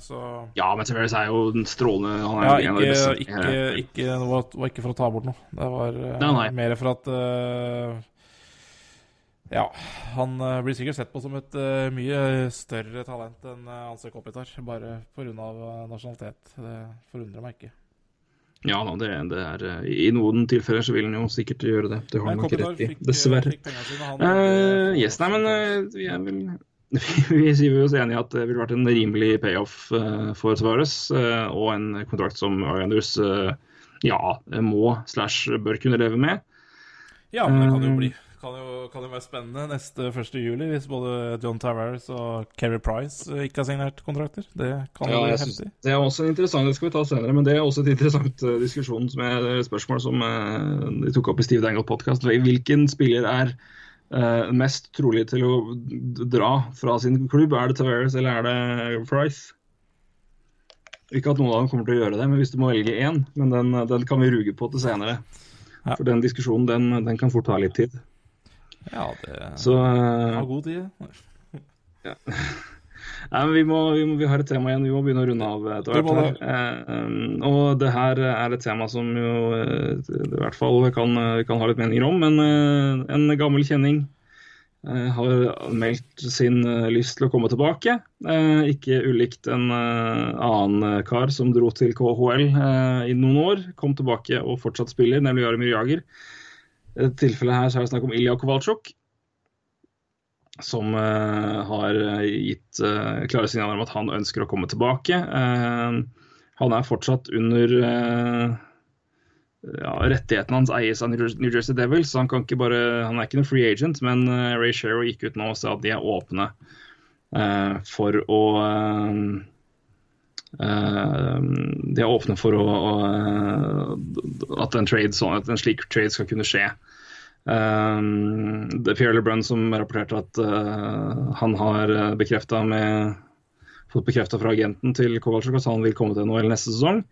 Så Ja, men Tavares er jo den strålende Han er ja, ikke, beste. Ikke, ikke, var ikke for å ta bort noe. Det var nei, nei. mer for at uh, ja, han uh, blir sikkert sett på som et uh, mye større talent enn uh, Anse Kopitar, bare pga. Uh, nasjonalitet. Det forundrer meg ikke. Ja da, det, det, er I noen tilfeller så vil han jo sikkert gjøre det. Det har han nok rett i, dessverre. Uh, yes, nei, men vi er vel vi sier oss enige at det ville vært en rimelig payoff for Svares, og en kontrakt som Islanders ja, må slash bør kunne leve med. Ja, men det kan det jo bli kan det være spennende neste 1. juli hvis både John Tavares og Keri Price eh, ikke har signert kontrakter. Det kan ja, bli heftig. Det er også interessant, det skal vi ta senere, men det er også et interessant uh, diskusjon som er spørsmål som de tok opp i Steve Dangle-podkast. Hvilken spiller er mest trolig til å dra fra sin klubb? Er det Tavares eller er det Price? Ikke at noen av dem kommer til å gjøre det, men hvis du må velge én. Men den, den kan vi ruge på til senere. Ja. For den diskusjonen den, den kan fort ta litt tid. Ja, det Så, uh, har god tid. ja. Nei, men vi, må, vi, må, vi, har et tema igjen. Vi må begynne å runde av etter hvert. Eh, og det her er et tema som jo i hvert fall kan, kan ha litt meninger om. Men eh, en gammel kjenning eh, har meldt sin lyst til å komme tilbake. ikke ulikt en annen kar som dro til KHL i noen år. Kom tilbake og fortsatt spiller, nemlig Jaromir Jager. I dette tilfellet her så er det snakk om Ilja Kovaltsjuk, som uh, har gitt uh, klare signaler om at han ønsker å komme tilbake. Han er fortsatt under ja, Rettighetene hans eies av New Jersey Devils, så han, kan ikke bare, han er ikke noen free agent. Men Ray Shero gikk ut nå og sa at de er åpne for å de er åpne for å, å, at, en trade, at en slik trade skal kunne skje. Um, det er Pierre LeBrun som rapporterte at han har eh, bekrefta med fått bekrefta fra agenten til Kowalczyk at han vil komme til NHL neste sesong.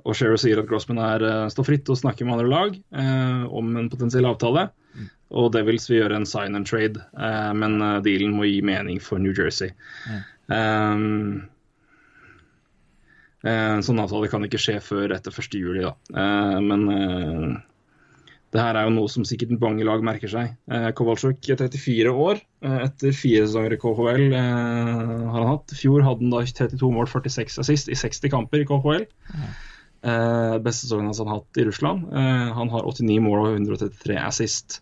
Og Shearer sier at Grossman er, står fritt å snakke med andre lag om en potensiell avtale. Mm. Og Devils vil gjøre en sign and trade, men dealen må gi mening for New Jersey. Mm. Um, en sånn avtale kan ikke skje før etter 1.7, da. Men Det her er jo noe som sikkert mange lag merker seg. Eh, Kowalczyk er 34 år. Eh, etter fire sesonger i KHL eh, har han hatt. I fjor hadde han da 32 mål, 46 assist i 60 kamper i KHL. Eh, beste sesongen han har hatt i Russland. Eh, han har 89 mål og 133 assist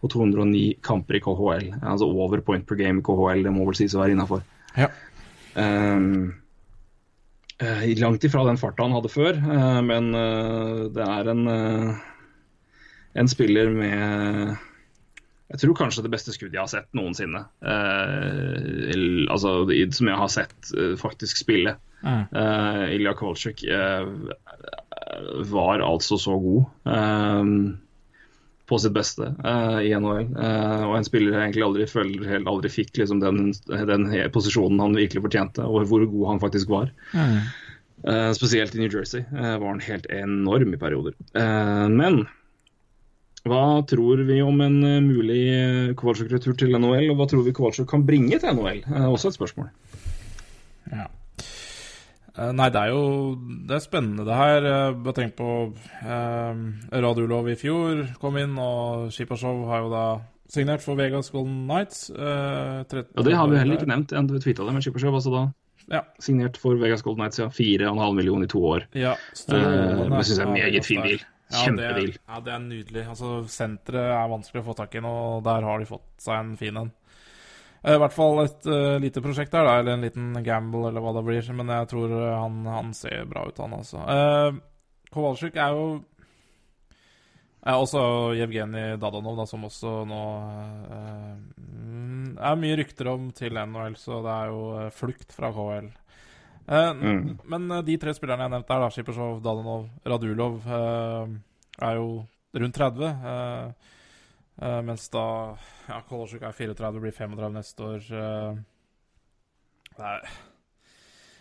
på 209 kamper i KHL. Altså over point per game i KHL, det må vel sies å være innafor. Ja. Um, eh, langt ifra den farta han hadde før, eh, men eh, det er en, eh, en spiller med jeg tror kanskje det beste skuddet jeg har sett noensinne. Eh, altså, som jeg har sett eh, faktisk spille. Mm. Uh, Ilja Kowalczyk eh, var altså så god eh, på sitt beste uh, i NHL. Uh, og en spiller jeg egentlig aldri føler helt aldri fikk liksom, den, den posisjonen han virkelig fortjente, og hvor god han faktisk var. Mm. Uh, spesielt i New Jersey eh, var han helt enorm i perioder. Eh, men hva tror vi om en eh, mulig Kowalczyk-retur til NHL, og hva tror vi Kowalczyk kan bringe til NHL? Eh, også et spørsmål. Ja. Eh, Nei, det er jo Det er spennende, det her. Eh, Bare tenk på eh, Radiolov i fjor kom inn, og Shipashov har jo da signert for Vegas Golden Knights. Eh, 13 Og det har vi heller ikke nevnt. Du tvitra det, men Shippershow altså da Ja. signert for Vegas Golden Knights, ja. 4,5 millioner i to år. Ja, Eh, strålende. det syns jeg er en Ja, meget fin bil. deal. Ja, ja, det er nydelig. Altså, Senteret er vanskelig å få tak i nå, og der har de fått seg en fin en. Eh, I hvert fall et uh, lite prosjekt der, da, eller en liten gamble, eller hva det blir. Men jeg tror eh, han, han ser bra ut, han altså. Uh, Kowalczyk er jo er også Jevgenij Dadanov, da, som også nå mm, er mye rykter om til NHL, så det er jo flukt fra KL. Uh, Mm. Men de tre spillerne jeg nevnte her, da, Shippersov, Dadanov, Radulov, er jo rundt 30. eh, eh, mens da ja, Kolosjuk er 34, blir 35 neste år. Uh, det er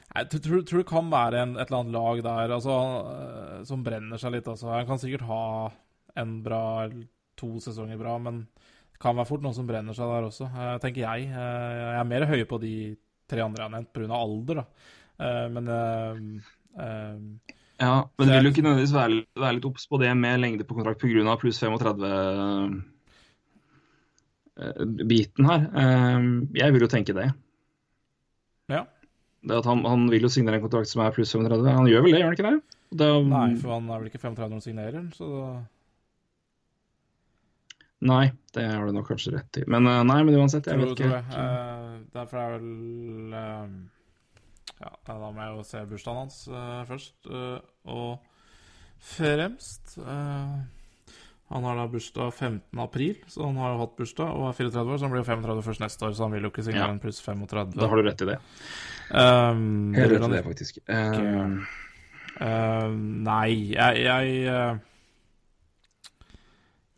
jeg tror, tror, det kan være en, et eller annet lag der altså, eh, som brenner seg litt. Altså. Han kan sikkert ha en bra eller to sesonger bra, men det kan være fort noen som brenner seg der også, eh, tenker jeg. Eh, jeg er mer høy på de tre andre jeg har nevnt, pga. alder, da. Eh, men uh, eh, Ja, men Det vil du ikke nødvendigvis være, være litt obs på det med lengde på kontrakt pga. pluss 35-biten her? Eh, Jeg vil jo tenke det. Ja. Det at han, han vil jo signere en kontrakt som er pluss 35. Han gjør vel det, gjør han ikke det? det Nei, for han er vel ikke 35 når han signerer, så da Nei, det har du nok kanskje rett i. Men eh, nei, men uansett, jeg tror, vet tror ikke. jeg. Uh, derfor er vel uh, Ja, da må jeg jo se bursdagen hans uh, først. eh, og fremst eh, Han har da bursdag 15. april, så han har jo hatt bursdag og er 34 år, så han blir jo 35 først neste år, så han vil jo ikke signere Ja. en pluss 35. Da har du rett i det. Um, jeg vil rett i det, faktisk. Eh, Uh, nei, jeg Jeg, eh,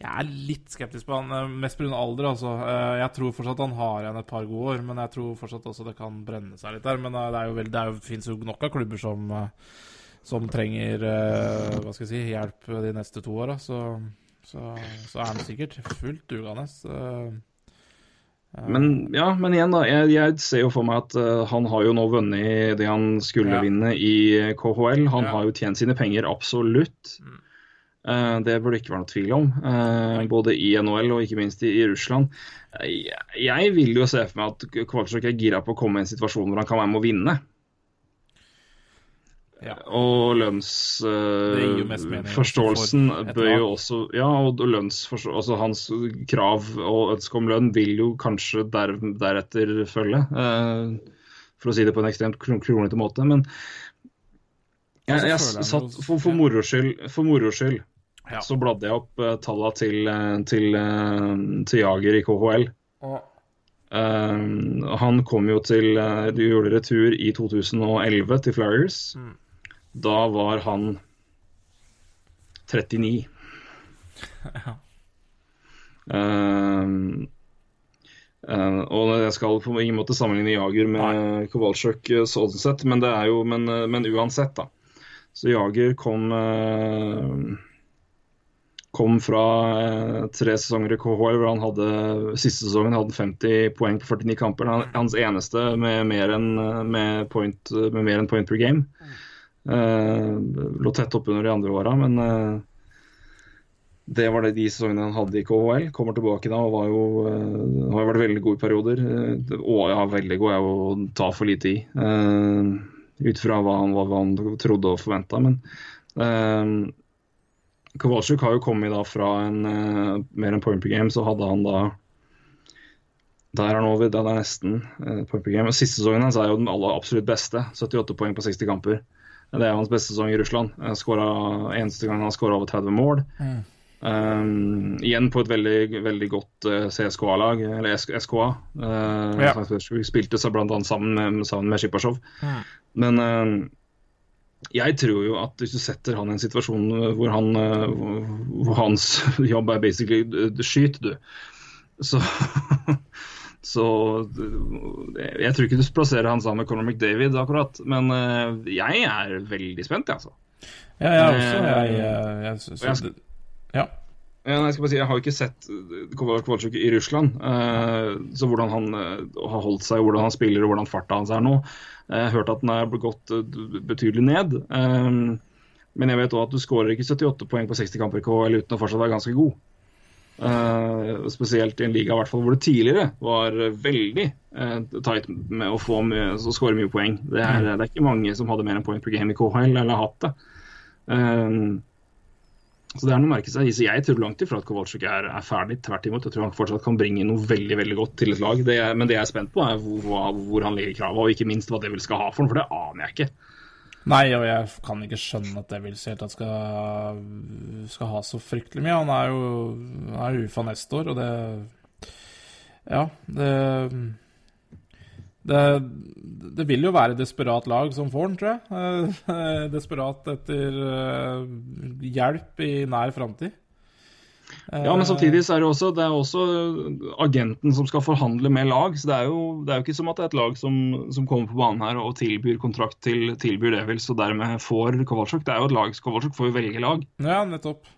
jeg er litt skeptisk på han, eh, mest pga. alder. Altså. Eh, jeg tror fortsatt han har igjen et par gode år, men jeg tror fortsatt også det kan brenne seg litt der. Men det er jo veldig, det er jo, finnes jo nok av klubber som, som trenger hva skal jeg si, hjelp de neste to åra. Så, så, så er han sikkert fullt dugende. eh. Eh, Men ja, men igjen, da. Jeg, jeg ser jo for meg at uh, han har jo nå vunnet det han skulle Ja. vinne i KHL. Han Ja. har jo tjent sine penger, absolutt. Mm. Eh, det burde ikke være noe tvil om. Uh, både i NHL og ikke minst i, i Russland. Eh, jeg, jeg vil jo se for meg at Kvalsjok er gira på å komme i en situasjon hvor han kan være med å vinne. Ja. Og lønnsforståelsen for bør jo også Ja, og altså hans krav og ønske om lønn vil jo kanskje der, deretter følge. Uh, for å si det på en ekstremt kron- kronglete måte. Men jeg, jeg jeg satt for, for moro skyld, for moro skyld Ja. så bladde jeg opp uh, tallene til, eh, til, eh, til Jager i KHL. Og, Eh, han kom jo til uh, De gjorde retur i 2011 til Flyers. Mm. Da var han 39. ja. Uh, uh, og jeg skal på ingen måte sammenligne Jager med Kowalczyk eh, sånn sett, men det er jo Men, eh, men uansett, da. Så Jager kom uh, Kom fra tre sesonger i KHL hvor han hadde siste sesongen hadde 50 poeng på 49 kamper. Han, hans eneste med mer enn point, med mer enn point per game. Eh, lå tett oppunder de andre åra, men eh, det var det de sesongene han hadde i KHL. Kommer tilbake da og var jo, uh, har vært veldig god i perioder. Uh, og ja, veldig god er å ta for lite i. Uh, ut fra hva han, hva han, trodde og forventa. Men uh, Kowalczyk har jo kommet da fra en mer enn point per game, så hadde han da der er han over, det er nesten uh, point per game. Siste sesongen hans er jo den aller absolutt beste. 78 poeng på 60 kamper. Det er hans beste sesong i Russland. Skåret, eneste gang han skåra over 30 mål. Mm. Um, igjen på et veldig, veldig godt uh, CSKA-lag, eller SKA. Uh, ja. Spilte seg bl.a. sammen med, sammen med Shipasjov. Mm. Men uh, jeg tror jo at hvis du setter han i en situasjon hvor, han, hvor hans jobb er basically skyt, du, så Så jeg tror ikke du plasserer han sammen med Conor McDavid akkurat. Men jeg er veldig spent, jeg, altså. Ja, jeg også. Jeg, jeg, jeg, synes, ja. Jeg skal bare si, jeg har ikke sett Kovalchuk i Russland. Uh, så hvordan han har holdt seg, hvordan han spiller og hvordan farta hans er nå. Jeg har hørt at den er gått betydelig ned. men jeg vet òg at du skårer ikke 78 poeng på 60 kamper i KL uten å fortsatt være ganske god. Spesielt i en liga fall, hvor det tidligere var veldig tight med å få mye, skåre mye poeng. Det er, det er, ikke mange som hadde mer enn poeng per game i KHL, eller hatt det. Uh, så det er noe å merke seg. Jeg tror langt ifra at Kowalczyk er, er, ferdig. Tvert imot. Jeg tror han fortsatt kan bringe noe veldig veldig godt til et lag. Det men det jeg er spent på, er hvor, hvor han legger kravet, og ikke minst hva det vil skal ha for ham, for det aner jeg ikke. Nei, og jeg kan ikke skjønne at Devils helt tatt skal, skal ha så fryktelig mye. Han er jo, er UFA neste år, og det Ja, det det, det, vil jo være desperat lag som får den, tror jeg. Eh, desperat etter uh, hjelp i nær framtid. Ja, men samtidig så er det også, det er også agenten som skal forhandle med lag. så Det er jo, det er jo ikke som at det er et lag som, som kommer på banen her og tilbyr kontrakt til tilbyr Devils og dermed får Kowalczyk. Det er jo et lag, Kowalczyk får jo velge lag. Ja, nettopp.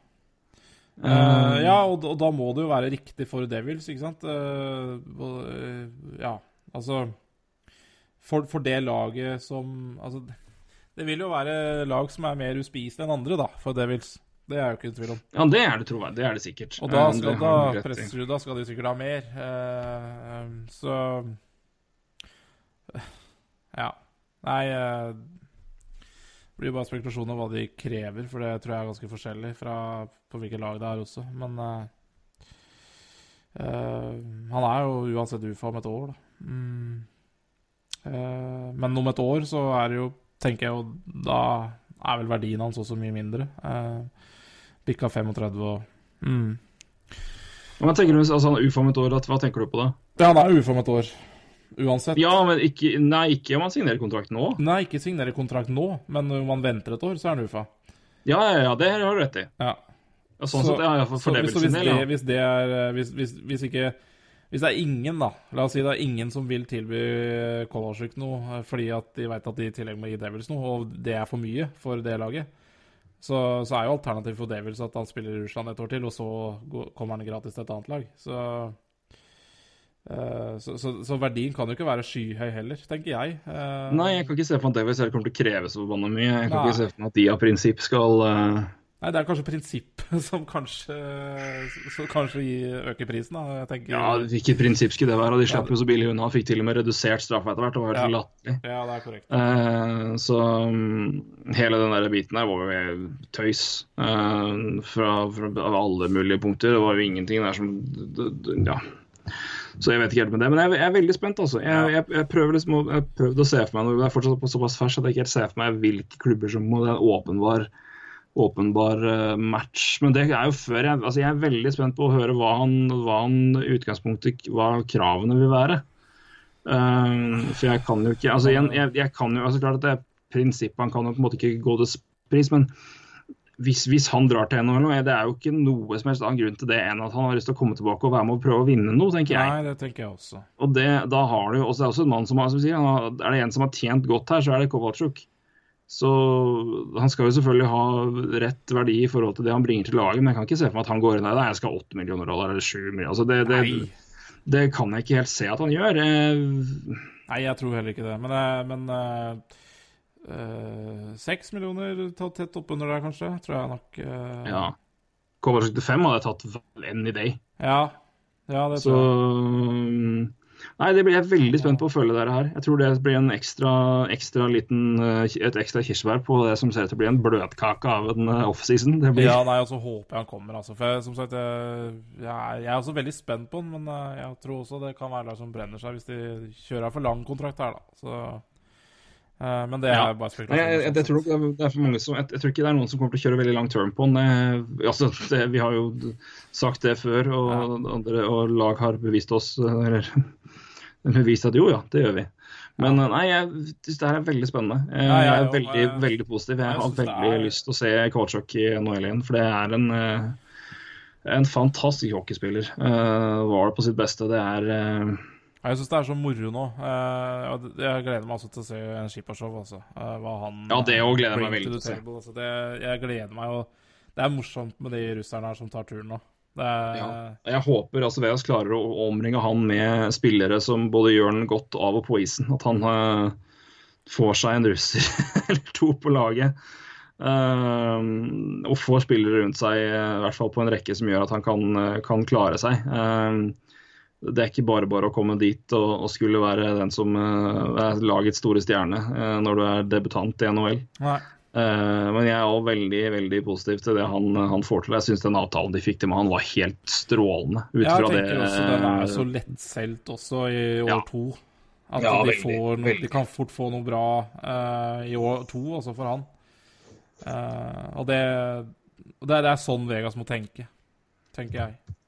Uh, uh, ja, og, og, da må det jo være riktig for Devils, ikke sant. Uh, ja, altså for, for, det laget som Altså, det vil jo være lag som er mer uspiselige enn andre, da, for Devils. Det er jo ikke i tvil om. Ja, det er det, tror jeg. Det er det sikkert. Og da skal, da, presser, da skal de sikkert ha mer. Uh, så Ja. Nei uh, Det blir bare spekulasjoner hva de krever, for det tror jeg er ganske forskjellig fra på hvilket lag det er også. Men uh, han er jo uansett UFA om et år, da. Mm. Uh, men om et år så er det jo, tenker jeg jo Da er vel verdien hans også mye mindre. Eh, bikka 35 og mm. Hva tenker du altså han er ufo om et år? Hva tenker du på da? Ja, han er ufo om et år. Uansett. Ja, men ikke, nei, ikke om han signerer kontrakt nå. Nei, ikke signerer kontrakt nå, men om han venter et år, så er han ufa. Ja, ja, ja, det har du rett i. Ja. Sånn så, sett, ja, for, for så, det så hvis, det, hvis det er hvis, hvis, hvis ikke hvis det er ingen, da La oss si det er ingen som vil tilby Kolasjuk noe eh, fordi at de vet at de i tillegg må gi Devils noe, og det er for mye for det laget, så, så er jo alternativet for Devils at han spiller i Russland et år til, og så kommer han gratis til et annet lag. Så, uh, så, så, så verdien kan jo ikke være skyhøy heller, tenker jeg. Uh, Nei, jeg kan ikke se for meg at Devils kommer til å kreve så forbanna mye. Jeg kan Nei. ikke se for meg at de av prinsipp skal uh Nei, det er kanskje prinsippet som kanskje, som kanskje øker prisen, da. Tenker... Ja, hvilket prinsipp skulle det være? De slapp jo så billig unna. Fikk til og med redusert straffa etter hvert. Det var helt ja. latterlig. Ja, det er korrekt. Uh, så um, hele den der biten der var jo tøys. Uh, fra, fra, alle mulige punkter. Det var jo ingenting der som Ja. Så jeg vet ikke helt med det. Men jeg, jeg er veldig spent, altså. Jeg, jeg, jeg prøver liksom jeg prøvde å se for meg noe. Det er fortsatt såpass ferskt at jeg ikke helt ser for meg hvilke klubber som må det er åpenbar åpenbar uh, match. Men det er jo før jeg altså Jeg er veldig spent på å høre hva han, hva han utgangspunktet Hva kravene vil være. Um, for jeg kan jo ikke Altså, jeg, jeg, kan jo altså Klart at det er prinsippet Han kan jo på en måte ikke gå til pris, men hvis, hvis, han drar til NHL, det er jo ikke noe som helst annen grunn til det enn at han har lyst til å komme tilbake og være med og prøve å vinne noe, tenker jeg. Nei, det tenker jeg også. Og det, da har du jo også, også en mann som har, som sier, er det en som har tjent godt her, så er det Kowalczyk. Så han skal jo selvfølgelig ha rett verdi i forhold til det han bringer til laget, men jeg kan ikke se for meg at han går inn der jeg skal ha 8 millioner dollar eller 7 millioner. Altså det, det, det, kan jeg ikke helt se at han gjør. Nei, jeg tror heller ikke det. Men, eh, men øh, 6 millioner tatt tett oppunder der, kanskje, tror jeg nok. Øh, ja. Kovacic til fem hadde jeg tatt any day. Ja, ja det Så tror jeg. mm, Nei, det blir jeg veldig spent på å følge dere her. Jeg tror det blir en ekstra, ekstra liten, eh, et ekstra kirsebær på det som ser ut til å bli en bløtkake av en eh, offseason. Blir Ja, nei, og så håper jeg han kommer, altså. For jeg, som sagt, jeg, jeg, er, også veldig spent på han, men eh, jeg tror også det kan være lag som brenner seg hvis de kjører for lang kontrakt her, da. Så, eh, men det er Ja. bare spekulasjon. jeg, jeg, jeg, tror det er- for mange som, jeg, jeg tror ikke det er noen som kommer til å kjøre veldig lang term på den. Eh, Altså, det, vi har jo sagt det før, og, andre, og lag har bevist oss Eller bevist at jo, ja, det gjør vi. Men eh, nei, jeg syns det her er veldig spennende. Ja, jeg Jeg er veldig, jeg, veldig positiv. Jeg jeg har veldig er- lyst til å se Kowalczyk i NHL igjen, for det er en en fantastisk hockeyspiller. Uh, var det på sitt beste. Det er eh, Jeg syns det er så moro nå. Eh, jeg gleder meg altså til å se en Skipashow. altså. Eh, hva han Ja, det òg gleder jeg meg veldig til å se. Altså. Det, jeg gleder meg og Det er morsomt med de russerne her som tar turen nå. Det er, Ja. Jeg håper altså Veas klarer å omringe han med spillere som både gjør den godt av og på isen. At han uh, får seg en russer eller to på laget. Uh, og får spillere rundt seg, i hvert fall på en rekke som gjør at han kan, kan klare seg. Eh, det er ikke bare bare å komme dit og, og skulle være den som eh, er lagets store stjerne eh, når du er debutant i NHL. Nei. Eh, men jeg er også veldig veldig positiv til det han, han får til. Jeg syns den avtalen de fikk til med han var helt strålende. Ut Jeg fra tenker det, også den er så lettsolgt også i år Ja. to. At Ja, de, veldig, noe, de kan fort få noe bra uh, i år to, også for han. Uh, og det, det, det er sånn Vegas må tenke, tenker jeg.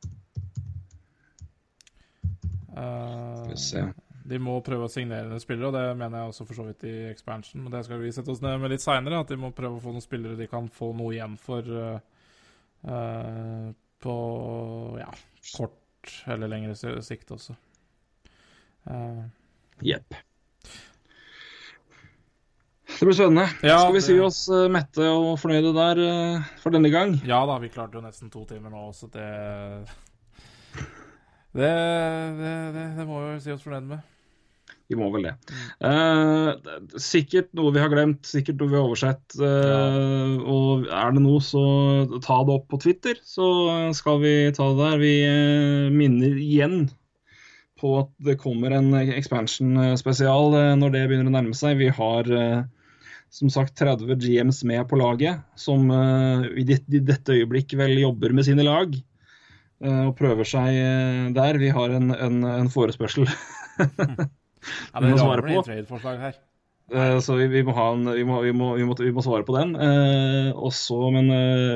Eh, se. de må prøve å signere noen spillere, og det mener jeg også for så vidt i expansion. Men det skal vi sette oss ned med litt seinere. At de må prøve å få noen spillere de kan få noe igjen for eh, eh, på ja, kort eller lengre sikt også. Jepp. Uh, Det blir spennende. Ja, Skal vi si oss uh, mette og fornøyde der uh, for denne gang? ja da, vi klarte jo nesten to timer nå, så det det, det, det, det må vi si oss fornøyd med. Vi må vel det. Eh, er sikkert noe vi har glemt, sikkert noe vi har oversett. eh, Og er det noe, så ta det opp på Twitter, så skal vi ta det der. Vi eh, minner igjen på at det kommer en expansion-spesial eh, når det begynner å nærme seg. Vi har eh, som sagt 30 GMs med på laget, som eh, i dette øyeblikk vel jobber med sine lag. Eh, Og prøver seg eh, der. Vi har en, en, en forespørsel Ja, det ramler inn trade-forslag her. Eh, Så vi, vi, må en, vi, må, må, vi, må, svare på den. Eh, også, men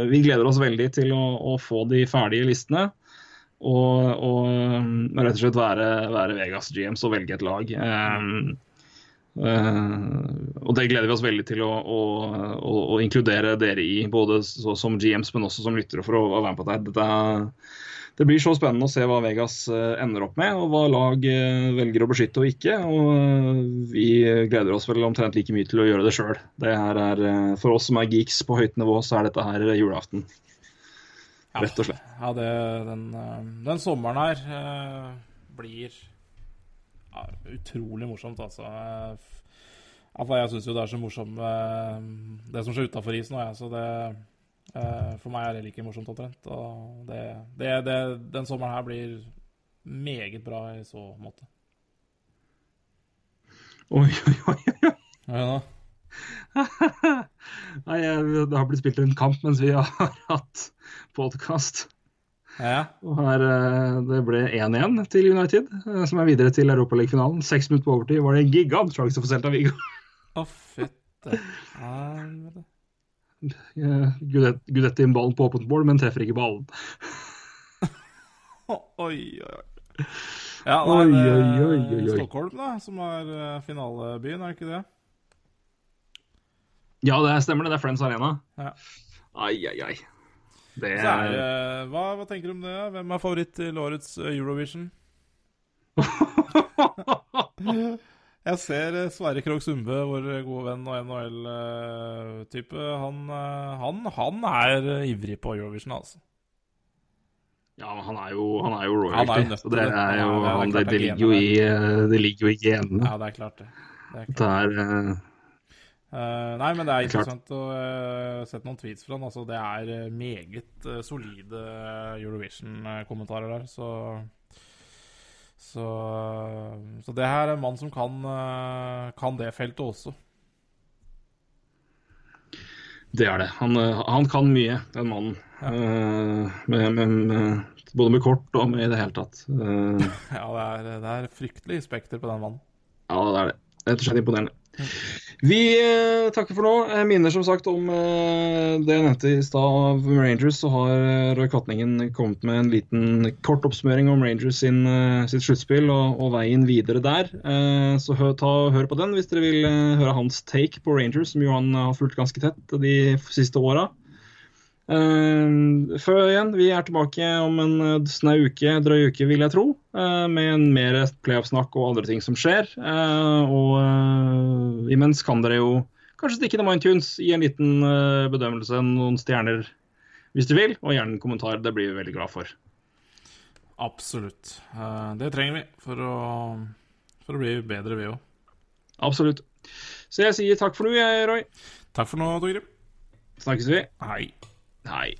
vi gleder oss veldig til å, å få de ferdige listene. Og, og eh, rett og slett være, være Vegas GMs og velge et lag. Eh, og det gleder vi oss veldig til å, å, å, å inkludere dere i, både så, som GMs, men også som lyttere, for å, være med på dette. dette det blir så spennende å se hva Vegas eh, ender opp med, og hva lag eh, velger å beskytte og ikke. Og eh, vi gleder oss vel omtrent like mye til å gjøre det sjøl. eh, For oss som er geeks på høyt nivå, så er dette her julaften. Rett og slett. Ja, det, den, eh, den sommeren her eh, blir ja, utrolig morsomt, altså. For jeg syns jo det er så morsomt eh, det som skjer utafor isen òg, jeg. Så det eh, For meg er det like morsomt omtrent. Og det, det, det, den sommeren her blir meget bra i så måte. Oi, oi, oi. oi. Ja, Nei, det har blitt spilt en kamp mens vi har hatt podkast. Ja. Og her, eh, Det ble 1-1 til United, eh, som er videre til Europaligafinalen. Seks minutter på overtid var det en gigantsjanse for Celta Vigo. Å, fytte helvete. Eh, Gudetti ballen på åpent mål, men treffer ikke ballen. Oi, oi, oi. Ja, nei, Oi, det oi, oi, oi, oi. Stockholm, da, som er finalebyen, er det ikke det? Ja, det stemmer det. Det er Friends Arena. Ja. Ai, ai, ai. Det Så er hva, hva tenker du om det? Hvem er favoritt til årets eh, Eurovision? Jeg ser eh, Sverre Krogh Sundbø, vår gode venn og NHL-type. Han, eh, han, han er eh, ivrig på Eurovision, altså. Ja, men han er jo, han er jo Han er jo royalty. så det, det. er jo, Han er- det er det er det, det, ligger jo i, det ligger jo i genene. Ja, det er klart, det. det, er klart. Det er Uh, nei, men det er interessant å uh, sette noen tweets fra han. Altså, det er uh, meget uh, solide Eurovision-kommentarer der, så så, så det her er en mann som kan, kan det feltet også. Det er det. Han, han kan mye, den mannen. Ja. Med, med, med, både med kort og med i det hele tatt. Ja, det er, det er fryktelig spekter på den mannen. ja, det er det. Rett og slett imponerende. Vi eh, takker for nå. Jeg minner som sagt om eh, det jeg nevnte i stad av Rangers. Så har eh, Roy Katningen kommet med en liten kort oppsummering om Rangers sin, sitt sluttspill og, og veien videre der. Så hør, ta, hør på den hvis dere vil høre hans take på Rangers, som jo han har fulgt ganske tett de siste åra. Uh, før igjen, vi er tilbake om en eh, snau uke, drøy uke, vil jeg tro. eh, med en mer playoff-snakk og andre ting som skjer. Eh, og eh, imens kan dere jo kanskje stikke innom iTunes, gi en liten eh, bedømmelse, noen stjerner hvis du vil, og gjerne en kommentar. Det blir vi veldig glad for. Absolutt. Eh, det trenger vi for å, for å bli bedre, vi òg. Absolutt. Så jeg sier takk for nå, jeg, Roy. Takk for nå, Torgrim. Snakkes vi. Hei. Hei.